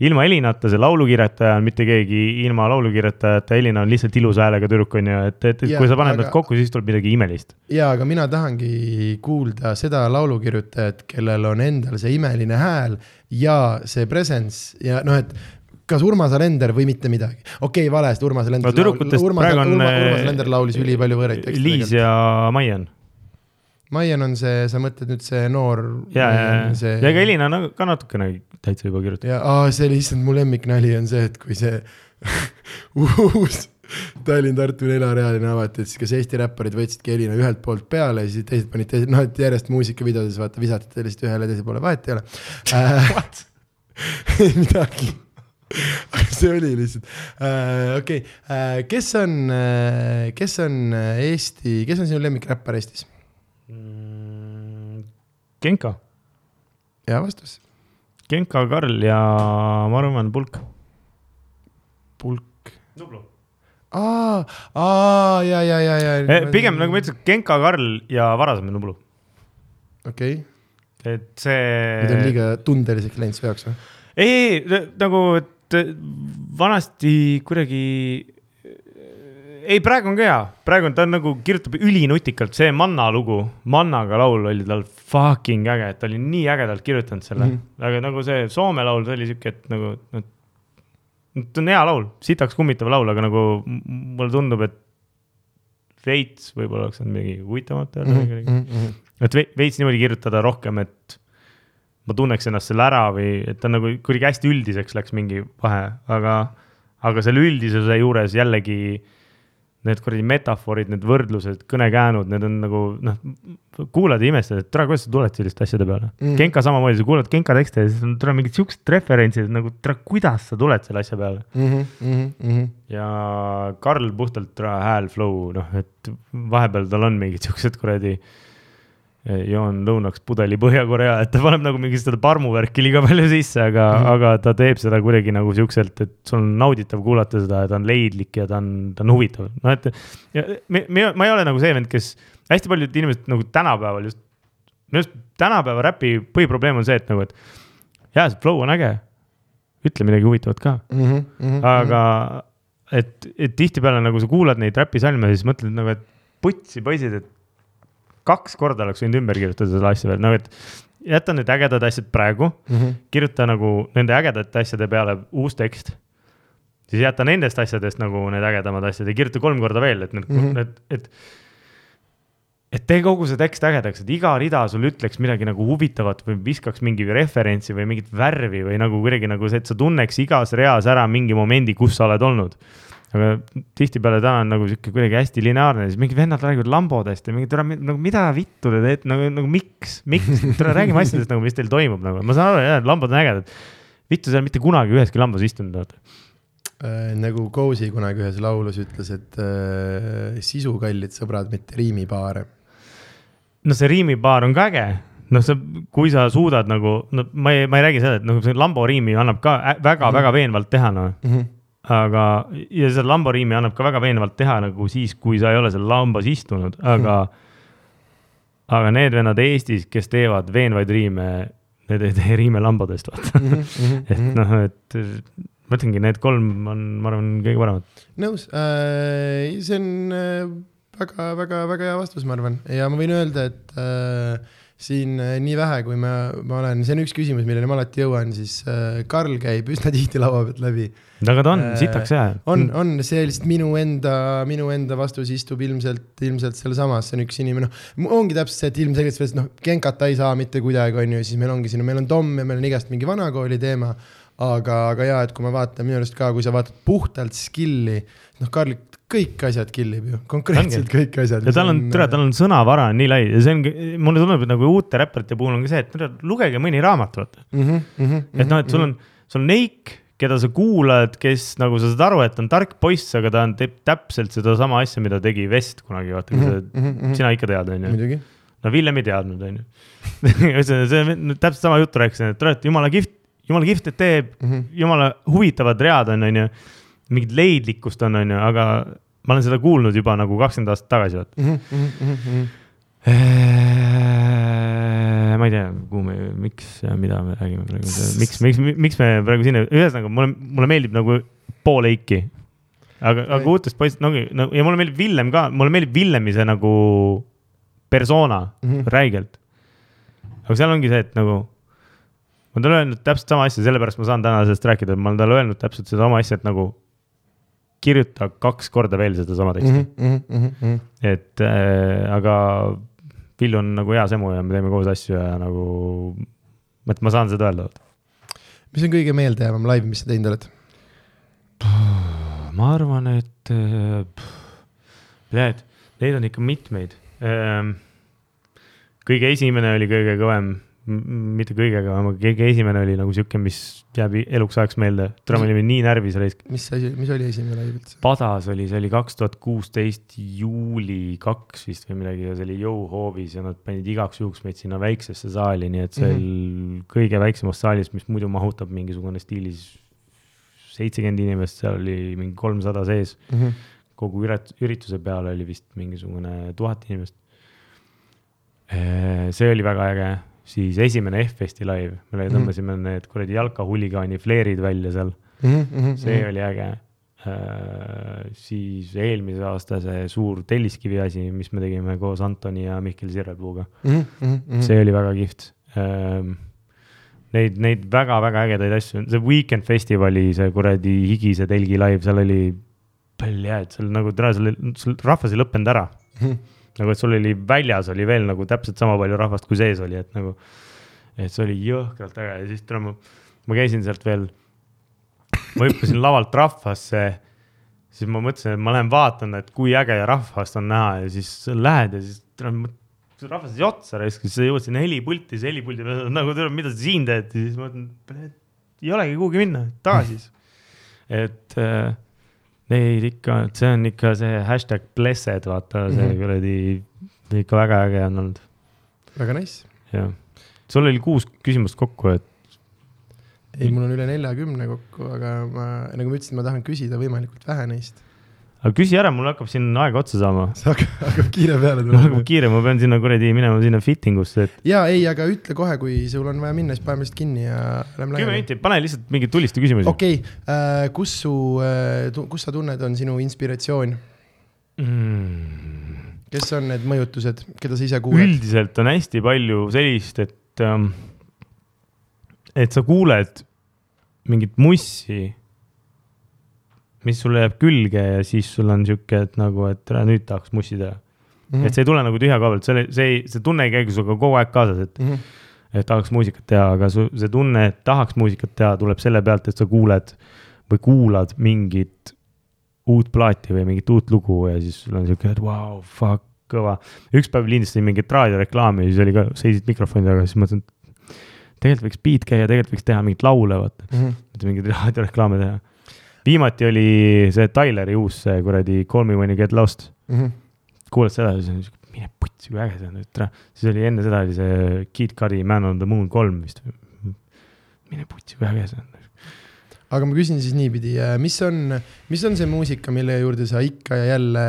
ilma Elinata see laulukirjutaja on mitte keegi, ilma laulukirjutajata Elina on lihtsalt ilusa häälega tüdruk on ju, et, et, Jaa, kui sa paned aga- nad kokku, siis tuleb midagi imelist. ja, aga mina tahangi kuulda seda laulukirjutajat, kellel on endal see imeline hääl ja see presence ja noh, et kas Urmas Alender või mitte midagi. okei okay,, vale, sest Urmas Alender No tüdrukutest praegu on, Urmas, Urmas äh, Alender laulis ülipalju võõraid tekste. Liis ja Maian. Maian on see, sa mõtled nüüd see noor. ja, ja, ja, see... ja ega Elina on ka natukene täitsa juba kirjutanud. ja see lihtsalt mu lemmiknali on see, et kui see uus Tallinn-Tartu neljarealine avati, et siis kas Eesti räpparid võtsidki Elina ühelt poolt peale ja siis teised panid teised, noh, et järjest muusikavideodes vaata visati lihtsalt ühele teisele poole, vahet ei ole äh,. ei midagi. see oli lihtsalt äh,, okei okay. äh,, kes on äh,, kes on äh, Eesti, kes on sinu lemmikräppar Eestis? Mm, Genka, hea vastus. Genka, Karl ja ma arvan Pulk. pulk. Nublu. aa, aa ja, ja, ja, ja. Eh, pigem nagu ma ütlesin, Genka, Karl ja varasem Nublu, okei okay., et see. nüüd on liiga tundeliseks läinud su jaoks või? ei, ei nagu, et vanasti kuidagi ei, praegu on ka hea, praegu on ta on nagu kirjutab ülinutikalt, see Manna lugu, Mannaga laul oli tal fucking äge, ta oli nii ägedalt kirjutanud selle mm. -hmm. aga nagu see Soome laul, see oli siuke, et nagu, noh. ta on hea laul, sitaks kummitav laul, aga nagu mulle tundub, et veits võib-olla oleks saanud midagi huvitavamat öelda mm. -hmm. et ve- veits niimoodi kirjutada rohkem, et ma tunneks ennast selle ära või et ta nagu kuidagi hästi üldiseks läks mingi vahe, aga, aga selle üldisuse juures jällegi need kuradi metafoorid, need võrdlused, kõnekäänud, need on nagu noh, kuulad ja imestad, et tere, kuidas sa tuled selliste asjade peale Mm. mm.. Genka samamoodi, sa kuulad Genka tekste ja siis on tere mingid siuksed referentsid nagu tere, kuidas sa tuled selle asja peale. Mhm, ja Karl puhtalt tere, hääl, flow, noh, et vahepeal tal on mingid siuksed kuradi eh, joon lõunaks pudeli Põhja-Korea, et ta paneb nagu mingi seda parmuvärki liiga palju sisse, aga mm. -hmm. aga ta teeb seda kuidagi nagu siukselt, et sul on nauditav kuulata seda ja ta on leidlik ja ta on, ta on huvitav, noh et. ja me, me, ma ei ole nagu see vend, kes, hästi paljud inimesed nagu tänapäeval just, minu arust tänapäeva räpi põhiprobleem on see, et nagu, et jaa, see flow on äge, ütle midagi huvitavat ka mhm, aga et, et tihtipeale nagu sa kuulad neid räpisalme ja siis mõtled nagu, et putsi poisid, et kaks korda oleks võinud ümber kirjutada seda asja veel, nagu et jäta need ägedad asjad praegu, mhm, kirjuta nagu nende ägedate asjade peale uus tekst. siis jäta nendest asjadest nagu need ägedamad asjad ja kirjuta kolm korda veel, et need mm. -hmm. et, et et tee kogu see tekst ägedaks, et iga rida sul ütleks midagi nagu huvitavat või viskaks mingi referentsi või mingit värvi või nagu kuidagi nagu see, et sa tunneks igas reas ära mingi momendi, kus sa oled olnud. Aga tihtipeale täna on nagu sihuke kuidagi hästi lineaarne, siis mingid vennad räägivad lambodest ja mingi tore, nagu mida vittu te teete, nagu, nagu miks, miks, tule räägime asjadest nagu, mis teil toimub nagu, ma saan aru, jah, lambod on ägedad. vittu, sa ei ole mitte kunagi üheski lambas istunud, vaata. Äh, nagu Cozy kunagi ühes laulus ütles, et äh, sisu kallid sõbrad, mitte riimipaare. no see riimipaar on ka äge, noh, sa, kui sa suudad nagu, no ma ei, ma ei räägi seda, et nagu see lambo riimi annab ka väga-väga veenvalt teha, noh. aga, ja seda lambo riimi annab ka väga veenvalt teha nagu siis, kui sa ei ole seal lambas istunud, aga aga need vennad Eestis, kes teevad veenvaid riime, need ei tee riime lambadest, vaata. et noh, et ma ütlengi, need kolm on, ma arvan, kõige paremad. nõus äh,, see on väga-väga-väga hea vastus, ma arvan, ja ma võin öelda, et äh, siin äh, nii vähe, kui ma, ma olen, see on üks küsimus, milleni ma alati jõuan, siis äh, Karl käib üsna tihti laua pealt läbi. aga ta on Äh, sitaks hea. on, on, see lihtsalt minu enda, minu enda vastus istub ilmselt, ilmselt sealsamas, see on üks inimene, noh, ongi täpselt see, et ilmselgelt sellest noh, Genkat ei saa mitte kuidagi, on ju, siis meil ongi siin, meil on Tom ja meil on igast mingi vanakooli teema. aga, aga jaa, et kui ma vaatan minu arust ka, kui sa vaatad puhtalt skill'i, noh, Karl kõik asjad kill ib ju, konkreetselt Ongi. kõik asjad. ja tal on, tere, tal on sõnavara on nii lai ja see ongi, mulle tundub, et nagu uute räpparite puhul on ka see, et tere, lugege mõni raamat, vaata. mm. -hmm, et noh, et sul on, sul on Neik, keda sa kuulad, kes nagu sa saad aru, et on tark poiss, aga ta on, teeb täpselt sedasama asja, mida tegi Vest kunagi, vaata, kui sa, -hmm. sina ikka tead, onju. muidugi. no Villem ei teadnud, onju. ühesõnaga, see on täpselt sama juttu rääkisin, et tere, et jumala kihvt, jumala kihvt, et teeb Mhm. jumala huvitavad read on, onju. Mingit leidlikkust on, onju, aga ma olen seda kuulnud juba nagu kakskümmend aastat tagasi, vaata. Mhm, ma ei tea, kuhu me, miks ja mida me räägime praegu, miks, miks, miks me praegu sinna, ühesõnaga mulle, mulle meeldib nagu pool Eiki. aga, aga uutest poistest, no no, ja mulle meeldib Villem ka, mulle meeldib Villemi see nagu persona mm. -hmm. räigelt. aga seal ongi see, et nagu ma olen talle öelnud täpselt sama asja, sellepärast ma saan täna sellest rääkida, ma olen talle öelnud täpselt sedasama asja, et nagu kirjuta kaks korda veel sedasama teksti mm. Mhm, -hmm. et äh, aga Villu on nagu hea semu ja me teeme koos asju ja nagu, et ma saan seda öelda. mis on kõige meeldejäävam live, mis sa teinud oled? ma arvan, et äh, tead, neid on ikka mitmeid. kõige esimene oli kõige kõvem, mitte kõige kõvem, aga kõige esimene oli nagu sihuke, mis jääb eluks ajaks meelde. täna me olime nii närvis raisk. mis asi, mis oli esimene live üldse? Padas oli, see oli kaks tuhat kuusteist juuli kaks vist või midagi ja see oli jõuhoovis ja nad panid igaks juhuks meid sinna väiksesse saali, nii et see oli mm -hmm. kõige väiksemas saalis, mis muidu mahutab mingisugune stiilis seitsekümmend inimest, seal oli mingi kolmsada sees. kogu üret-, ürituse peale oli vist mingisugune tuhat inimest. see oli väga äge, siis esimene F-festi live, me Mhm. tõmbasime need kuradi jalkahuligaani fleerid välja seal, Mhm, see oli äge. äh, siis eelmise aasta see suur telliskivi asi, mis me tegime koos Antoni ja Mihkel Sirelpuuga mm. -hmm. see oli väga kihvt ähm, neid, neid väga-väga ägedaid asju, see Weekend festivali see kuradi higise telgi live, seal oli et seal nagu seal, seal rahvas ei lõppenud ära mm. -hmm. Nagu, et sul oli väljas oli veel nagu täpselt sama palju rahvast kui sees oli, et nagu, et see oli jõhkralt äge ja siis tere, ma, ma käisin sealt veel, ma hüppasin lavalt rahvasse siis ma mõtlesin, et ma lähen vaatan, et kui äge rahvast on näha ja siis lähed ja siis rahvas sai otsa raisk, siis jõuad sinna helipulti, siis helipuldi peal nagu tuleb, mida sa siin teed, siis ma mõtlen, ei olegi kuhugi minna, tagasi siis. et äh, neid ikka, see on ikka see hashtag blessed, vaata see mm -hmm. kuradi, ikka väga äge on olnud. väga nice. jah, sul oli kuus küsimust kokku, et. ei, mul on üle neljakümne kokku, aga ma, nagu ma ütlesin, ma tahan küsida võimalikult vähe neist aga küsi ära, mul hakkab siin aega otsa saama. see hakkab, hakkab kiire peale tulema. hakkab kiire, ma pean sinna kuradi minema sinna fitting usse, et. ja ei, aga ütle kohe, kui sul on vaja minna, siis paneme lihtsalt kinni ja lähme laiali. kümme minti, pane lihtsalt mingeid tuliste küsimusi. okei okay. äh,, kus su äh,, kus sa tunned, on sinu inspiratsioon mm.? kes on need mõjutused, keda sa ise kuuled? üldiselt on hästi palju sellist, et ähm,, et sa kuuled mingit mussi mis sulle jääb külge ja siis sul on sihuke, et nagu, et nüüd tahaks mussi teha mm. -hmm. et see ei tule nagu tühja koha pealt, see, see ei, see tunne ei käi sinuga kogu aeg kaasas, et mm, -hmm. et tahaks muusikat teha, aga su, see tunne, et tahaks muusikat teha, tuleb selle pealt, et sa kuuled või kuulad mingit uut plaati või mingit uut lugu ja siis sul on sihuke, et vau wow,, fuck, kõva. üks päev lindistasin mingit raadioreklaami ja siis oli ka, seisid mikrofoni taga, siis mõtlesin, et tegelikult võiks beat käia, tegelikult võiks teha mingit laule, vaata mm, -hmm. mitte mingeid raadioreklaame teha viimati oli see Tyleri uus see kuradi Call me when you get lost mm. -hmm. kuulad seda siis mine putsi, kui äge see on, et siis oli enne seda oli see Kid Cudi Man on the Moon kolm vist. mine putsi, kui äge see on. aga ma küsin siis niipidi, äh, mis on, mis on see muusika, mille juurde sa ikka ja jälle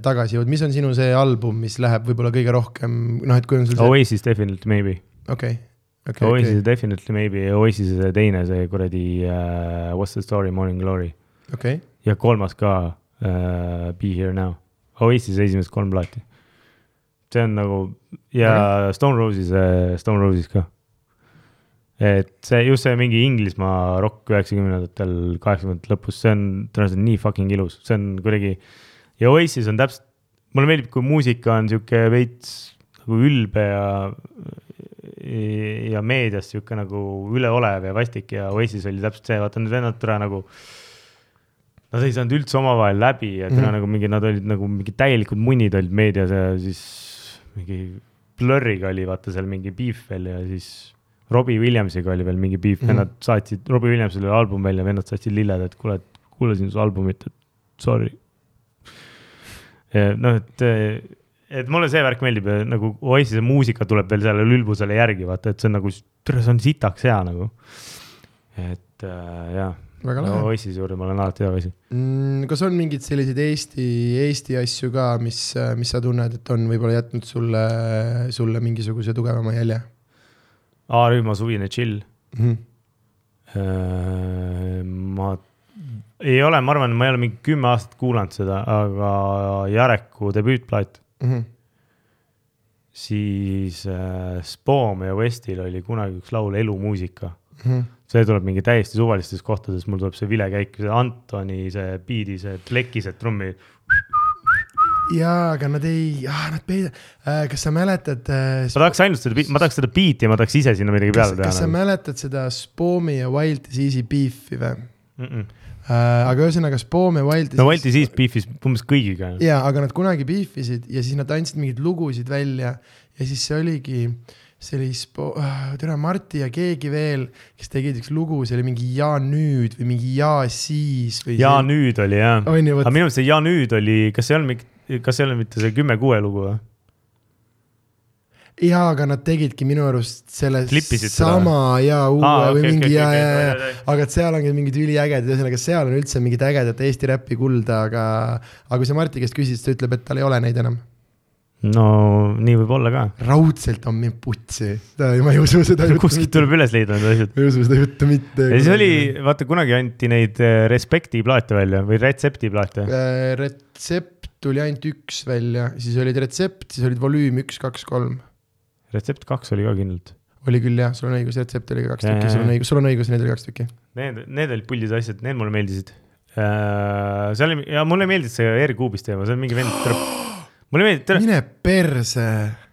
tagasi jõuad, mis on sinu see album, mis läheb võib-olla kõige rohkem, noh, et kui on sul see. Oasis definitely maybe. okei okay okay,. Oasis okay. definitely maybe ja Oasis'e teine, see kuradi uh, What's the story, Morning Glory. okay.. ja kolmas ka uh, Be here now. Oasis'e esimesed kolm plaati. see on nagu ja okay. Stone Roses, Stone Roses ka. et see just see mingi Inglismaa rokk üheksakümnendatel, kaheksakümnendate lõpus, see on tõenäoliselt nii fucking ilus, see on kuidagi. ja Oasis on täpselt, mulle meeldib, kui muusika on sihuke veits nagu ülbe ja ja meedias sihuke nagu üleolev ja vastik ja Oasis oli täpselt see, vaata need vennad täna nagu. Nad ei saanud üldse omavahel läbi ja täna mm -hmm. nagu mingi, nad olid nagu mingi täielikud munnid olid meedias ja siis mingi Blurriga oli vaata seal mingi beef veel ja siis Robbie Williamsiga oli veel mingi beef mm, -hmm. vennad saatsid, Robbie Williamsil oli album välja, vennad saatsid lilled, et kuule, et kuulasin su albumit, et sorry. noh, et et mulle see värk meeldib ja nagu Oasis'e muusika tuleb veel sellele ülbusele järgi, vaata, et see on nagu, tere, see on sitaks hea nagu. et äh, jah, no, Oasis'e juurde ma olen alati tagasi mm,. kas on mingeid selliseid Eesti, Eesti asju ka, mis, mis sa tunned, et on võib-olla jätnud sulle, sulle mingisuguse tugevama jälje? A-rühma suvine chill mm. -hmm. ma ei ole, ma arvan, ma ei ole mingi kümme aastat kuulanud seda, aga Jareku debüütplaat mm. -hmm. siis äh, Spoom ja Westil oli kunagi üks laul Elumuusika mm. -hmm. see tuleb mingi täiesti suvalistes kohtades, mul tuleb see vilekäik, see Antoni, see biidi, see plekised trummi. jaa, aga nad ei, nad peida- äh,, kas sa mäletad äh,? ma tahaks ainult seda, ma tahaks seda biiti ja ma tahaks ise sinna midagi peale teha. kas sa nagu. mäletad seda Spoomi ja Wild Disease'i beefi või mm? -mm. Aga ühesõnaga Spoom ja Wild. no Wild Disease beef'is umbes kõigiga. ja, aga nad kunagi beef isid ja siis nad andsid mingeid lugusid välja ja siis see oligi see oli Spo-, äh, tere, Marti ja keegi veel, kes tegid üks lugu, see oli mingi Ja nüüd või mingi Ja siis või. Ja see... nüüd oli jah, aga minu meelest see Ja nüüd oli, kas see ei olnud, kas see ei olnud mitte see kümme kuue lugu või? Jaa, aga nad tegidki minu arust selle Klippisid sama ja uue ah, okay, või mingi okay, ja okay,, ja, ja, aga et seal ongi mingid üliägedad, ühesõnaga seal on üldse mingit ägedat Eesti räppi kulda, aga, aga kui sa Marti käest küsid, siis ta ütleb, et tal ei ole neid enam no nii võib olla ka. raudselt on mind putsi, ma ei usu seda kuskilt tuleb üles leida need asjad. ma ei usu seda juttu mitte. ja siis oli, vaata kunagi anti neid äh, Respekti plaate välja või Retsepti plaate. Äh, retsept tuli ainult üks välja, siis olid retsept, siis olid volüüm üks, kaks, kolm. Retsept kaks oli ka kindlalt. oli küll jah, sul on õigus, retsept oli ka kaks tükki, sul on õigus, sul on õigus, neid oli kaks tükki. Need, need olid puldid asjad, need mulle meeldisid. seal oli ja mulle meeldis see R-kuubis teema, see on mingi vend, mulle meeldib, mine perse.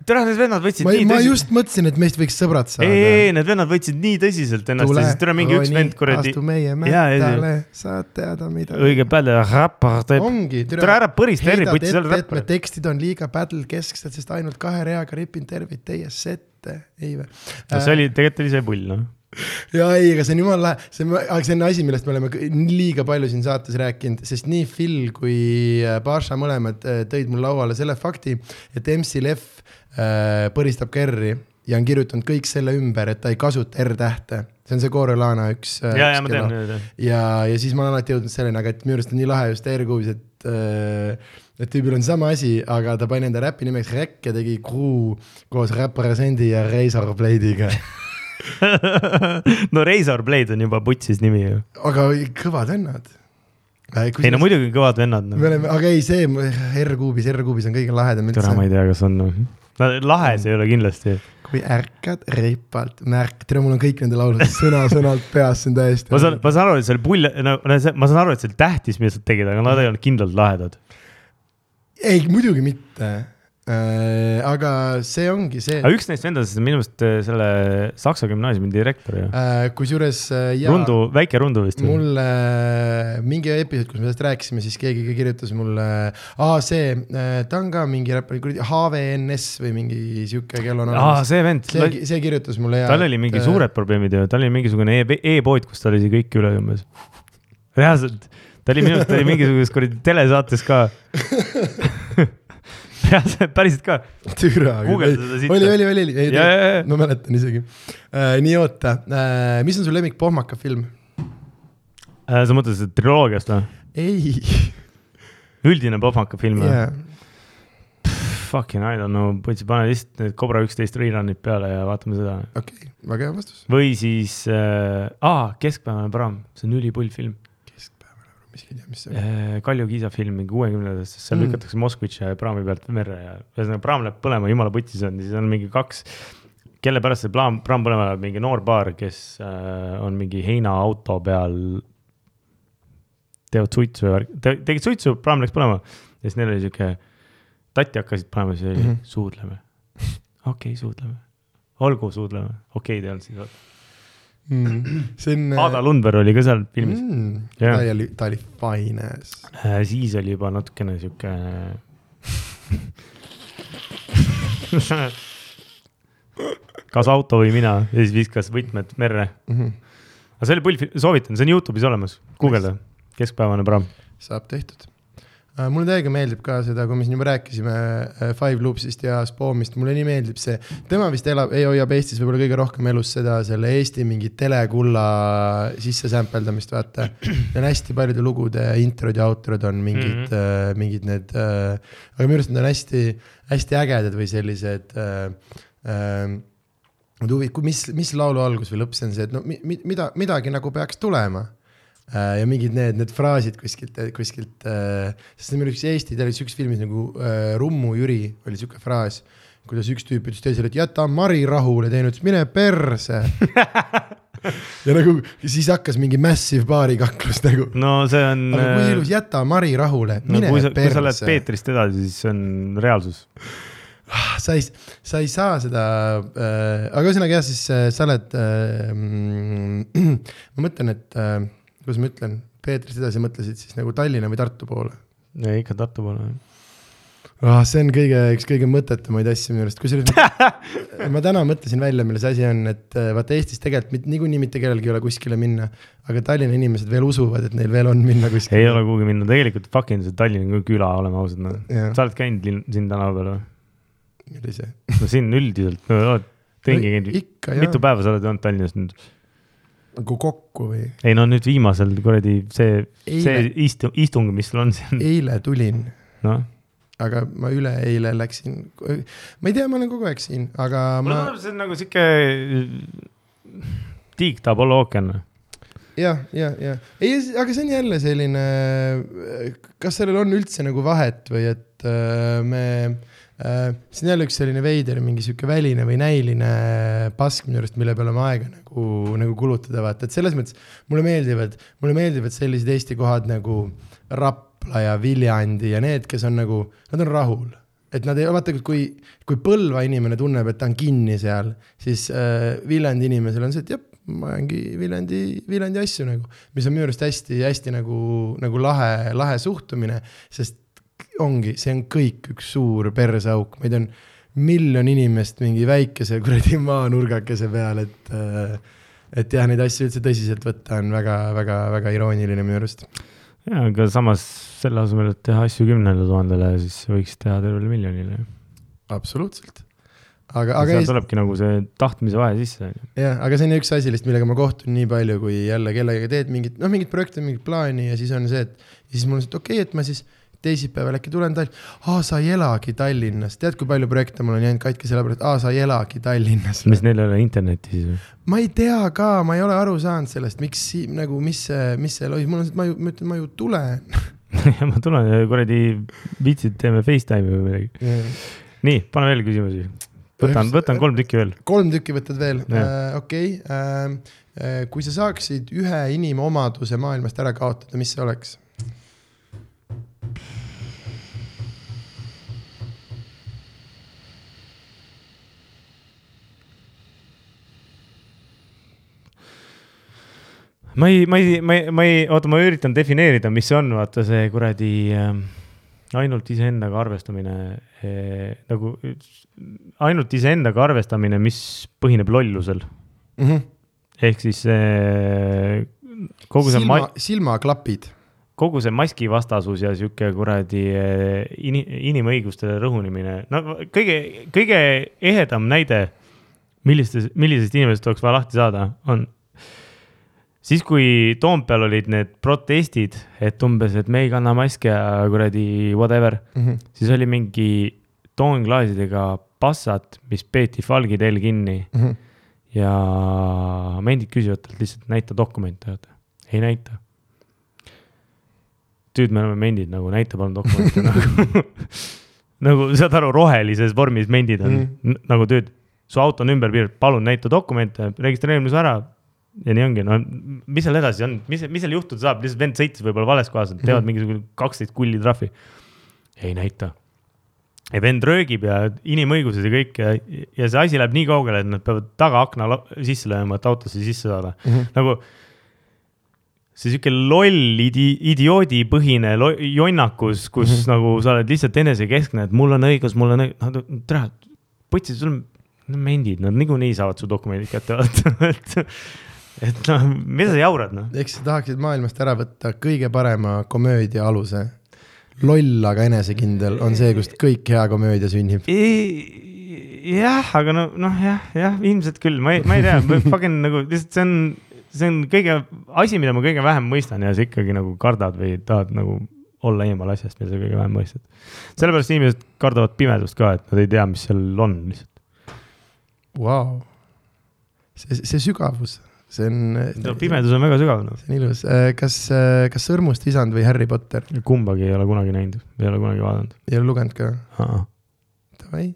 tere, need vennad võtsid ma, nii ma tõsiselt. just mõtlesin, et meist võiks sõbrad ei, saada. ei, need vennad võtsid nii tõsiselt ennast ja siis tule mingi üks vend kuradi astu meie mättale, saad teada, mida. õige pädev raport teeb. ongi. tere ära põrista R-i, võtsi seal räppar. tekstid on liiga battle kesksed, sest ainult kahe reaga ripin tervit teie sette, ei või? see oli, tegelikult oli see pull, noh. ja ei, aga see on jumala lahe, see on, aga see on asi, millest me oleme liiga palju siin saates rääkinud, sest nii Phil kui äh, Baša mõlemad äh, tõid mul lauale selle fakti, et MC Leff äh, põristab Kerri ja on kirjutanud kõik selle ümber, et ta ei kasuta R-tähte. see on see Corelana üks. ja, ja ma tean, tean. ja, ja siis ma olen alati jõudnud selleni, aga et minu arust on nii lahe just R-kuubis, et äh, et tüübil on sama asi, aga ta pani enda räpi nimeks Rekk ja tegi Crew koos Represendi ja Razor Blade'iga. no Razor Blade on juba putsis nimi ju. aga kõvad vennad. ei no muidugi kõvad vennad me no.. oleme, aga ei, see R-kuubis, R-kuubis on kõige lahedam tere, ma üldse. ei tea, kas on noh. no,. lahe see ei ole kindlasti. kui ärkad reipalt, märk, tere, mul on kõik nende laulud sõna-sõnalt peas, see on täiesti. ma saan, ma saan aru, et see oli pull, no no see- ma saan aru, et see oli tähtis, mis nad tegid, aga nad ei olnud kindlalt lahedad. ei, muidugi mitte äh,. Aga see ongi see aga üks neist vendadest on minu meelest äh, selle Saksa gümnaasiumi direktor ju. äh,, kusjuures äh, Rundu, väike Rundu vist. mul äh, mingi episood, kus me sellest rääkisime, siis keegi ka kirjutas mulle, aa see äh,, ta on ka mingi räppar, kuradi HVNS või mingi sihuke kell on aa, see vend, see, see kirjutas mulle ja. tal oli mingi suured probleemid ju, tal oli mingisugune e- e-pood, kus tal oli kõik üle umbes. reaalselt, ta oli minu arust, ta oli mingisuguses kuradi telesaates ka. reaalselt, päriselt ka. türa. Oli, oli, oli, oli, ei jaa. ma mäletan isegi äh,. nii oota äh,, mis on su lemmik pohmaka film? Äh, sa mõtled seda triloogiast või? ei, üldine pohmaka film või jaa, Fucking I don't know, võtsid, pane lihtsalt need Cobra üksteist rerun'id peale ja vaatame seda. okei, väga hea vastus. või siis äh,, aa, Keskpäevane praam, see on ülipull film keskpäevane, miski ei tea, mis see on. äh,. Kalju Kiisa film mingi kuuekümnendatest, seal Mm. lükatakse Moskvitši praami pealt merre ja ühesõnaga praam läheb põlema, jumala putis on, siis on mingi kaks, kelle pärast see praam, praam põlema läheb, mingi noor paar, kes äh, on mingi heinaauto peal. teevad suitsu ja värk, tegid suitsu, praam läks põlema ja siis neil oli sihuke, tatti hakkasid panema, siis oli mm. -hmm. suudleme. okei okay,, suudleme, olgu, suudleme, okei okay, te ei olnud siis. Mm. see on. Ada Lundberg oli ka seal filmis mm.. mm,. Ta oli, ta oli fines. Äh, siis oli juba natukene sihuke kas auto või mina ja siis viskas võtmed merre. Mhm. aga see oli pull, soovitan, see on Youtube'is olemas, guugelda, keskpäevane praam. saab tehtud. Mulle täiega meeldib ka seda, kui me siin juba rääkisime äh, Five Loopsist ja Spoomist, mulle nii meeldib see, tema vist elab, ei hoiab Eestis võib-olla kõige rohkem elus seda selle Eesti mingi telekulla sisse sampeldamist, vaata. Neil hästi paljude lugude introd ja outrod on mingid mm. -hmm. äh, mingid need äh,, aga minu arust need on hästi, hästi ägedad või sellised äh, äh, Nad huvi, mis, mis laulu algus või lõpp see on see, et no mi, mi, mida, midagi nagu peaks tulema Äh, ja mingid need, need fraasid kuskilt, kuskilt äh,, sest minu arust Eesti teil oli siukses filmis nagu äh, Rummu Jüri oli siuke fraas, kuidas üks tüüp ütles teisele, et jäta Mari rahule, teine ütles mine perse. ja nagu siis hakkas mingi massive baarikaklus nagu, no see on. aga kui ilus, jäta Mari rahule, no mine kui sa, kui sa lähed perse. Peetrist edasi, siis see on reaalsus. sa ei, sa ei saa seda äh,, aga ühesõnaga jah, siis äh, sa oled äh,, ma mõtlen, et äh, kuidas ma ütlen, Peetrist edasi mõtlesid siis nagu Tallinna või Tartu poole ei, ikka Tartu poole. ah,. see on kõige, üks kõige mõttetumaid asju minu arust, kusjuures ma- täna mõtlesin välja, milles asi on, et äh, vaata Eestis tegelikult mit, niikuinii mitte kellelgi ei ole kuskile minna, aga Tallinna inimesed veel usuvad, et neil veel on minna kuskile. ei ole kuhugi minna, tegelikult fucking see Tallinn on küla, oleme ausad noh. Jah. sa oled käinud siin tänava peal või? see? no siin üldiselt, no oled ringi käinud, ikka mitu jah, päeva sa oled olnud Tallinnas nüüd? Nagu kokku või? ei no nüüd viimasel kuradi see, see istu-, istung, mis sul on siin, eile tulin, noh. aga ma üleeile läksin, ma ei tea, ma olen kogu aeg siin, aga mulle ma tundub, see on nagu sihuke tiik tahab olla ookean. jah, ja, ja ei, aga see on jälle selline, kas sellel on üldse nagu vahet või et äh, me äh,, see on jälle üks selline veider mingi sihuke väline või näiline pask minu arust, mille peale on aega nagu, nagu kulutada, vaata, et selles mõttes mulle meeldivad, mulle meeldivad sellised Eesti kohad nagu Rapla ja Viljandi ja need, kes on nagu, nad on rahul. Et nad ei, vaata, kui, kui Põlva inimene tunneb, et ta on kinni seal, siis äh, Viljandi inimesel on see, et jah, ma ajangi Viljandi, Viljandi asju nagu, mis on minu arust hästi-hästi nagu, nagu lahe, lahe suhtumine, sest ongi, see on kõik üks suur perseauk, meid on miljon inimest mingi väikese kuradi maanurgakese peal, et äh, et jah, neid asju üldse tõsiselt võtta on väga-väga-väga irooniline minu arust. ja, aga samas selle asemel, et teha asju kümnele tuhandele, siis võiks teha tervele miljonile. absoluutselt. aga, aga seal ei, tulebki nagu see tahtmise vahe sisse, jah, aga see on üks asi lihtsalt, millega ma kohtun nii palju, kui jälle kellegagi teed mingit, noh, mingit projekti, mingit plaani ja siis on see, et siis mul on see, et okei okay,, et ma siis teisipäeval äkki tulen Tall-, aa, sa ei elagi Tallinnas, tead, kui palju projekte mul on jäänud katki sellepärast, aa, sa ei elagi Tallinnas. mis neil ei ole internetti siis või? ma ei tea ka, ma ei ole aru saanud sellest, miks si- nagu, mis see, mis see lois, mul on ma ju, ma ütlen, ma ju tulen. ma tulen kuradi viitsid, teeme Facetime'i või midagi. nii, pane veel küsimusi. võtan, võtan kolm tükki veel. kolm tükki võtad veel, Jah. okei. kui sa saaksid ühe inimomaduse maailmast ära kaotada, mis see oleks? Ma ei, ma ei, ma ei, ma ei, oota, ma üritan defineerida, mis see on, vaata see kuradi äh, ainult iseendaga arvestamine äh, nagu ainult iseendaga arvestamine, mis põhineb lollusel. ehk siis äh, kogu see silma ma-,, silmaklapid. kogu see maskivastasus ja sihuke kuradi eh, ini, inimõigustele rõhunimine, no kõige, kõige ehedam näide, millistest, millisest inimesest oleks vaja lahti saada, on siis, kui Toompeal olid need protestid, et umbes, et me ei kanna maske ja kuradi whatever, siis oli mingi toonklaasidega passat, mis peeti Falgi teel kinni ja mendid küsivad talt lihtsalt näita dokumente, vaata, ei näita tüüd, me oleme mendid nagu, näita palun dokumente nagu. nagu saad aru, rohelises vormis mendid on mm. -hmm. nagu tüüd, su auto on ümber piiratud, palun näita dokumente, registreerimise ära. Ja nii ongi, no mis seal edasi on, mis, mis seal juhtuda saab, lihtsalt vend sõitis võib-olla vales kohas, teevad mm Mhm. -hmm. mingisugune kaksteist kulli trahvi. ei näita. ja vend röögib ja inimõigused ja kõik ja, ja see asi läheb nii kaugele, et nad peavad tagaakna sisse lööma, et autosse sisse saada. nagu see sihuke loll idi-, idioodipõhine lo- jonnakus, kus mm -hmm. nagu sa oled lihtsalt enesekeskne, et mul on õigus, mul on õigus, no tere, putsid, sul on no, mendid, nad niikuinii saavad su dokumendid kätte vaata, et, et noh, mida sa jaurad noh. ehk sa tahaksid maailmast ära võtta kõige parema komöödia aluse. loll, aga enesekindel on see, kust kõik hea komöödia sünnib. jah, aga no noh, jah, jah, ilmselt küll, ma ei, ma ei tea, fucking nagu lihtsalt see on, see on kõige asi, mida ma kõige vähem mõistan ja sa ikkagi nagu kardad või tahad nagu olla eemal asjast, mida sa kõige vähem mõistad. sellepärast inimesed kardavad pimedust ka, et nad ei tea, mis seal on lihtsalt. Vau, see, see sügavus, see on, no pimedus on väga sügav noh. see on ilus. kas, kas Sõrmust isand või Harry Potter? kumbagi ei ole kunagi näinud, ei ole kunagi vaadanud. ei ole lugenud ka? Davai,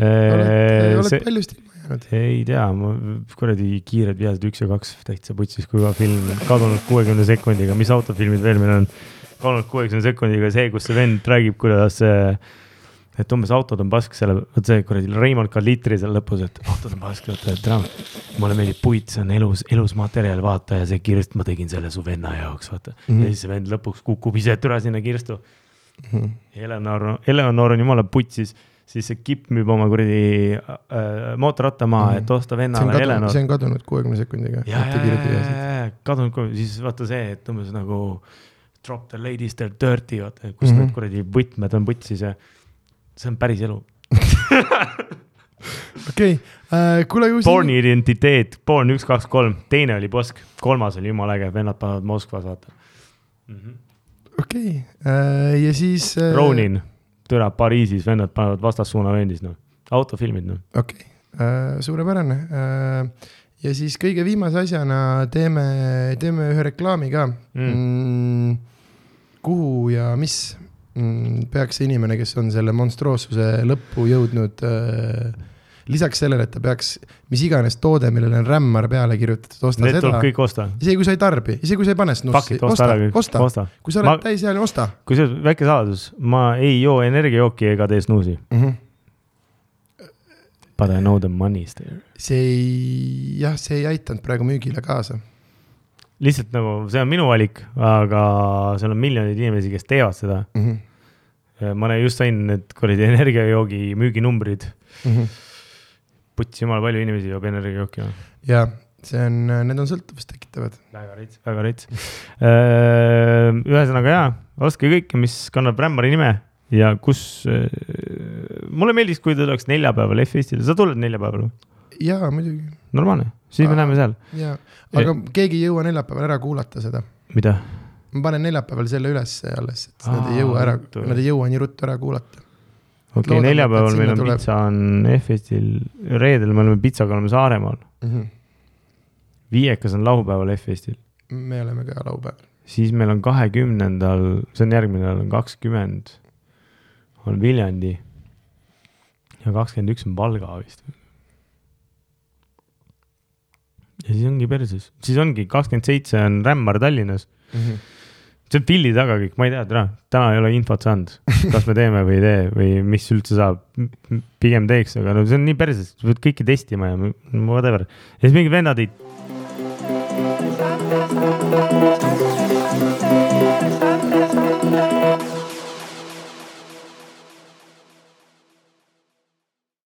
oled, see, paljust ilma jäänud. ei tea, ma kuradi Kiired vihased üks ja kaks täitsa putsis, kui ka film, kadunud kuuekümne sekundiga, mis autofilmid veel meil on? kadunud kuuekümne sekundiga see, kus see vend räägib, kuidas see, et umbes autod on pask selle, vot see kuradi Raimond Kalitri seal lõpus, et autod on pask, vaata, et enam. mulle meeldib puit, see on elus, elus materjal, vaata ja see kirst ma tegin selle su venna jaoks, vaata mm. Mhm. -hmm. ja siis see vend lõpuks kukub ise türa sinna kirstu. Eleonor, Eleonor on jumala putsis, siis see kipp müüb oma kuradi äh, mootorratta maha, et osta Mhm. vennale Eleonor see. on kadunud kuuekümne sekundiga. ja, ja, ja, ja, kadunud siis vaata see, et umbes nagu drop the ladies they are dirty, vaata, kus mm Mhm. -hmm. need kuradi võtmed on putsis ja see on päris elu. okei, kuule, kui Born'i identiteet, Born üks, kaks, kolm, teine oli Posk, kolmas oli jumala äge, vennad panevad Moskvas, vaata mm. -hmm. okei, ja siis. Ronin, türa Pariisis vennad panevad vastassuunavööndis noh, autofilmid noh. okei okay., suurepärane. ja siis kõige viimase asjana teeme, teeme ühe reklaami ka Mm. mm.. kuhu ja mis peaks see inimene, kes on selle monstroossuse lõppu jõudnud äh,, lisaks sellele, et ta peaks, mis iganes toode, millele on rämmar peale kirjutatud, osta Need seda kõik osta. isegi kui sa ei tarbi, isegi kui sa ei pane snussi osta osta osta, kui sa Ma- oled täisealine, osta kusjuures väike saladus, ma ei joo energiajooki ega tee snuusi. mm. -hmm. But I know the money is there. see ei, jah, see ei aitanud praegu müügile kaasa lihtsalt nagu see on minu valik, aga seal on miljoneid inimesi, kes teevad seda. mm. -hmm. ma just sain need kuradi energiajoogi müüginumbrid. Mm -hmm. putsi jumala palju inimesi joob energiajooki. ja see on, need on sõltuvust tekitavad. väga rets, väga rets. ühesõnaga jaa, ostke kõike, mis kannab Rämmari nime ja kus. mulle meeldiks, kui ta tuleks neljapäeval F-Eestile, sa tuled neljapäeval või? jaa, muidugi, normaalne, siis me näeme seal. jaa, aga keegi ei jõua neljapäeval ära kuulata seda. mida? ma panen neljapäeval selle üles alles, et Aa, nad ei jõua ära nad ei jõua nii ruttu ära kuulata. okei okay,, neljapäeval meil on tuleb. pitsa on F-Eestil, reedel me oleme pitsaga oleme Saaremaal, Mm -hmm. viiekas on laupäeval F-Eestil, me oleme ka laupäeval. siis meil on kahekümnendal, see on järgmine nädal, on kakskümmend, on Viljandi ja kakskümmend üks on Valga vist. Ja siis ongi perses, siis ongi kakskümmend seitse on Rämmar Tallinnas, Mm -hmm. see on pilli taga kõik, ma ei tea, täna, täna ei ole infot saanud, kas me teeme või ei tee või mis üldse saab. pigem teeks, aga no see on nii perses, sa pead kõike testima ja whatever. ja siis mingid vennad ei